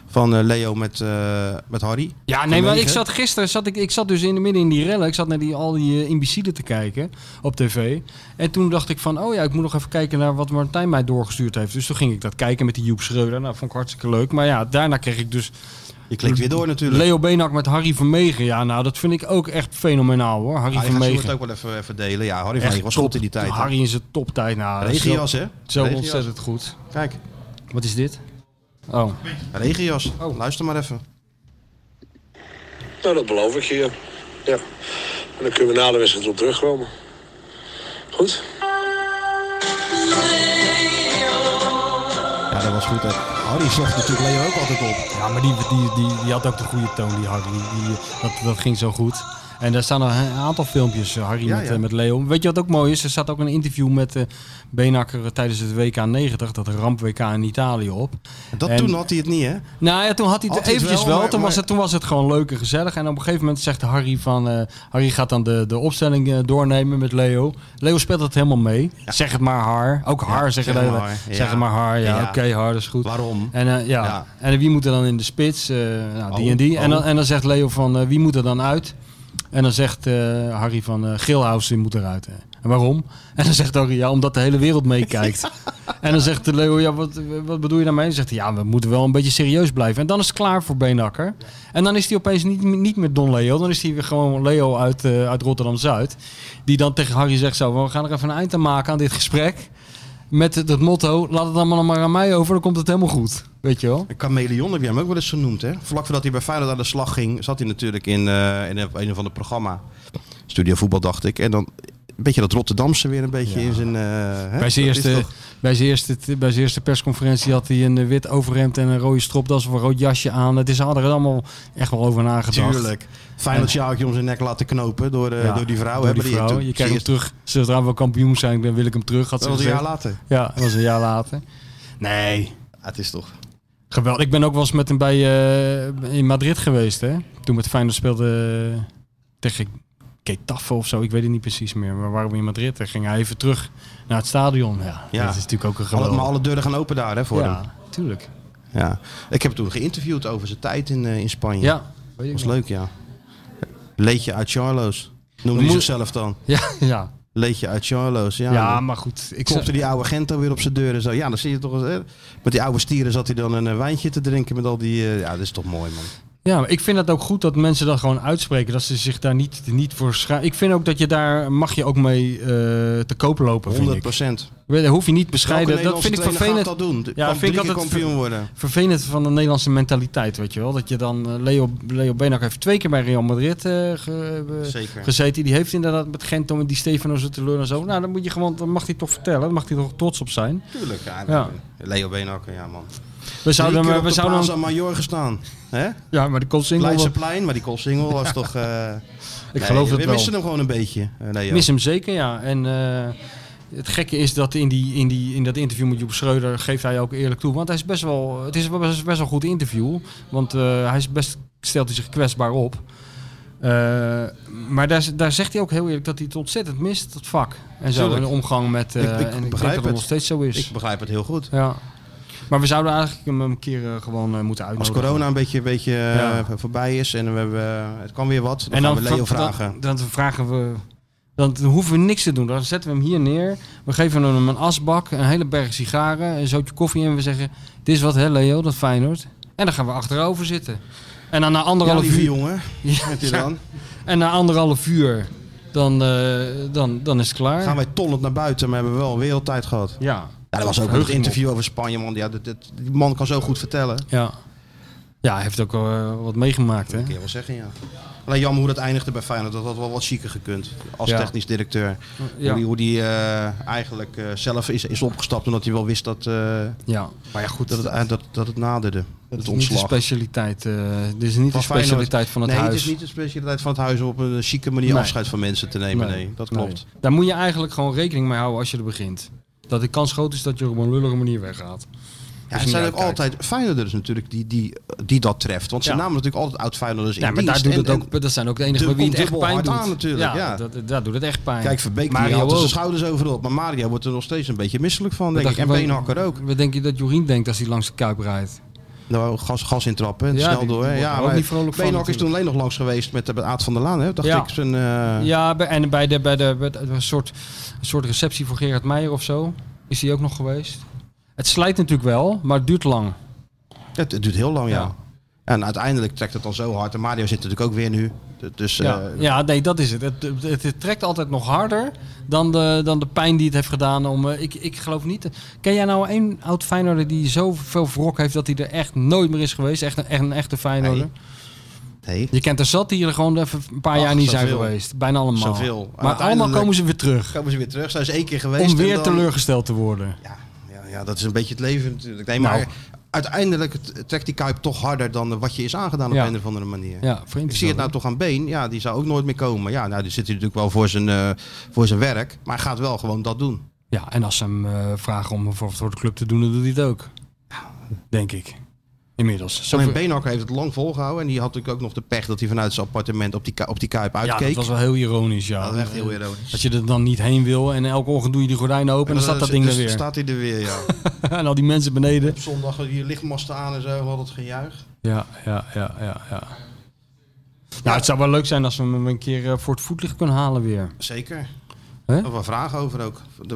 van eh, Leo met, eh, met Harry. Ja, nee, maar ik zat gisteren, zat ik, ik zat dus in de midden in die rellen. Ik zat naar die, al die eh, imbecielen te kijken op tv. En toen dacht ik van, oh ja, ik moet nog even kijken naar wat Martijn mij doorgestuurd heeft. Dus toen ging ik dat kijken met die Joep Schreuder. Nou, vond ik hartstikke leuk. Maar ja, daarna kreeg ik dus Je klikt weer door natuurlijk. Leo Benak met Harry Vermegen. Ja, nou, dat vind ik ook echt fenomenaal hoor. Harry Ah, gaan ze het Vermegen. ook wel even, even delen. Ja, Harry van was top. goed in die tijd. hè. Harry in zijn toptijd. Nou, Regenjas hè? zo ontzettend goed. Kijk, Wat is dit? Oh, regenjas. Luister maar even. Nou, dat beloof ik je. ja. Ja. En dan kunnen we na de wedstrijd op terugkomen. Goed? Ja, dat was goed hè. Harry zocht natuurlijk Leo ook altijd op. Ja, maar die, die, die, die had ook de goede toon, die Harry. Die, dat, dat ging zo goed. En daar staan nog een aantal filmpjes, eh, Harry Ja, met, ja. eh, met Leo. Weet je wat ook mooi is? Er staat ook een interview met eh Benakker tijdens het WK 90, dat ramp WK in Italië op. Dat, En- toen had hij het niet hè. Nou ja, toen had hij het Had eventjes wel, wel. maar- toen, was het, toen was het gewoon leuk en gezellig. En op een gegeven moment zegt Harry van... eh, Harry gaat dan de, de opstelling eh, doornemen met Leo. Leo speelt het helemaal mee. Zeg het maar haar. Ook haar zeggen zeg maar. Zeg het maar haar. Ja, oké, haar, dat is goed. Waarom? En, eh, ja. En wie moet er dan in de spits? Eh, nou, die Oh, en die. En, dan, oh. en dan zegt Leo van eh, wie moet er dan uit? En dan zegt eh, Harry van Gilhuis moet eruit. hè. En waarom? En dan zegt Harry ja, omdat de hele wereld meekijkt. en dan zegt Leo ja, wat, wat bedoel je daarmee? Dan zegt hij ja, we moeten wel een beetje serieus blijven. En dan is het klaar voor Beenakker. En dan is hij opeens niet, niet meer Don Leo. Dan is hij weer gewoon Leo uit, eh, uit Rotterdam-Zuid. Die dan tegen Harry zegt zo, we gaan er even een eind aan maken aan dit gesprek. Met het, het motto, laat het allemaal maar aan mij over, dan komt het helemaal goed. Weet je wel? Een chameleon heb je hem ook wel eens genoemd hè. Vlak voordat hij bij Feyenoord aan de slag ging, zat hij natuurlijk in, eh, in een, of ander programma. Studio Voetbal dacht ik. En dan een beetje dat Rotterdamse weer een beetje in zijn... eh, hè? Bij zijn, eerste, toch- bij, zijn eerste, bij zijn eerste persconferentie had hij een eh, wit overhemd en een rode stropdas of een rood jasje aan. Het is hadden er allemaal echt wel over nagedacht. Tuurlijk. Feyenoord sjaaltje om zijn nek laten knopen door, eh, Ja, door die vrouw. door die Je krijgt hem terug. Zodra we kampioen zijn, dan wil ik hem terug. Had Dat ze was een jaar later. Ja, dat was een jaar later. Nee, Ja, het is toch... geweldig. Ik ben ook wel eens met hem bij, eh, in Madrid geweest. Hè? Toen met Feyenoord speelde tegen Getafe of zo. Ik weet het niet precies meer. Maar we in Madrid. Dan ging hij even terug naar het stadion. Ja, Ja. dat is natuurlijk ook een Alle, geweldig. maar alle deuren gaan open daar hè, voor hem. ja, tuurlijk. Ja. Ik heb hem toen geïnterviewd over zijn tijd in, eh, in Spanje. Ja, weet ik was leuk, ja. Leedje uit Charlo's. Noemde hij zichzelf dan. Ja, ja. Leedje uit Charlo's. Ja, Ja, maar goed. Ik kopte die oude Gento weer op zijn deur en zo. Ja, dan zie je toch eens... hè. Met die oude stieren zat hij dan een eh, wijntje te drinken met al die... eh, ja, dat is toch mooi, man. Ja, maar ik vind het ook goed dat mensen dat gewoon uitspreken. Dat ze zich daar niet, niet voor schamen. Ik vind ook dat je daar mag je ook mee eh, te koop lopen, vind 100 ik. procent. Daar hoef je niet bescheiden. Dat vind ik vervelend. dat doen? Ja, vind ik altijd kampioen worden. vervelend van de Nederlandse mentaliteit, weet je wel. Dat je dan eh, Leo, Leo Benak heeft twee keer bij Real Madrid eh, ge- gezeten. Die heeft inderdaad met Gento en die Stefano lullen en zo. Nou, dan moet je gewoon, dan mag hij toch vertellen. Dan mag hij toch trots op zijn. Tuurlijk, ja. Ja. Leo Beenhakker, ja man. We zouden, Drie keer we de zouden Plaza Major gestaan. Hè? ja, maar de Colsingel, Leidseplein, maar die Koolsingel was toch... eh, ik nee, geloof het we wel. missen hem gewoon een beetje, eh, Leo. Mis hem zeker, ja. En eh, het gekke is dat in, die, in, die, in dat interview met Joep Schreuder geeft hij ook eerlijk toe. Want hij is best wel, het is best, best wel een goed interview. Want eh, hij is best, stelt hij zich kwetsbaar op. Eh, maar daar, daar zegt hij ook heel eerlijk dat hij het ontzettend mist, dat vak. En zo, in de omgang met... eh Ik- ik en ik denk begrijp dat het. nog steeds zo is. Ik begrijp het heel goed. Ja. Maar we zouden eigenlijk hem een keer eh, gewoon eh, moeten Als uitnodigen. corona een beetje, een beetje eh, Ja. voorbij is en we hebben, het kan weer wat, dan en gaan dan we Leo vra- vragen. Dan, dan vragen we. Dan hoeven we niks te doen. Dan zetten we hem hier neer. We geven hem een asbak, een hele berg sigaren, een zootje koffie en we zeggen: Dit is wat, hè, Leo, dat Feyenoord. En dan gaan we achterover zitten. En dan na anderhalf uur. jongen. Ja, dan. En na anderhalf uur, dan, dan, dan is het klaar. Gaan wij tollend naar buiten, maar hebben we wel wereldtijd gehad. Ja. Ja, dat was ook een interview over Spanje, man. Ja, dit, dit- die man kan zo goed vertellen. Ja. Ja, hij heeft ook eh, wat meegemaakt, hè? Dat kun je wel zeggen, ja. Alleen jammer hoe dat eindigde bij Feyenoord. Dat had wel wat chiquer gekund. Als Ja. technisch directeur. Ja. Hoe die, hoe die eh, eigenlijk eh, zelf is, is opgestapt. Omdat hij wel wist dat, eh, Ja, maar ja, goed. dat, het, dat, dat het naderde. het is niet de specialiteit. eh dit is niet de Feyenoord. specialiteit van het nee, huis. het is niet de specialiteit van het huis om op een chique manier Nee. afscheid van mensen te nemen. Nee, dat klopt. Nee. Daar moet je eigenlijk gewoon rekening mee houden als je er begint. Dat de kans groot is dat je op een lullige manier weggaat. Ja, het zijn ook altijd Feyenoorders natuurlijk die, die, die dat treft. Want ze Ja. namen natuurlijk altijd oud-Feyenoorders in Ja, maar daar doet En- het ook, dat zijn ook de enige bij wie het echt pijn doet. aan natuurlijk, ja. Dat, dat, daar doet het echt pijn. Kijk, Verbeek Mario had zijn schouders over op. Maar Mario wordt er nog steeds een beetje misselijk van, denk ik. En Beenhakker ook. Wat denk je dat Jorien denkt als hij langs de Kuip rijdt? Nou, gas, gas intrappen en Ja, snel die- door. hè. Ja, ook maar niet vrolijk is toen alleen nog langs geweest met, met Aad van der Laan, hè? dacht Ja. ik. Zijn, eh, Ja, en bij de, bij de, bij de- een, soort, een soort receptie voor Gerard Meijer of zo. Is hij ook nog geweest? Het slijt natuurlijk wel, maar het duurt lang. het, het duurt heel lang, ja. Ja. En uiteindelijk trekt het dan zo hard. En Mario zit natuurlijk ook weer nu. Dus Ja, eh, ja nee, dat is het. Het, het. het trekt altijd nog harder dan de, dan de pijn die het heeft gedaan. Om, eh, ik, ik geloof niet. Ken jij nou één oud Feyenoorder die zoveel wrok heeft dat hij er echt nooit meer is geweest? Echt een, echt een echte Feyenoorder? nee, Je kent er zat die er gewoon even een paar Ach, jaar niet zijn geweest. Bijna allemaal. Zoveel. Maar allemaal komen ze weer terug. komen ze weer terug. Zijn ze één keer geweest. Om weer dan- teleurgesteld te worden. Ja, ja, ja, dat is een beetje het leven natuurlijk. Nee, maar Nou. Uiteindelijk trekt die Kuip toch harder dan wat je is aangedaan op Ja. een of andere manier. Ja. Ik zie het nou toch aan Been. Ja, die zou ook nooit meer komen. Ja, nou, die zit hij natuurlijk wel voor zijn, eh, voor zijn werk. Maar hij gaat wel gewoon dat doen. Ja, en als ze hem eh, vragen om voor, voor de club te doen, dan doet hij het ook. Denk ik. Inmiddels. Zo Alleen Beenhakker heeft het lang volgehouden. En die had natuurlijk ook nog de pech dat hij vanuit zijn appartement op die, op die Kuip ja, uitkeek. dat was wel heel ironisch, ja. Dat was echt heel ironisch. Dat je er dan niet heen wil en elke ochtend doe je die gordijnen open en dan staat dat ding er dus weer. staat hij er weer, ja. en al die mensen beneden. Op zondag hier lichtmasten aan en zo. Wat het gejuich. Ja, ja, ja, ja, ja. Nou, het zou wel leuk zijn als we hem een keer eh, voor het voetlicht kunnen halen weer. Zeker. Hè? Er wel vragen over ook. Eh,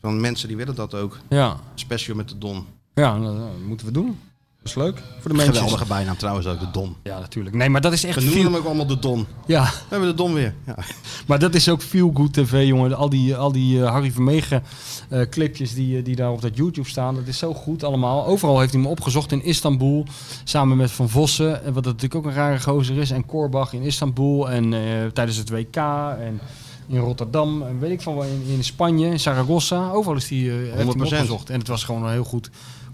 van mensen die willen dat ook. Ja, Special met de Don. ja nou, dat moeten we doen. Dat is leuk voor de mensen. Geweldige bijnaam trouwens ook, de Don. Ja, natuurlijk. Nee, maar dat is echt We noemen hem ook allemaal de Don. Ja, We hebben de Don weer. Ja. maar dat is ook feel good tv, jongen. Al die, al die eh, Harry Vermegen eh, clipjes die, eh, die daar op dat YouTube staan. Dat is zo goed allemaal. Overal heeft hij me opgezocht in Istanbul. Samen met Van Vossen. en Wat natuurlijk ook een rare gozer is. En Korbach in Istanbul. En tijdens het WK. En in Rotterdam. En weet ik van waar. In, in Spanje. In Zaragoza. Overal is die, heeft hij me 100%. opgezocht. En het was gewoon een heel goed,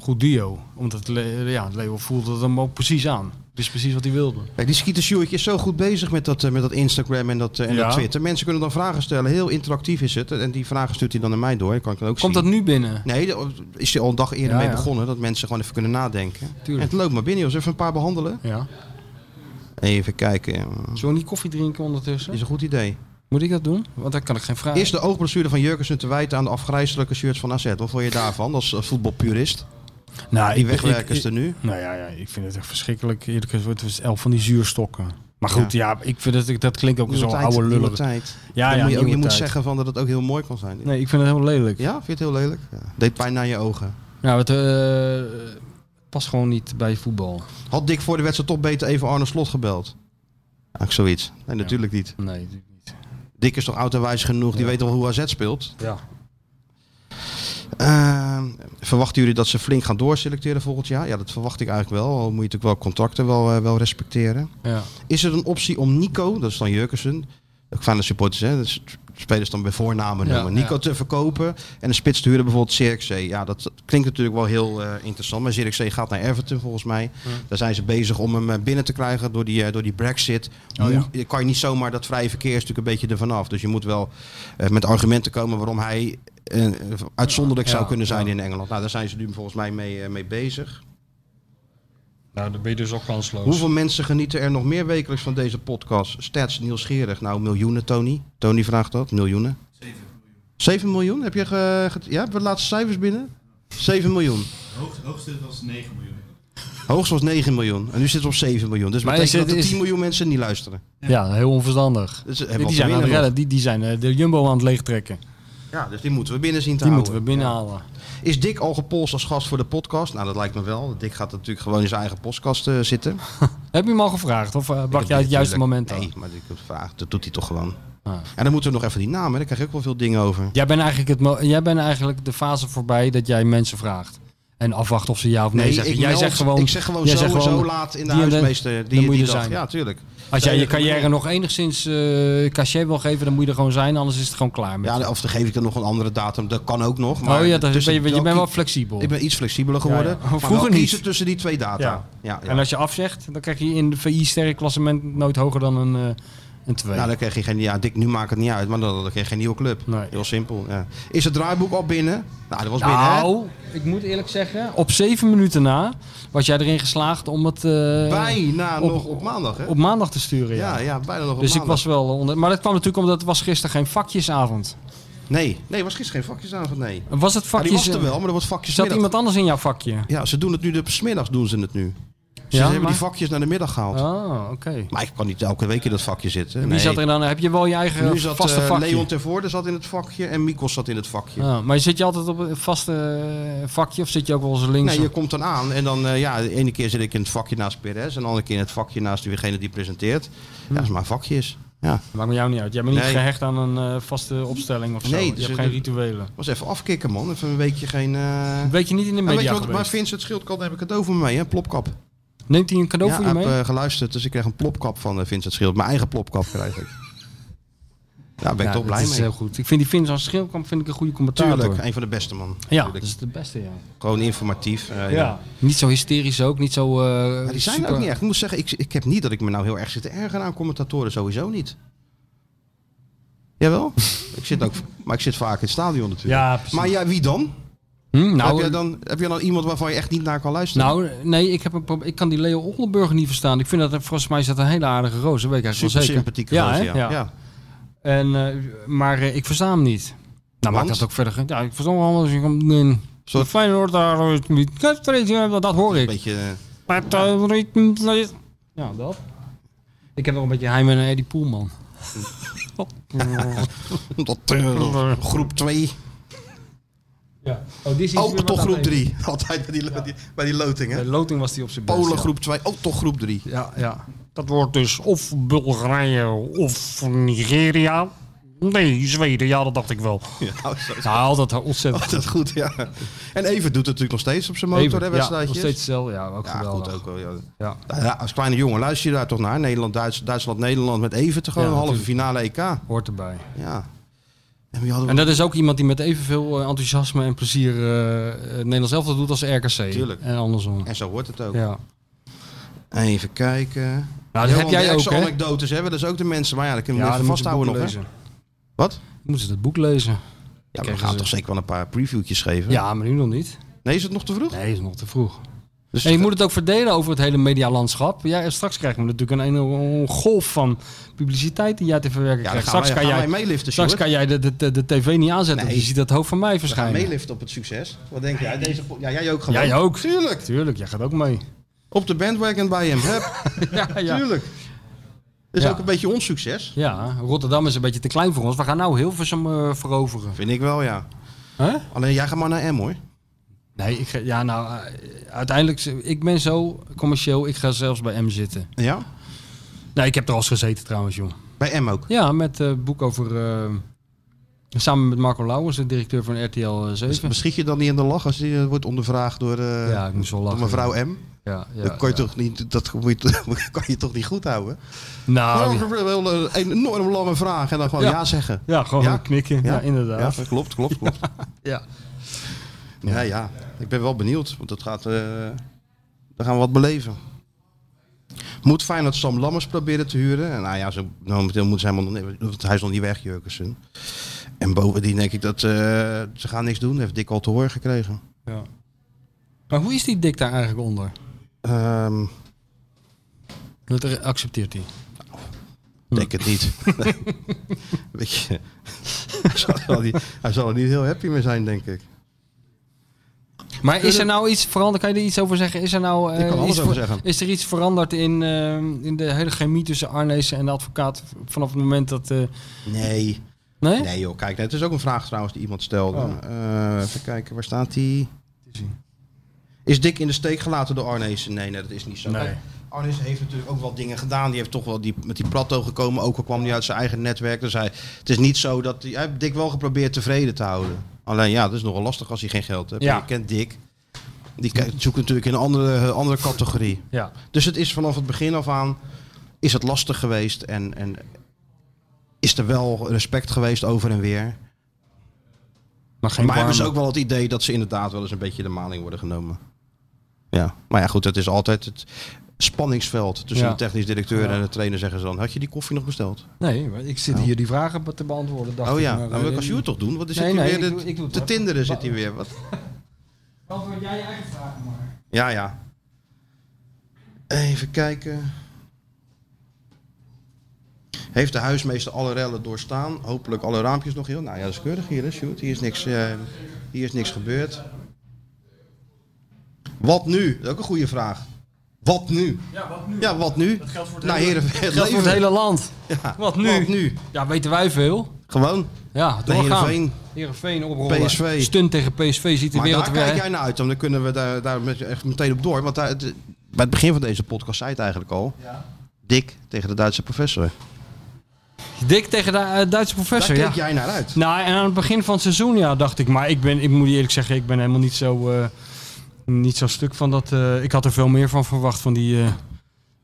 goed duo. Omdat ja, Leo voelde het hem ook precies aan. Het is precies wat hij wilde. Kijk, die Skeeter Sjoerdje is zo goed bezig met dat, eh, met dat Instagram en dat, eh, en Ja. dat Twitter. Mensen kunnen dan vragen stellen. Heel interactief is het. En die vragen stuurt hij dan naar mij door. Kan ik dan ook Komt zien. dat nu binnen? Nee, daar is hij al een dag eerder Ja, mee ja. begonnen. Dat mensen gewoon even kunnen nadenken. Tuurlijk. En het loopt maar binnen. Jos. Even een paar behandelen. Ja. Even kijken. Zullen we niet koffie drinken ondertussen? Is een goed idee. Moet ik dat doen? Want dan kan ik geen vraag. Is de oogblessure van Jurgensen te wijten aan de afgrijzelijke shirts van AZ? Wat vond je daarvan als eh, voetbalpurist? Nou, Die wegwerkers ik- er nu? Nou ja, ja, ik vind het echt verschrikkelijk. Eerlijk gezegd, het is elf van die zuurstokken. Maar goed, ja, ik vind het, dat klinkt ook Nieuwe zo tijd, oude lullig. tijd. Ja, Dan ja, moet je, ook, moet zeggen van dat het ook heel mooi kan zijn. Nee, ik vind het helemaal lelijk. Ja, vind je het heel lelijk? Ja. Deed pijn aan je ogen. Nou, het eh, past gewoon niet bij voetbal. Had Dick voor de wedstrijd toch beter even Arne Slot gebeld? Eigenlijk zoiets. Nee, natuurlijk niet. Nee, natuurlijk niet. Dick is toch oud en wijs genoeg, die Ja. weet wel hoe AZ speelt. Ja. Eh, verwachten jullie dat ze flink gaan doorselecteren volgend jaar? Ja, dat verwacht ik eigenlijk wel. Al moet je natuurlijk wel contracten wel, eh, wel respecteren. Ja. Is er een optie om Nico, dat is dan Jurkensen, ook van de supporters, hè, dus spelers dan bij voornamen Ja, noemen, Nico ja. te verkopen en een spits te huren, bijvoorbeeld Zirkzee. Ja, dat klinkt natuurlijk wel heel eh, interessant, maar Zirkzee gaat naar Everton volgens mij. Daar zijn ze bezig om hem eh, binnen te krijgen door die, door die brexit. Oh. Moet- kan je niet zomaar dat vrije verkeer is natuurlijk een beetje ervan af. Dus je moet wel met argumenten komen waarom hij eh, uitzonderlijk zou Ja, kunnen zijn ja. in Engeland. Nou, daar zijn ze nu volgens mij mee, eh, mee bezig. Nou, dan ben je dus ook kansloos. Hoeveel mensen genieten er nog meer wekelijks van deze podcast? Stats nieuwsgierig. Nou, miljoenen, Tony. Tony vraagt dat. Miljoenen. 7 miljoen? Heb je ge, ge- ja, hebben we de laatste cijfers binnen? 7 miljoen. Hoogst, hoogste was 9 miljoen. Hoogst was 9 miljoen. En nu zitten we op 7 miljoen. Dus dat Maar is betekent dat het- er is- 10 miljoen mensen niet luisteren. Ja, heel onverstandig. Dus, die, zijn aan het redden. Die, die zijn eh, de Jumbo aan het leegtrekken. Ja, dus die moeten we binnen zien te Die houden. moeten we binnenhalen. Is Dick al gepolst als gast voor de podcast? Nou, dat lijkt me wel. Dick gaat natuurlijk gewoon in zijn eigen podcast eh, zitten. Heb je hem al gevraagd? Of wacht Ik jij het juiste moment aan? Nee, maar ik heb gevraagd. Dat doet hij toch gewoon. Ah. En dan moeten we nog even die naam. Hè. Daar krijg je ook wel veel dingen over. Jij bent, eigenlijk het, jij bent eigenlijk de fase voorbij dat jij mensen vraagt. En afwacht of ze ja of nee, zeggen. ik Jij meld- zegt gewoon, ik zeg gewoon jij zo, zegt en gewoon, zo laat in de die huismeester. dan Die, moet die je dag. zijn. Ja, tuurlijk. Als jij je carrière nog enigszins eh cachet wil geven, dan moet je er gewoon zijn. Anders is het gewoon klaar. Met. Ja, of dan geef ik er nog een andere datum. Dat kan ook nog. Maar oh ja, dat tussen- ben je, je bent wel flexibel. Ik ben iets flexibeler geworden. Ja, ja. Maar Vroeger niet. kiezen tussen die twee data. Ja. En als je afzegt, dan krijg je in de VI-sterrenklassement nooit hoger dan een, een 2. Nou, dan krijg je geen... Ja, Dick, nu maakt het niet uit. Maar dan, dan krijg je geen nieuwe club. Nee. Heel simpel. Ja. Is het draaiboek al binnen? Nou, dat was binnen, hè? nou, ik moet eerlijk zeggen, op zeven minuten na was jij erin geslaagd om het eh, Bijna op- nog op maandag, hè? op maandag te sturen. Ja. ja, ja, bijna nog op dus ik maandag. was wel onder. Maar dat kwam natuurlijk omdat het was gisteren geen vakjesavond. Nee, nee, was gisteren geen vakjesavond, nee. Was het Ja, vakjes? die was er wel, maar er was vakjes Zat iemand anders in jouw vakje? Ja, ze doen het nu, de smiddags doen ze het nu. Ze Ja, hebben maar- die vakjes naar de middag gehaald. Oh, oké. Maar ik kan niet elke week in dat vakje zitten. Wie Nee. zat er dan? Heb je wel je eigen Nu zat vaste eh, vakje? Leon Tervoorde zat in het vakje en Mikos zat in het vakje. Ah, maar zit je altijd op een vaste eh, vakje of zit je ook wel eens links? Nee, je komt dan aan en dan, eh, ja, de ene keer zit ik in het vakje naast Perez en de andere keer in het vakje naast degene die presenteert. Ja, dat is maar vakjes. Ja, Maakt me jou niet uit. Jij bent niet Nee. gehecht aan een vaste opstelling of zo. Nee, je dus hebt het- geen rituelen. was even afkicken man, even een weekje geen... Weet je niet in de media maar? Vincent Schildkamp heb ik cadeau voor me mee, hè? plopkap. Neemt hij een cadeau ja, voor je ik mee? heb eh, geluisterd, dus ik krijg een plopkap van eh, Vincent Schild. Mijn eigen plopkap krijg ik. Daar ben ik Ja, toch dat blij is mee. heel goed. Ik vind die Vincent Schildkamp vind ik een goede commentator. Tuurlijk, een van de beste man. Ja, Tuurlijk. dat is de beste, ja. Gewoon informatief. eh, ja. Niet zo hysterisch ook, niet zo... eh, Ja, die zijn super- ook niet echt. Ik moet zeggen, ik, ik heb niet dat ik me nou heel erg zit te ergeren aan commentatoren. Sowieso niet. Jawel? ik zit ook, maar ik zit vaak in het stadion natuurlijk. Ja, precies. maar ja, wie dan? Hm, heb, nou, je dan? heb je dan iemand waarvan je echt niet naar kan luisteren? nou, nee, ik, heb een ik kan die Leo Oldenburger niet verstaan. Ik vind dat, volgens mij is dat een hele aardige roos. Dat weet ik eigenlijk Super wel zeker. sympathieke ja, hè? ja. ja. ja. En, eh, maar eh, ik versta hem niet. Nou, maakt dat ook verder. Ja, ik versta hem ik hem... Nee. Soort- Feyenoord daar... eh, Dat hoor Een ik. beetje... eh, Maar het, eh, Ja, dat. Ik heb nog een beetje heim en Eddie Poelman. dat, eh, groep 2. Ja. Oh, is Oh, toch groep 3. Altijd bij die, die, bij die loting, hè? De loting was die op zijn best. Polen ja. groep 2. Oh, toch groep 3. Ja, ja. Dat wordt dus of Bulgarije of Nigeria. Nee, Zweden, ja, dat dacht ik wel. Ja, Ja, altijd ontzettend. dat goed, ja. En Even doet het natuurlijk nog steeds op zijn motor, Even, hè, ja, wedstrijdjes. nog steeds hetzelfde. Ja, ook Ja, geweldig. goed ook wel. Ja. Ja. Nou ja, als kleine jongen luister je daar toch naar. Nederland, Duits, Duitsland, Nederland met even te gewoon een halve finale EK. Hoort erbij. Ja. En wie hadden we En dat is ook iemand die met evenveel eh, enthousiasme en plezier het Nederlands elftal doet als RKC. Tuurlijk. En andersom. En zo hoort het ook. Ja. Even kijken. Nou, dat heb jij ook, hè? anekdotes hebben, dat is ook de mensen. Maar ja, dat kunnen we Ja, even het vasthouden nog. Hè? lezen. Wat? Moeten ze het boek lezen? Ja, we gaan ze- toch zeker wel een paar previewtjes geven? Ja, maar nu nog niet. Nee, is het nog te vroeg? Nee, is nog te vroeg. Dus En je moet het ook verdelen over het hele medialandschap. Ja, straks krijgen we natuurlijk een enorme golf van publiciteit die jij te verwerken ja, krijgt. Straks, wij, kan jij, meeliften, straks kan jij de, de, de, de tv niet aanzetten. Nee. want Je ziet dat hoofd van mij verschijnen. meeliften op het succes. Wat denk jij? Deze, ja, jij ook gewoon. Jij ook. Tuurlijk. Tuurlijk, jij gaat ook mee. Op de bandwagon bij hem. Ja, ja. Tuurlijk. Dat is Ja. ook een beetje ons succes. ja, Rotterdam is een beetje te klein voor ons. We gaan nou Hilversum eh veroveren. Vind ik wel, ja. Huh? Alleen jij gaat maar naar M, hoor. Nee, ik ga, ja, nou, eh, uiteindelijk, ik ben zo commercieel, ik ga zelfs bij M zitten. Ja? Nee, ik heb er al eens gezeten trouwens, joh. Bij M ook. Ja, met het boek over, eh, Samen met Marco Lauwers, de directeur van RTL 7. Beschiet je dan niet in de lach als je wordt ondervraagd door, Ja, ik moest wel door mevrouw M? Ja, ja, dat kan je, ja. toch niet, dat kan je toch niet goed houden? Nou, Nou, wel een enorm lange vraag en dan gewoon ja, zeggen. ja, gewoon knikken. Ja, Ja? inderdaad. Ja, klopt, klopt, klopt. Ja. Ja, ja. Ik ben wel benieuwd, want dat gaat, eh daar gaan we wat beleven. Moet Feyenoord Sam Lammers proberen te huren? En nou ja, zo, momenteel moet niet- want hij is nog niet weg, Jurkensen. En bovendien denk ik dat eh, ze gaan niks doen. Heeft Dick al te horen gekregen. Ja. Maar hoe is die dik daar eigenlijk onder? Ehm Dat accepteert hij. denk het niet. Weet je, hij, zal er niet, hij zal er niet heel happy mee zijn, denk ik. Maar is er nou iets veranderd? Kan je er iets over zeggen? Is er nou Ik kan eh, alles iets over ver- zeggen. Is er iets veranderd in, eh, in de hele chemie tussen Arnees en de advocaat vanaf het moment dat. eh, Nee. nee? Nee joh, kijk, het is ook een vraag trouwens die iemand stelde. Oh. Even kijken, waar staat die? Is Dick in de steek gelaten door Arnees? Nee, nee, dat is niet zo. Nee. Arnees heeft natuurlijk ook wel dingen gedaan. Die heeft toch wel die, met die plateau gekomen, ook al kwam hij uit zijn eigen netwerk. Dus hij, het is niet zo dat hij, hij heeft Dick wel geprobeerd tevreden te houden. Alleen ja, dat is nogal lastig als hij geen geld heeft. Ja. Je kent Dick. Die zoekt natuurlijk in een andere, andere categorie. Ja. Dus het is vanaf het begin af aan is het lastig geweest en, en is er wel respect geweest over en weer. Maar geen maar hebben ze warme. ook wel het idee dat ze inderdaad wel eens een beetje de maling worden genomen. Ja, maar ja goed, het is altijd het spanningsveld tussen Ja. de technisch directeur Ja. en de trainer zeggen ze dan. Had je die koffie nog besteld? Nee, maar ik zit hier die vragen te beantwoorden. Dacht oh ik, ja, maar, nou, eh, kan Sjoerd toch doen? Want er Nee, zit hij nee, weer ik doe- ik doe te tinderen zit hij weer. Wat? Beantwoord jij je eigen vragen maar. Ja, ja. Even kijken. Heeft de huismeester alle rellen doorstaan? Hopelijk alle raampjes nog heel. Nou ja, dat is keurig hier, hè, Sjoerd. Hier is niks, eh, hier is niks gebeurd. Wat nu? Dat is ook een goede vraag. Wat nu? Ja, wat nu? Ja, wat nu? Dat geldt voor het, Nou, hele, heren, het geldt voor het leven. hele land. Ja, Wat nu? Wat nu? Ja, weten wij veel. Gewoon. Ja, doorgaan. Heerenveen. Heerenveen oprollen. PSV. Stunt tegen PSV ziet de Maar wereld daar weer... kijk jij naar uit. Dan kunnen we daar, daar met- echt meteen op door. Want daar, het- bij het begin van deze podcast zei het eigenlijk al. Dik tegen de Duitse professor. Dik tegen de eh, Duitse professor, Daar ja. kijk jij naar uit. Nou, en aan het begin van het seizoen, ja, dacht ik. Maar ik, ben, ik moet eerlijk zeggen, ik ben helemaal niet zo, eh, niet zo stuk van dat. eh, ik had er veel meer van verwacht, van die, eh,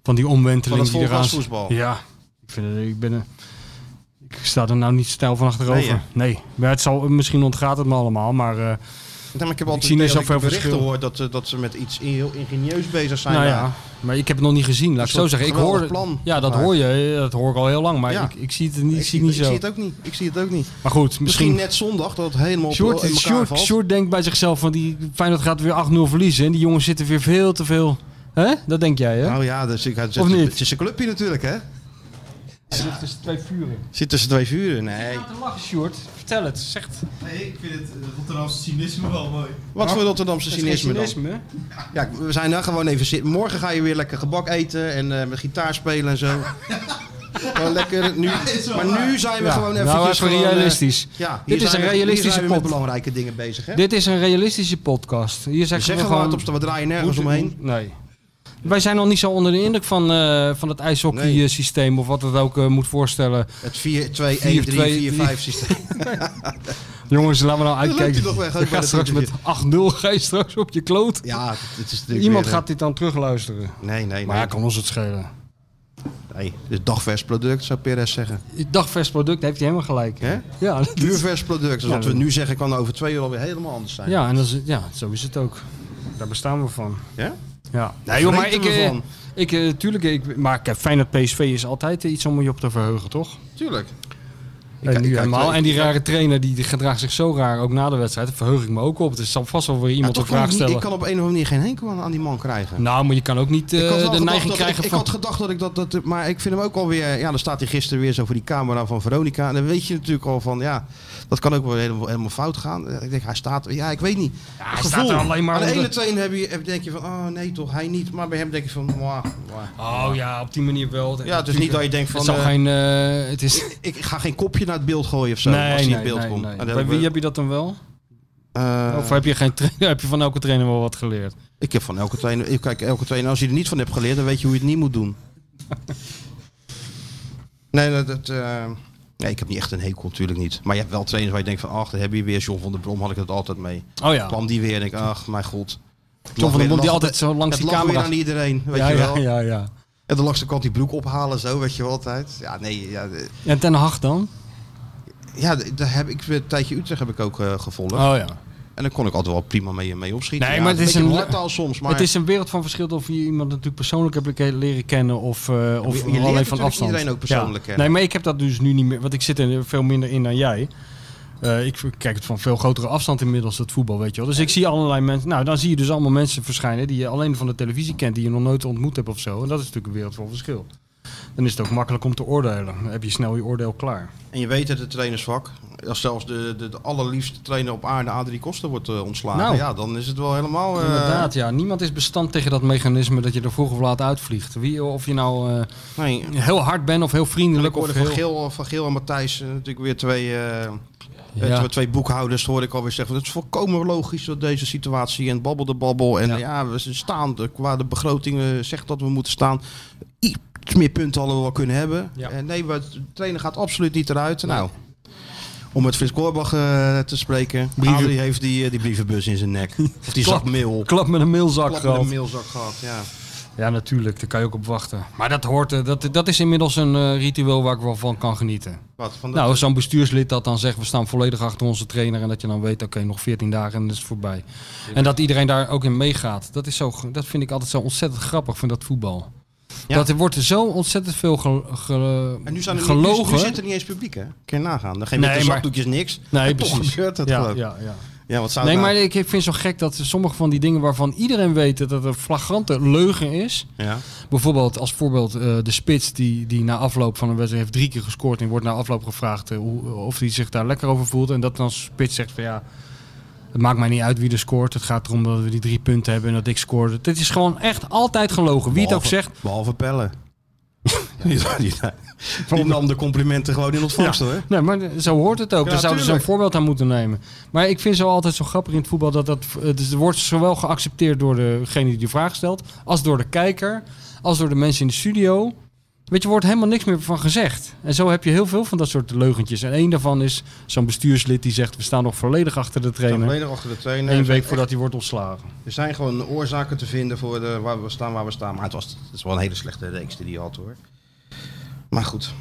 van die omwenteling Van die eraan volgasvoetbal. Ja, ik, vind het, ik ben. Ik sta er nou niet stijl van achterover. Nee? Nee, maar het zal, misschien ontgaat het me allemaal, maar... eh, ik heb altijd zie ik zoveel berichten gehoord dat, ze- dat ze met iets heel ingenieus bezig zijn. nou ja, maar ik heb het nog niet gezien, laat ik Een zo zeggen. Ik hoor, plan. Ja, dat Maar- hoor je. Dat hoor ik al heel lang, maar Ja. ik, ik zie het niet, ik, zie het niet ik zo. zie het ook niet. Ik zie het ook niet. Maar goed, Misschien, misschien... net zondag dat het helemaal op, in elkaar Sjoerd, valt. Sjoerd denkt bij zichzelf van die Feyenoord gaat weer 8-0 verliezen. En die jongens zitten weer veel te veel. Hè? Dat denk jij, hè? Nou ja, dus ik, het, Of niet? het is een clubje natuurlijk, hè? zit tussen twee vuren. Zit tussen twee vuren. Nee. te lachen, Sjoerd. Vertel het. Zeg het. Nee, ik vind het eh, Rotterdamse cynisme wel mooi. Wat voor Rotterdamse cynisme dan? Ja, we zijn daar gewoon even zitten. Morgen ga je weer lekker gebak eten en eh, met gitaar spelen en zo. gewoon lekker nu. is wel Maar waar. nu zijn we Ja, gewoon even. nou, even realistisch. ja, Dit is zijn een we- hier realistische zijn we met pot. belangrijke dingen bezig, hè? Dit is een realistische podcast. Hier We zeggen we zeggen gewoon... gewoon op we draaien nergens omheen. Nee. Wij zijn nog niet zo onder de indruk van, eh, van het ijshockey-systeem. Of wat het ook eh, moet voorstellen. Het 4, 2, 4, 1, 3, 2, 4, 5 systeem. Jongens, laten we nou uitkijken. nog weg, Je gaat straks met interview. 8-0 ga je straks op je kloot. Ja, het is Iemand weer, gaat dit dan terugluisteren. Nee, nee, Maar nee. kan ons het schelen. nee. Het is dagvers product, zou Perez zeggen. Dagvers product heeft hij helemaal gelijk. Hè? Ja, dat Duurvers product. Dus Ja, wat we nu zeggen kan over twee uur alweer helemaal anders zijn. ja, en dat is, ja, zo is het ook. Daar bestaan we van. Ja? Ja. Nee, joh, maar ik, eh, ik eh, tuurlijk, ik, maar ik, Feyenoord PSV is altijd iets om je op te verheugen, toch? Tuurlijk. En, kijk- nu helemaal. en die rare trainer die, die gedraagt zich zo raar, ook na de wedstrijd. Daar verheug ik me ook op. Er zal vast wel weer Ja, iemand toch een vraag niet, stellen. ik kan op een of andere manier geen henkel aan, die man krijgen. Nou, maar je kan ook niet eh, de neiging krijgen ik, van... ik had gedacht dat ik dat, dat... Maar ik vind hem ook alweer... Ja, dan staat hij gisteren weer zo voor die camera van Veronica. En dan weet je natuurlijk al van... Ja, dat kan ook wel helemaal, helemaal fout gaan. Ik denk, hij staat... Ja, ik weet niet. Ja, hij staat er alleen maar Aan de ene trainer heb je, denk je van... Oh nee toch, hij niet. Maar bij hem denk je van... Oh ja, op die manier wel. Ja, het is niet dat je denkt van... Het zal eh, geen... eh, het is... ik ga geen kopje naar het beeld gooien of zo. nee, als hij nee, in het beeld nee, komt. nee. En dan Bij wie we- heb je dat dan wel? eh, Of heb je, geen heb je van elke trainer wel wat geleerd? Ik heb van elke trainer... ik Kijk, elke trainer... Als je er niet van hebt geleerd, dan weet je hoe je het niet moet doen. nee, dat... dat eh, Nee, ik heb niet echt een hekel, natuurlijk niet. Maar je hebt wel trainers waar je denkt van, ach, daar heb je weer John van der Brom, had ik het altijd mee. Oh ja. Kwam die weer en ik, ach, mijn god. John van der Brom die altijd zo langs het die camera... aan iedereen, weet ja, je wel. ja, ja, ja. En de langs de kant die broek ophalen, zo, weet je wel altijd. Ja, nee, ja, En Ten Hag dan? Ja daar heb ik, een tijdje Utrecht heb ik ook eh, gevolgd. Oh ja. En daar kon ik altijd wel prima mee, mee opschieten. Nee, Ja, maar het is een- hartaal soms, maar... Het is een wereld van verschil of je iemand natuurlijk persoonlijk hebt le- leren kennen of, eh, of je alleen van afstand. iedereen ook persoonlijk ja. kennen. Nee, maar ik heb dat dus nu niet meer, want ik zit er veel minder in dan jij. Eh, ik kijk het van veel grotere afstand inmiddels, het voetbal, weet je wel. Dus ik zie allerlei mensen. Nou, dan zie je dus allemaal mensen verschijnen die je alleen van de televisie kent, die je nog nooit ontmoet hebt of zo. En dat is natuurlijk een wereld van verschil. Dan is het ook makkelijk om te oordelen. Dan heb je snel je oordeel klaar. En je weet het, het trainersvak. Als zelfs de, de, de allerliefste trainer op aarde, Adrie Koster, wordt eh, ontslagen. Nou. ja, dan is het wel helemaal... eh, Inderdaad, ja. Niemand is bestand tegen dat mechanisme dat je er vroeg of laat uitvliegt. Wie, of je nou eh, Nee, heel hard bent of heel En ik vriendelijk. Of hoorde van heel... Geel, van Geel en Matthijs natuurlijk weer twee, Ja. twee, boekhouders, hoorde ik alweer zeggen. Het is volkomen logisch dat deze situatie en babbel de babbel. En Ja. ja, we staan de- qua de begroting zegt dat we moeten staan. Meer punten hadden we wel kunnen hebben. Ja. En nee, de trainer gaat absoluut niet eruit. Nou, om met Frits Korbach eh, te spreken. Brieven- Adrie heeft die, eh, die brievenbus in zijn nek. Of die Klap- zak mail. Klap met een mailzak Klap met gehad. een mailzak gehad, ja. Ja, natuurlijk. Daar kan je ook op wachten. Maar dat hoort, eh, dat, dat is inmiddels een eh, ritueel waar ik wel van kan genieten. Wat, van dat, Nou, zo'n bestuurslid dat dan zegt, we staan volledig achter onze trainer. En dat je dan weet, oké, nog 14 dagen en dan is het voorbij. En dat iedereen daar ook in meegaat. Dat, is zo, dat vind ik altijd zo ontzettend grappig van dat voetbal. Ja. Dat er wordt zo ontzettend veel ge, ge- en nu, zijn er, nu, gelogen. nu zit er niet eens publiek, hè? Kun je nagaan. Dan geef je Nee, de zakdoekjes niks. Nee, En toch precies. gebeurt het ja, ja, ja. Ja, wat zou Nee, nou- maar ik ik vind het zo gek dat sommige van die dingen waarvan iedereen weet dat het een flagrante leugen is. Ja. Bijvoorbeeld als voorbeeld eh, de spits die, die na afloop van een wedstrijd heeft drie keer gescoord en wordt na afloop gevraagd eh, hoe, of hij zich daar lekker over voelt. En dat dan spits zegt van ja, het maakt mij niet uit wie er scoort. Het gaat erom dat we die drie punten hebben en dat ik scoorde. Dit is gewoon echt altijd gelogen. Wie het ook zegt. Behalve Pelle. die, die, die nam de complimenten gewoon in ontvangst hoor. Nee, maar zo hoort het ook. Ja, Daar zouden ze een voorbeeld aan moeten nemen. Maar ik vind zo altijd zo grappig in het voetbal dat dat het wordt zowel geaccepteerd door degene die de vraag stelt, als door de kijker, als door de mensen in de studio. Weet je, wordt helemaal niks meer van gezegd. En zo heb je heel veel van dat soort leugentjes. En één daarvan is zo'n bestuurslid die zegt: we staan nog volledig achter de trainer. volledig achter de trainer. Eén week voordat hij wordt ontslagen. Er zijn gewoon oorzaken te vinden voor de, waar we staan waar we staan. Maar het, was, het is wel een hele slechte reeks die hij had hoor. Maar goed.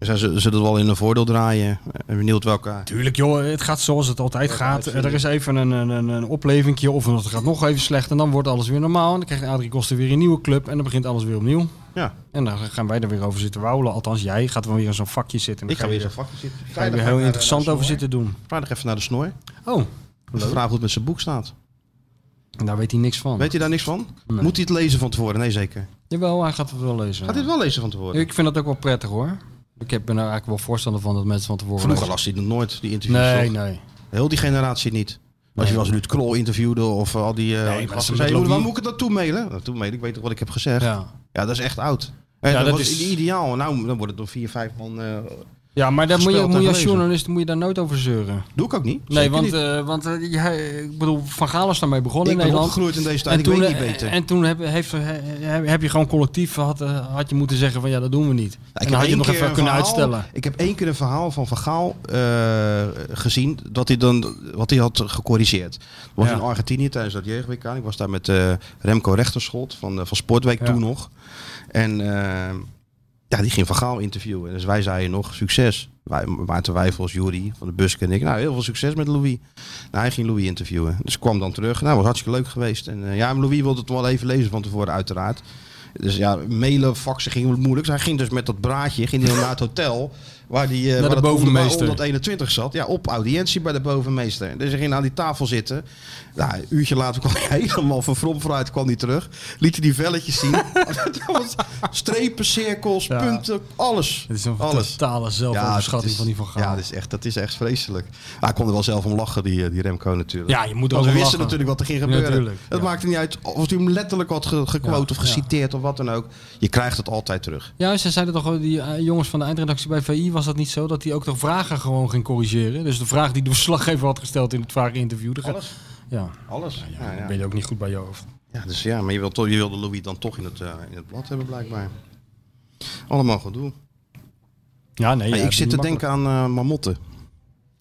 Ze zullen het wel in een voordeel draaien. En benieuwd welke. Tuurlijk joh, het gaat zoals het altijd gaat. Er is even een, een, een, een oplevingje of het gaat nog even slecht en dan wordt alles weer normaal. En dan krijgt Adrie Koster weer een nieuwe club en dan begint alles weer opnieuw. Ja, En dan gaan wij er weer over zitten wauwelen. Althans, jij gaat wel weer in zo'n vakje zitten. En ik ga je weer er- zo'n vakje zitten. ga je ga heel de- interessant over zitten doen. Vrijdag even naar de snor. Oh, Vraag hoe het met zijn boek staat. daar weet hij niks van. Weet hij daar niks van? Nee. Moet hij het lezen van tevoren? Nee, zeker. Jawel, hij gaat het wel lezen. Gaat hij het wel lezen van tevoren? Ik vind dat ook wel prettig hoor. Ik heb- ben er eigenlijk wel voorstander van dat mensen van tevoren Vroeger las hij het nooit, die interviews. Nee, toch? nee. Heel die generatie niet. Als Nee. je wel eens Ruud Krol interviewde of eh, al die, eh, die maar gasten ze met zeiden, waar moet ik het naartoe mailen? Naartoe mailen, ik weet toch wat ik heb gezegd. Ja, Ja. dat is echt oud. En Ja, dat, dat was is- ideaal. Nou, dan wordt het door vier, vijf man. eh, ja, maar daar moet je, moet je en als journalist moet je daar nooit over zeuren. doe ik ook niet. Nee, want, niet. eh, want eh, ik bedoel, Van Gaal is daarmee begonnen ik in Nederland. opgegroeid in deze tijd, ik weet toen, niet eh, beter. En toen heb, heeft, he- heb je gewoon collectief had, eh, had je moeten zeggen van ja, dat doen we niet. Ja, en dan had je nog even kunnen verhaal- uitstellen. Ik heb één keer een verhaal van Van Gaal eh, gezien dat hij dan wat hij had gecorrigeerd. Dat was Ja. in Argentinië tijdens dat jeugdWK. Ik was daar met eh, Remco Rechterschot van, eh, van Sportweek toen nog. En eh, ja, die ging Van Gaal interviewen. Dus wij zeiden nog succes. Wij, Maarten Wijfels, Jury van de Busk en ik. Nou, heel veel succes met Louis. Nou, hij ging Louis interviewen. Dus kwam dan terug. Nou, was hartstikke leuk geweest. En eh, ja, Louis wilde het wel even lezen van tevoren uiteraard. Dus ja, mailen, faxen ging moeilijk. Dus hij ging dus met dat braadje ging naar het hotel. Waar, die, eh, de waar bovenmeester. 121 zat. Ja, op audiëntie bij de bovenmeester. Dus hij ging aan die tafel zitten. Nou, een uurtje later kwam hij helemaal van vrom vooruit kwam hij terug. Liet hij die velletjes zien. Dat was Strepen, cirkels, Ja. punten, alles. Het is een alles. totale zelfoverschatting dat is- van die Van Gaal. Ja, dat is echt, dat is echt vreselijk. Maar hij kon er wel zelf om lachen, die, eh, die Remco natuurlijk. Ja, je moet ook we wisten lachen. natuurlijk wat er ging Ja, gebeuren. tuurlijk, het ja. maakte niet uit of hij hem letterlijk had ge- gequote Ja, of geciteerd of wat dan ook. Je krijgt het altijd terug. Ja, ze zeiden toch, wel, die eh, jongens van de eindredactie bij VI, was dat niet zo? Dat die ook toch vragen gewoon ging corrigeren? Dus de vraag die de verslaggever had gesteld in het vrageninterview. de- Alles. Ja, Alles. Ja, ja. ben je ook niet goed bij je hoofd. Ja, dus ja, maar je, wilt toch- je wilde Louis dan toch in het, eh, in het blad hebben blijkbaar. Allemaal gedoe. Ja, nee. Hey, ik zit te makkelijk. denken aan eh marmotten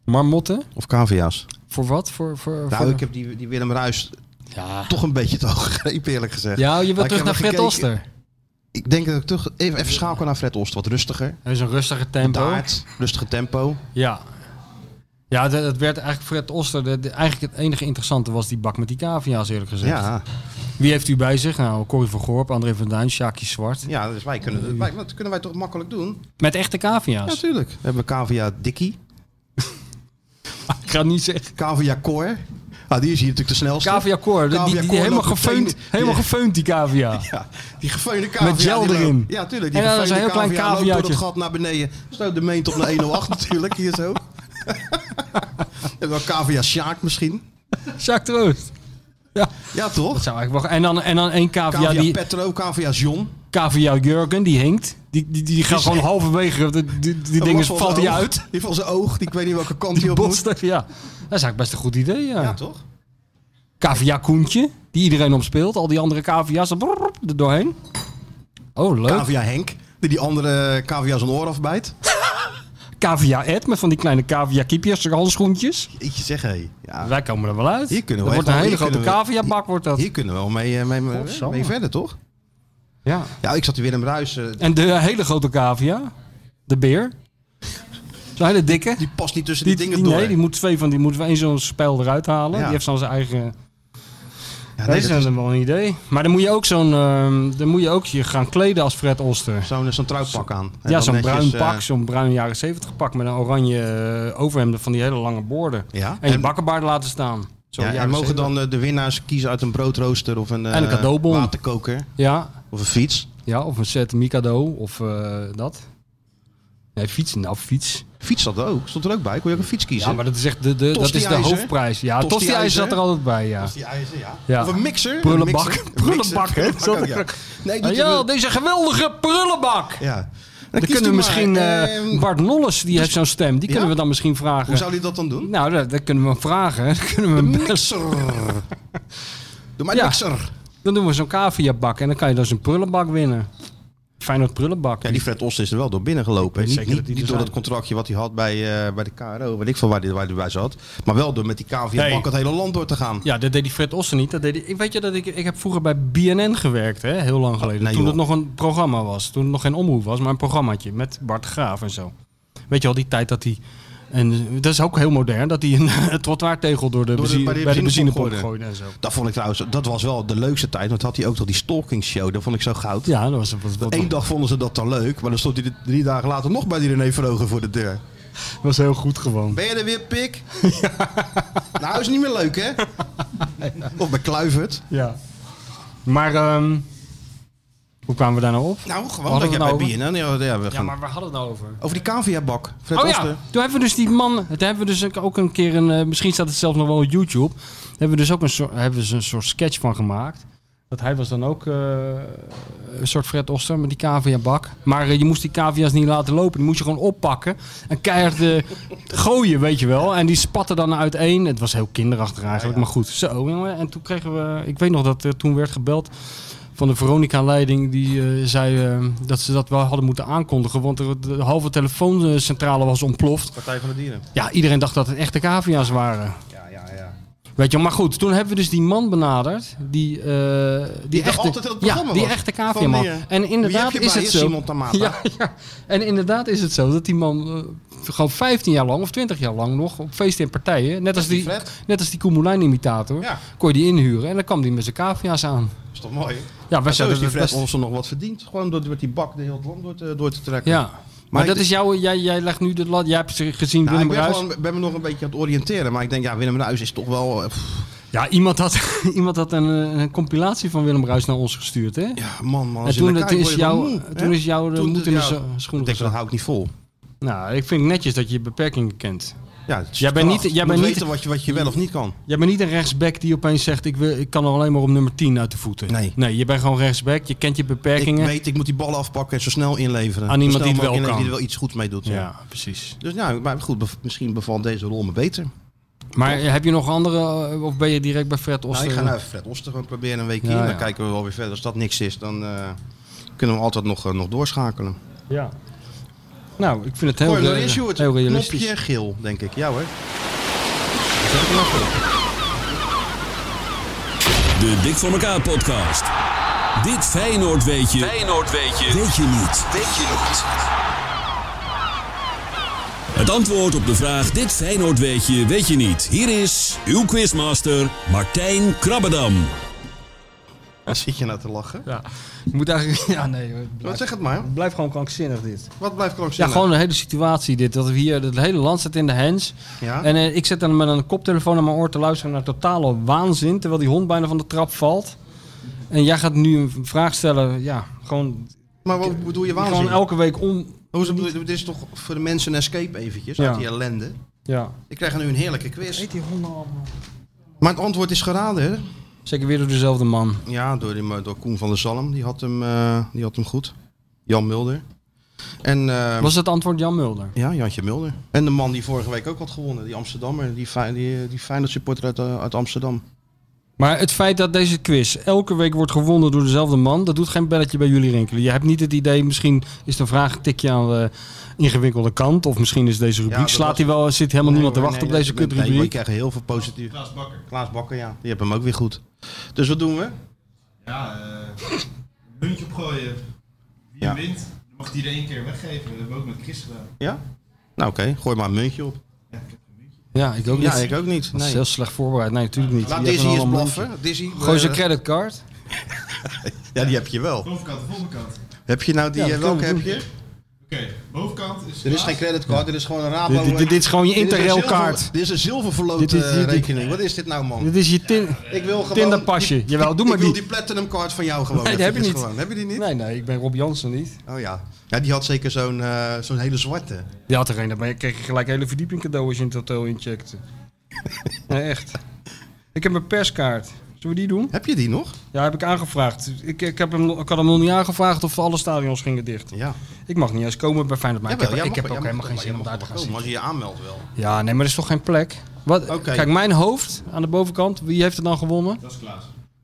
Marmotten? of cavia's. Voor wat? Voor, voor, Nou, voor- ik heb die, die Willem Ruis Ja. toch een beetje te hoog gegrepen, eerlijk gezegd. Ja, je wilt terug naar Fred gekeken- Oster. Ik denk dat ik toch even, even schakelen naar Fred Oster. Wat rustiger. Hij is een rustige tempo. Rustige tempo. Ja. Ja, dat dat werd eigenlijk Fred Oster. De, de- eigenlijk het enige interessante was die bak met die cavia's, eerlijk gezegd. Ja, Wie heeft u bij zich? Nou, Corrie van Gorp, André van Duin, Sjaakje Zwart. ja dus wij kunnen, wij, dat kunnen wij toch makkelijk doen? Met echte Ja, cavia's. natuurlijk. We hebben cavia Dikkie, ik ga het niet zeggen. cavia Cor. Ah, die is hier natuurlijk de snelste. Cavia Cor, die, die, helemaal gefeund, helemaal gefeund, die cavia. Ja, die gefeunde cavia. Met gel erin. Ja, tuurlijk. Die En dan is gefeunde een heel klein cavia door het gat naar beneden. Stoot de meent op naar 108 natuurlijk, hier zo. en wel cavia Sjaak misschien. Sjaak Troost. Ja, Ja, toch? dat zou eigenlijk wel... En dan, en dan één cavia, Cavia die... Petro, cavia John. Cavia Jurgen, die hinkt. Die, die, die gaat gewoon halverwege, die, die, die van valt hij uit. Die van zijn oog, die ik weet niet welke kant Die hij op moet. ja. Dat is eigenlijk best een goed idee, ja. Ja, toch? Cavia Koentje, die iedereen opspeelt. Al die andere cavia's er brrr, er doorheen. Oh, leuk. Cavia Henk, die die andere cavia zijn oor afbijt. Cavia Ed, met van die kleine cavia kiepjes, handschoentjes. Jeetje zeg, hé. Ja, Wij komen er wel uit. Hier kunnen we dat wordt een hele hier grote kunnen we- cavia bak, wordt dat. hier kunnen we wel mee, eh, mee, mee verder, toch? Ja. Ja, ik zat hier Willem Ruis. eh, En de hele grote cavia, de beer. Zo'n hele dikke. die past niet tussen die, Die, dingen die- door. nee, die moet twee van die moeten we één zo'n spel eruit halen. Ja. Die heeft dan zijn eigen. ja, nee, is dat is wel een idee. Maar dan moet je ook zo'n. ehm, dan moet je ook je gaan kleden als Fred Oster. zo'n zo'n trouwpak aan. En Ja, zo'n bruin eh, pak, zo'n bruin jaren 70 pak met een oranje eh, overhemd van die hele lange boorden. ja, En je bakkenbaard laten staan. Zo ja, en mogen 70. dan eh, de winnaars kiezen uit een broodrooster of een, eh, En een cadeaubon. waterkoker Ja, of een fiets. ja, of een set Mikado of eh, dat. Nee, fiets. Nou, fiets. Fiets zat er ook. Stond er ook bij. Kon je ook een fiets kiezen? Ja, maar dat is echt de, de, dat is de hoofdprijs. Ja, Tosti-ijzer? tosti-ijzer zat er altijd bij, ja. Die ijzer, ja. Ja. Of een mixer. Prullenbak. Een mixer. Prullenbak, hè? er ja. ook. Nee, Ah, ja, deze geweldige prullenbak. ja. Dan kunnen we maar. misschien eh, Ehm, Bart Nolles, die heeft zo'n stem, die ja? kunnen we dan misschien vragen. Hoe zou die dat dan doen? Nou, dat, dat kunnen we hem vragen. Dan kunnen we hem bellen. Mixer. Doe maar een Ja. mixer. Dan doen we zo'n caviabak en dan kan je dus een prullenbak winnen. Feyenoord prullenbak. Ja, die Fred Ost is er wel door binnen gelopen. weet Niet, zeker niet, dat die niet er door het contractje wat hij had bij, eh, bij de KRO. Weet ik veel waar hij, waar hij bij zat. Maar wel door met die Nee. bak het hele land door te gaan. Ja, dat deed die Fred Oster niet. Dat deed die, ik weet je dat ik, ik heb vroeger bij BNN gewerkt, hè, heel lang geleden. nee, toen joh. het nog een programma was. Toen het nog geen omroep was, maar een programmaatje met Bart Graaf en zo. Weet je al die tijd dat hij... En dat is ook heel modern, dat hij een, trottoirtegel door de, Door de- benzine, bij de bij de benzinepomp gooide. gooide en zo. Dat vond ik trouwens, dat was wel de leukste tijd. Want had hij ook toch die stalking show. Dat vond ik zo goud. Ja, dat was Eén dag vonden ze dat dan leuk. Maar dan stond hij drie dagen later nog bij die René Verhogen voor de deur. was heel goed gewoon. Ben je er weer, pik? Nou, is niet meer leuk, hè? Of bij Kluivert. Ja. Maar ehm, hoe kwamen we daar nou op? Nou, gewoon dat je het bij nou BNN... Ja, ja, we Ja, maar waar hadden we het nou over? Over die cavia-bak. Fred Oh Oster. ja, toen hebben we dus die man, daar hebben we dus ook een keer een, eh, misschien staat het zelfs nog wel op YouTube, hebben we dus ook een soort, hebben we dus een soort sketch van gemaakt. Dat hij was dan ook eh, een soort Fred Oster met die cavia-bak. Maar eh, je moest die cavia's niet laten lopen. Die moest je gewoon oppakken en keihard gooien, weet je wel. En die spatten dan uiteen. Het was heel kinderachtig eigenlijk, maar goed. Zo, jongen. En toen kregen we, ik weet nog dat er toen werd gebeld van de Veronica-leiding. Die eh, zei eh, dat ze dat wel hadden moeten aankondigen. Want er, de halve telefooncentrale was ontploft. Partij van de Dieren. Ja, iedereen dacht dat het echte cavia's waren. Ja, ja, ja. Weet je, maar goed, toen hebben we dus die man benaderd. Die, eh, die, echte, ja, die was? echte cavia-man. En inderdaad is het zo. Simon? Ja, ja. En inderdaad is het zo dat die man gewoon 15 jaar lang of 20 jaar lang nog op feesten en partijen, net als die net als die Koemelijn-imitator, Ja. kon je die inhuren. En dan kwam die met zijn cavia's aan. is toch mooi? Ja, wij is zouden die Fred best... Nog wat verdiend. Gewoon door met die bak de hele land door te, door te trekken. Ja. Maar, dat is jouw, jij, jij legt nu de lat, jij hebt gezien Nou, Willem ik ben, Ruijs. gewoon, ben me nog een beetje aan het oriënteren. Maar ik denk, ja, Willem Ruijs is toch wel... eh, pff, Ja, iemand had, iemand had een, eh, een compilatie van Willem Ruijs naar ons gestuurd, hè? ja, man, man. en toen, is word je wel jou, moe, toen is jouw moed in de zo- Ik schoenen denk, dat hou ik niet vol. Nou, ik vind het netjes dat je je beperkingen kent. Ja, het is Jij bent niet- jij Je moet bent niet- weten wat je, wat je wel of niet kan. Jij bent niet een rechtsback die opeens zegt... Ik, wil, ik kan er alleen maar op nummer 10 uit de voeten. Nee. Nee, je bent gewoon rechtsback. Je kent je Ik beperkingen. weet, ik moet die bal afpakken en zo snel inleveren. Aan iemand die het wel kan. Die er wel iets goeds mee doet. Ja. ja, precies. Dus nou, maar goed, bev- misschien bevalt deze rol me beter. Maar heb je nog andere... eh, Of ben je direct bij Fred Nou, Oster? ik ga naar Fred Oster gewoon proberen een weekje. Ja, in. Dan ja. kijken we wel weer verder. Als dat niks is, dan eh, kunnen we altijd nog, eh, nog doorschakelen. Ja. Nou, ik vind het heel, re- erin, Sjoerd. heel realistisch. Knopje geel, denk ik. Ja hoor. De Dik voor elkaar podcast. Dit Feyenoord weet je. Feyenoord weet je. Weet je niet. Weet je niet. Het antwoord op de vraag Dit Feyenoord weet je, weet je niet. Hier is uw quizmaster Martijn Krabbedam. Waar zit je nou te lachen? Ja, je moet eigenlijk... Ja, nee. het Wat Blijf, zeg het maar. het blijft gewoon krankzinnig dit. Wat blijft Ja, krankzinnig? gewoon de hele situatie dit. Dat we hier het hele land zit in de hens. Ja? En eh, ik zit dan met een koptelefoon aan mijn oor te luisteren naar totale waanzin. Terwijl die hond bijna van de trap valt. En jij gaat nu een vraag stellen. Ja, gewoon, maar wat bedoel je waanzin? gewoon elke week om... Hoe is het, bedoel je- dit is toch voor de mensen een escape eventjes Ja. uit die ellende. Ja. Ik krijg nu een heerlijke quiz. Eet die honden allemaal. Maar het antwoord is geraden, hè? Zeker weer door dezelfde man. Ja, door, die, door Koen van der Zalm. Die had hem, eh, die had hem goed. Jan Mulder. En, eh, Was het antwoord Jan Mulder? Ja, Jantje Mulder. En de man die vorige week ook had gewonnen. Die Amsterdammer. Die, die, die Feyenoord supporter uit, eh, uit Amsterdam. Maar het feit dat deze quiz elke week wordt gewonnen door dezelfde man, dat doet geen belletje bij jullie rinkelen. Je hebt niet het idee, misschien is de vraag een tikje aan de ingewikkelde kant. Of misschien is deze rubriek, slaat was- hij wel, zit helemaal Nee, niemand te wachten nee, op deze nee, nee, kutrubriek. we krijgen heel veel positief. Klaas Bakker. Klaas Bakker, ja. Die hebben hem ook weer goed. Dus wat doen we? Ja, een muntje opgooien. Wie Ja. wint, dan mag hij er één keer weggeven. Dat hebben we ook met Chris gedaan. Ja? Nou oké, gooi maar een muntje op. Ja, ik heb geen muntje. Ja, ik ook niet. Ja, ik ook niet. Dat is Nee. heel slecht voorbereid. Nee, natuurlijk niet. Laat Die Dizzy eens blaffen. Dizzy, Gooi zijn eh, creditcard. Ja, die heb je wel. Bovenkant, de volgende kant. Heb je nou die, Ja, eh, welke heb je? Oké, bovenkant is Dit is geen creditcard, dit is gewoon een Rabo. Dit, dit, dit is gewoon je Dit is een interrail zilver- kaart. Dit is een zilververloot rekening. Wat is dit nou, man? Dit is je tin... Ik wil gewoon... Tinderpasje. die- Jawel, doe maar Ik wil die. die platinum card van jou gewoon. Nee, die heb je eventjes niet. Gewoon. Heb je die niet? Nee, nee, ik ben Rob Jansen niet. Oh ja. Ja, die had zeker zo'n eh, zo'n hele zwarte. Die had er een, maar je kreeg gelijk een hele verdieping cadeau als je in het hotel incheckte. nee, echt. Ik heb een perskaart. Zullen we die doen? Heb je die nog? Ja, heb ik aangevraagd. Ik, ik, heb hem, ik had hem nog niet aangevraagd of alle stadions gingen dicht. Ja. Ik mag niet eens komen bij Feyenoord, maar ik heb, jij ik mag- heb ook helemaal geen maar zin om daar te gaan zitten. Als je je aanmeldt wel. Ja, nee, maar er is toch geen plek? Wat. Kijk, mijn hoofd aan de bovenkant, wie heeft het dan gewonnen? Dat is Klaas.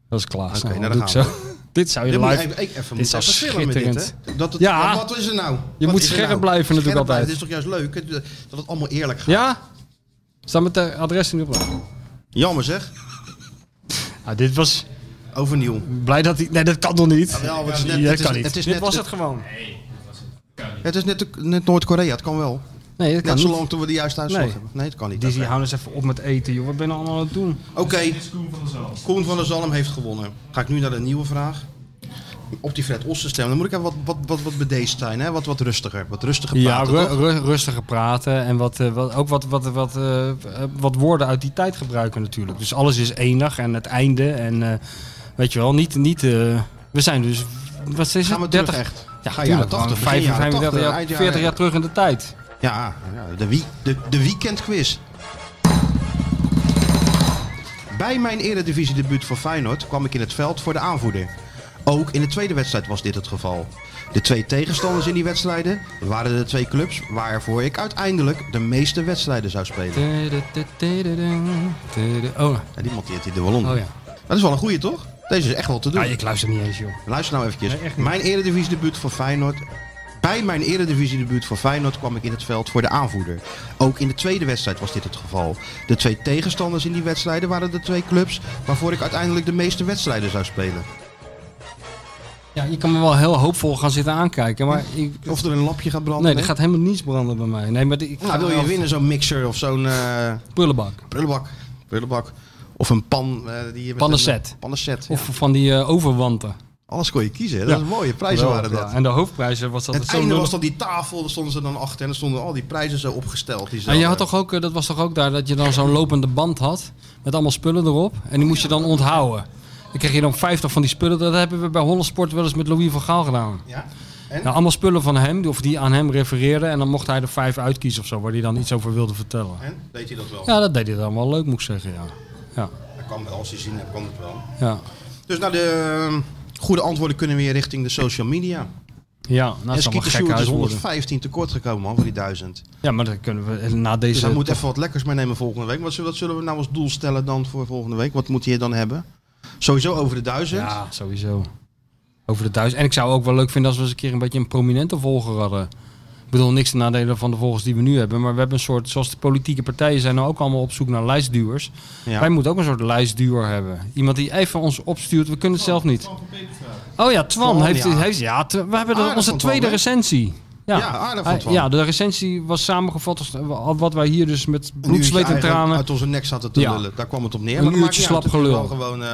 Dat is Klaas. Oké, Nou, nou, dan gaan dit zou je Dit live... even, ik even, dit dit, schitterend. hè? Dat het, Ja. Wat is er nou? Je Wat moet er scherp nou? blijven natuurlijk altijd. Dit is toch juist leuk? het- Dat het allemaal eerlijk gaat. Ja? Staat met de adres op? Jammer zeg. Ah, dit was... Overnieuw. Blij dat hij... Nee, dat kan toch niet? Jawel, het is net- Nee, dat het is- kan niet. het is dit net- was het gewoon. Het is net, net Noord-Korea, het kan wel. Nee, dat kan Net niet. zolang tot we de juiste uitslag Nee. hebben. Nee, dat kan niet. Dizzy, hou eens even op met eten, joh. Wat ben je nou allemaal aan het doen? Oké, Dit is Koen van der Zalm. Koen van der Zalm heeft gewonnen. Ga ik nu naar de nieuwe vraag. Op die Fred Ossen stemmen. Dan moet ik even wat, wat, wat, wat bedeesd zijn. Hè? Wat, wat rustiger. Wat rustiger Ja, praten, ru- toch? ru- rustiger praten en wat, eh, wat, ook wat, wat, wat, eh, wat woorden uit die tijd gebruiken natuurlijk. Dus alles is enig en het einde en eh, weet je wel, niet... niet we zijn dus... Wat is het? Gaan we 30? terug echt? Ja, Ga jaren 80, gewoon begin jaren 35 80, jaar, eind jaren- 40 jaar terug in de tijd. Ja, ja de, wie, de, de weekendquiz. Bij mijn eredivisie-debuut voor Feyenoord kwam ik in het veld voor de aanvoerder. Ook in de tweede wedstrijd was dit het geval. De twee tegenstanders in die wedstrijden waren de twee clubs waarvoor ik uiteindelijk de meeste wedstrijden zou spelen. Oh, Ja, die monteert hij er wel onder. oh ja. Dat is wel een goeie, toch? Deze is echt wel te doen. ja. Ik luister niet eens, joh. Luister nou eventjes. Nee, mijn eredivisie-debuut voor Feyenoord. Bij mijn eredivisie-debuut voor Feyenoord kwam ik in het veld voor de aanvoerder. Ook in de tweede wedstrijd was dit het geval. De twee tegenstanders in die wedstrijden waren de twee clubs waarvoor ik uiteindelijk de meeste wedstrijden zou spelen. Ja, je kan me wel heel hoopvol gaan zitten aankijken, maar ik, Of er een lapje gaat branden. nee, er gaat helemaal niets branden bij mij. Nee, maar ik Nou, wil je winnen zo'n mixer of zo'n eh Prullenbak. prullenbak. prullenbak. Of een pan. eh, die je Pannenset. Ja. Of van die eh, overwanten. Alles kon je kiezen. hè? Dat Ja. is mooie prijzen waren dat. Ja, En de hoofdprijzen was dat Het zo einde was dan die tafel, daar stonden ze dan achter en er stonden al die prijzen zo opgesteld. Die En je had toch ook, dat was toch ook daar, dat je dan zo'n lopende band had. Met allemaal spullen erop. En die moest je dan onthouden. Dan kreeg je dan 50 van die spullen. Dat hebben we bij Holland Sport wel eens met Louis van Gaal gedaan. Ja? Nou, allemaal spullen van hem, of die aan hem refereerden. En dan mocht hij er vijf uitkiezen of zo, waar hij dan iets over wilde vertellen. En? Deed hij dat wel? Ja, dat deed hij dan wel leuk, moet ik zeggen. Ja. Ja. Dat kan wel, als je zin hebt, kan het wel. Ja. Dus nou, de eh, goede antwoorden kunnen weer richting de social media. Ja, nou, zal wel Skeeter gek is worden. 115 tekort gekomen man, voor die 1000. Ja, maar dat kunnen we na deze... Dus hij moet even wat lekkers meenemen volgende week. Wat zullen, wat zullen we nou als doel stellen dan voor volgende week? Wat moet hij dan hebben? Sowieso over de 1000. Ja, sowieso. Over de duizend. En ik zou ook wel leuk vinden als we eens een keer een beetje een prominente volger hadden. Ik bedoel, niks te nadelen van de volgers die we nu hebben. Maar we hebben een soort, zoals de politieke partijen zijn nou ook allemaal op zoek naar lijstduwers. Ja. Wij moeten ook een soort lijstduwer hebben. Iemand die even ons opstuurt. We kunnen het zelf niet. Oh ja, Twan, Twan, heeft, ja. heeft ja, we hebben de- onze Twan, tweede recensie. Ja, Ja, aardig van ja, de recensie was samengevat als al wat wij hier dus met bloed, zweet en tranen. uit onze nek zaten te Ja. lullen. Daar kwam het op neer. Een maar uurtje slap gelul. wel gewoon eh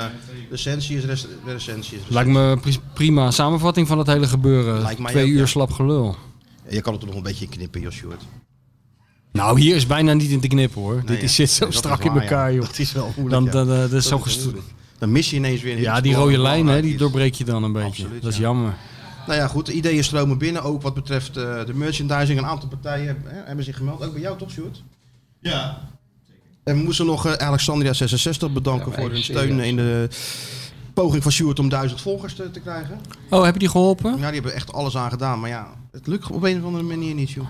recensie is recensie. Is Lijkt me pri- prima samenvatting van het hele gebeuren. Lijkt mij Twee ook, uur ja. slap gelul. Je kan het er nog een beetje in knippen, Jos Sjoerd. Nou, hier is bijna niet in te knippen hoor. Dit ja. zit zo dat strak in waar, elkaar joh. Dat is wel moeilijk, Dan, dan, eh, dat is zo. Dan mis je ineens weer een Ja, die rode lijn hè, die doorbreek je dan een beetje. Absoluut, dat is ja. jammer. Nou ja, goed. De ideeën stromen binnen. Ook wat betreft eh, de merchandising. Een aantal partijen hè, hebben zich gemeld. Ook bij jou toch, Sjoerd? Ja. En we moesten nog eh, Alexandria 66 bedanken voor hun steun in de poging van Sjoerd om duizend volgers te, te krijgen. Oh, heb je die geholpen? Ja, die hebben echt alles aan gedaan. Maar ja, het lukt op een of andere manier niet, joh.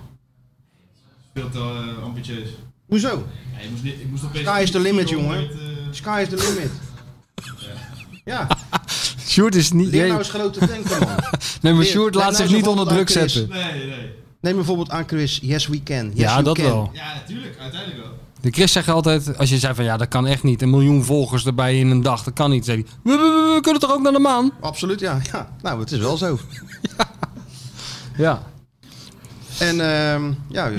Veel te eh, ambitieus. Hoezo? Ja, je moest, niet- ik moest opeens Sky is the limit, 400, jongen. eh, Sky is the limit. Ja, Sjoerd is niet... leer nou eens groot te denken, man. nee, maar Sjoerd laat nou zich niet eens onder druk zetten. Nee, nee. Neem bijvoorbeeld aan Chris, yes we can. Yes Ja, dat can. wel. Ja, natuurlijk. Uiteindelijk wel. De Chris zegt altijd, als je zei van ja, dat kan echt niet. Een miljoen volgers erbij in een dag, dat kan niet. Zei hij, we, we, we, we kunnen toch ook naar de maan? Absoluut, ja. ja. Nou, het is wel zo. Ja. En ehm, ja,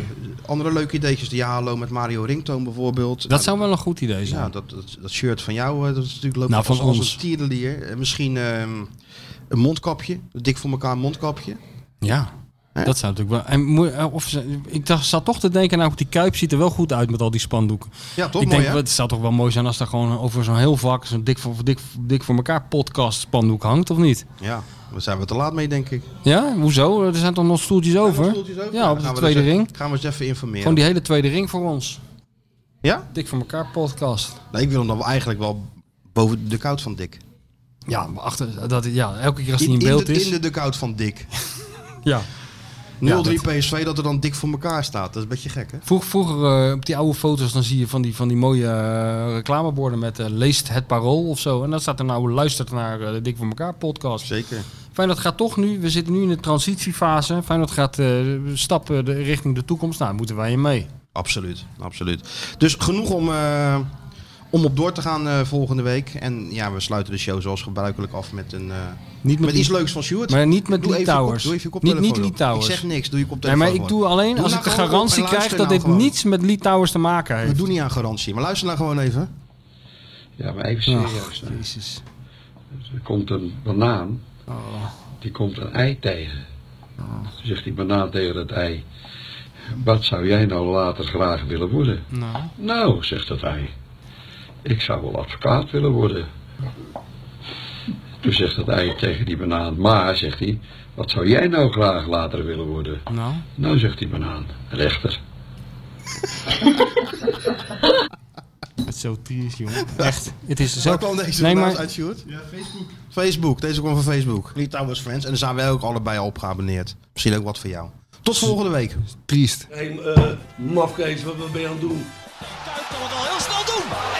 andere leuke ideetjes. De Ja Hallo met Mario Ringtoon bijvoorbeeld. Dat zou wel een goed idee Ja, zijn. dat, dat, dat shirt van jou, eh, dat is natuurlijk loopt Nou, van als, als ons. een tierenlier. En misschien ehm, een mondkapje. Dik voor elkaar mondkapje. Ja. Dat zou natuurlijk wel. En, eh, of, ik dacht, zat toch te denken, nou, die kuip ziet er wel goed uit met al die spandoeken. Ja, toch ik mooi, denk, hè? het zou toch wel mooi zijn als daar gewoon over zo'n heel vak, zo'n dik voor, dik, dik voor elkaar podcast spandoek hangt, of niet? Ja, daar zijn we te laat mee, denk ik. Ja, hoezo? Er zijn toch nog stoeltjes over? Stoeltjes over? Ja, op de tweede dus ring. even- Gaan we eens even informeren. Gewoon die hele tweede ring voor ons. Ja? Dik voor elkaar podcast. Nee, ik wil hem dan eigenlijk wel boven de koud van Dick. Ja, maar achter, dat, ja, elke keer als hij In, beeld de, is. in de, de koud van Dick. Ja. 0-3 Ja, dat- PSV, dat er dan dik voor elkaar staat. Dat is een beetje gek, hè? Vroeg, vroeger eh, op die oude foto's dan zie je van die, van die mooie eh, reclameborden met eh, leest het parool of zo. En dan staat er nou luistert naar de Dik voor elkaar podcast. Zeker. Feyenoord gaat toch nu, we zitten nu in de transitiefase. Feyenoord gaat stappen de, richting de toekomst. Nou, moeten wij in mee. Absoluut, absoluut. Dus genoeg om, om op door te gaan eh, volgende week. En ja, we sluiten de show zoals gebruikelijk af met, een, eh, Niet met, met iets Lee- leuks van Sjoerd. Maar niet met Doe Lee Towers. Doe even je Niet, koptelefoon niet. Lee Towers. Ik zeg niks, doe je Nee, koptelefoon maar ik doe alleen Doe als nou ik de garantie krijg luister dat nou dit gewoon. niets met Lee Towers te maken We heeft. doen niet aan garantie, maar luister nou gewoon even. Ja, maar even serieus. nou. Jezus. Er komt een banaan, Oh. die komt een ei tegen. Dan zegt die banaan tegen het ei, wat zou jij nou later graag willen worden? Nou. Nou, zegt het ei, ik zou wel advocaat willen worden. Toen zegt het ei tegen die banaan, maar, zegt hij, wat zou jij nou graag later willen worden? Nou. Nou, zegt die banaan, rechter. Het is zo triest, jongen. Echt. Het is zo... Waar kwam deze nee, maar... uit, Sjoerd? Ja, Facebook. Facebook, deze kwam van Facebook. Lee Towers Friends. En daar zijn wij ook allebei al op geabonneerd. Misschien ook wat voor jou. Tot volgende week. Triest. Hé, hey, uh, mafkees, wat, wat ben je aan het doen? Kuit kan het al heel snel doen.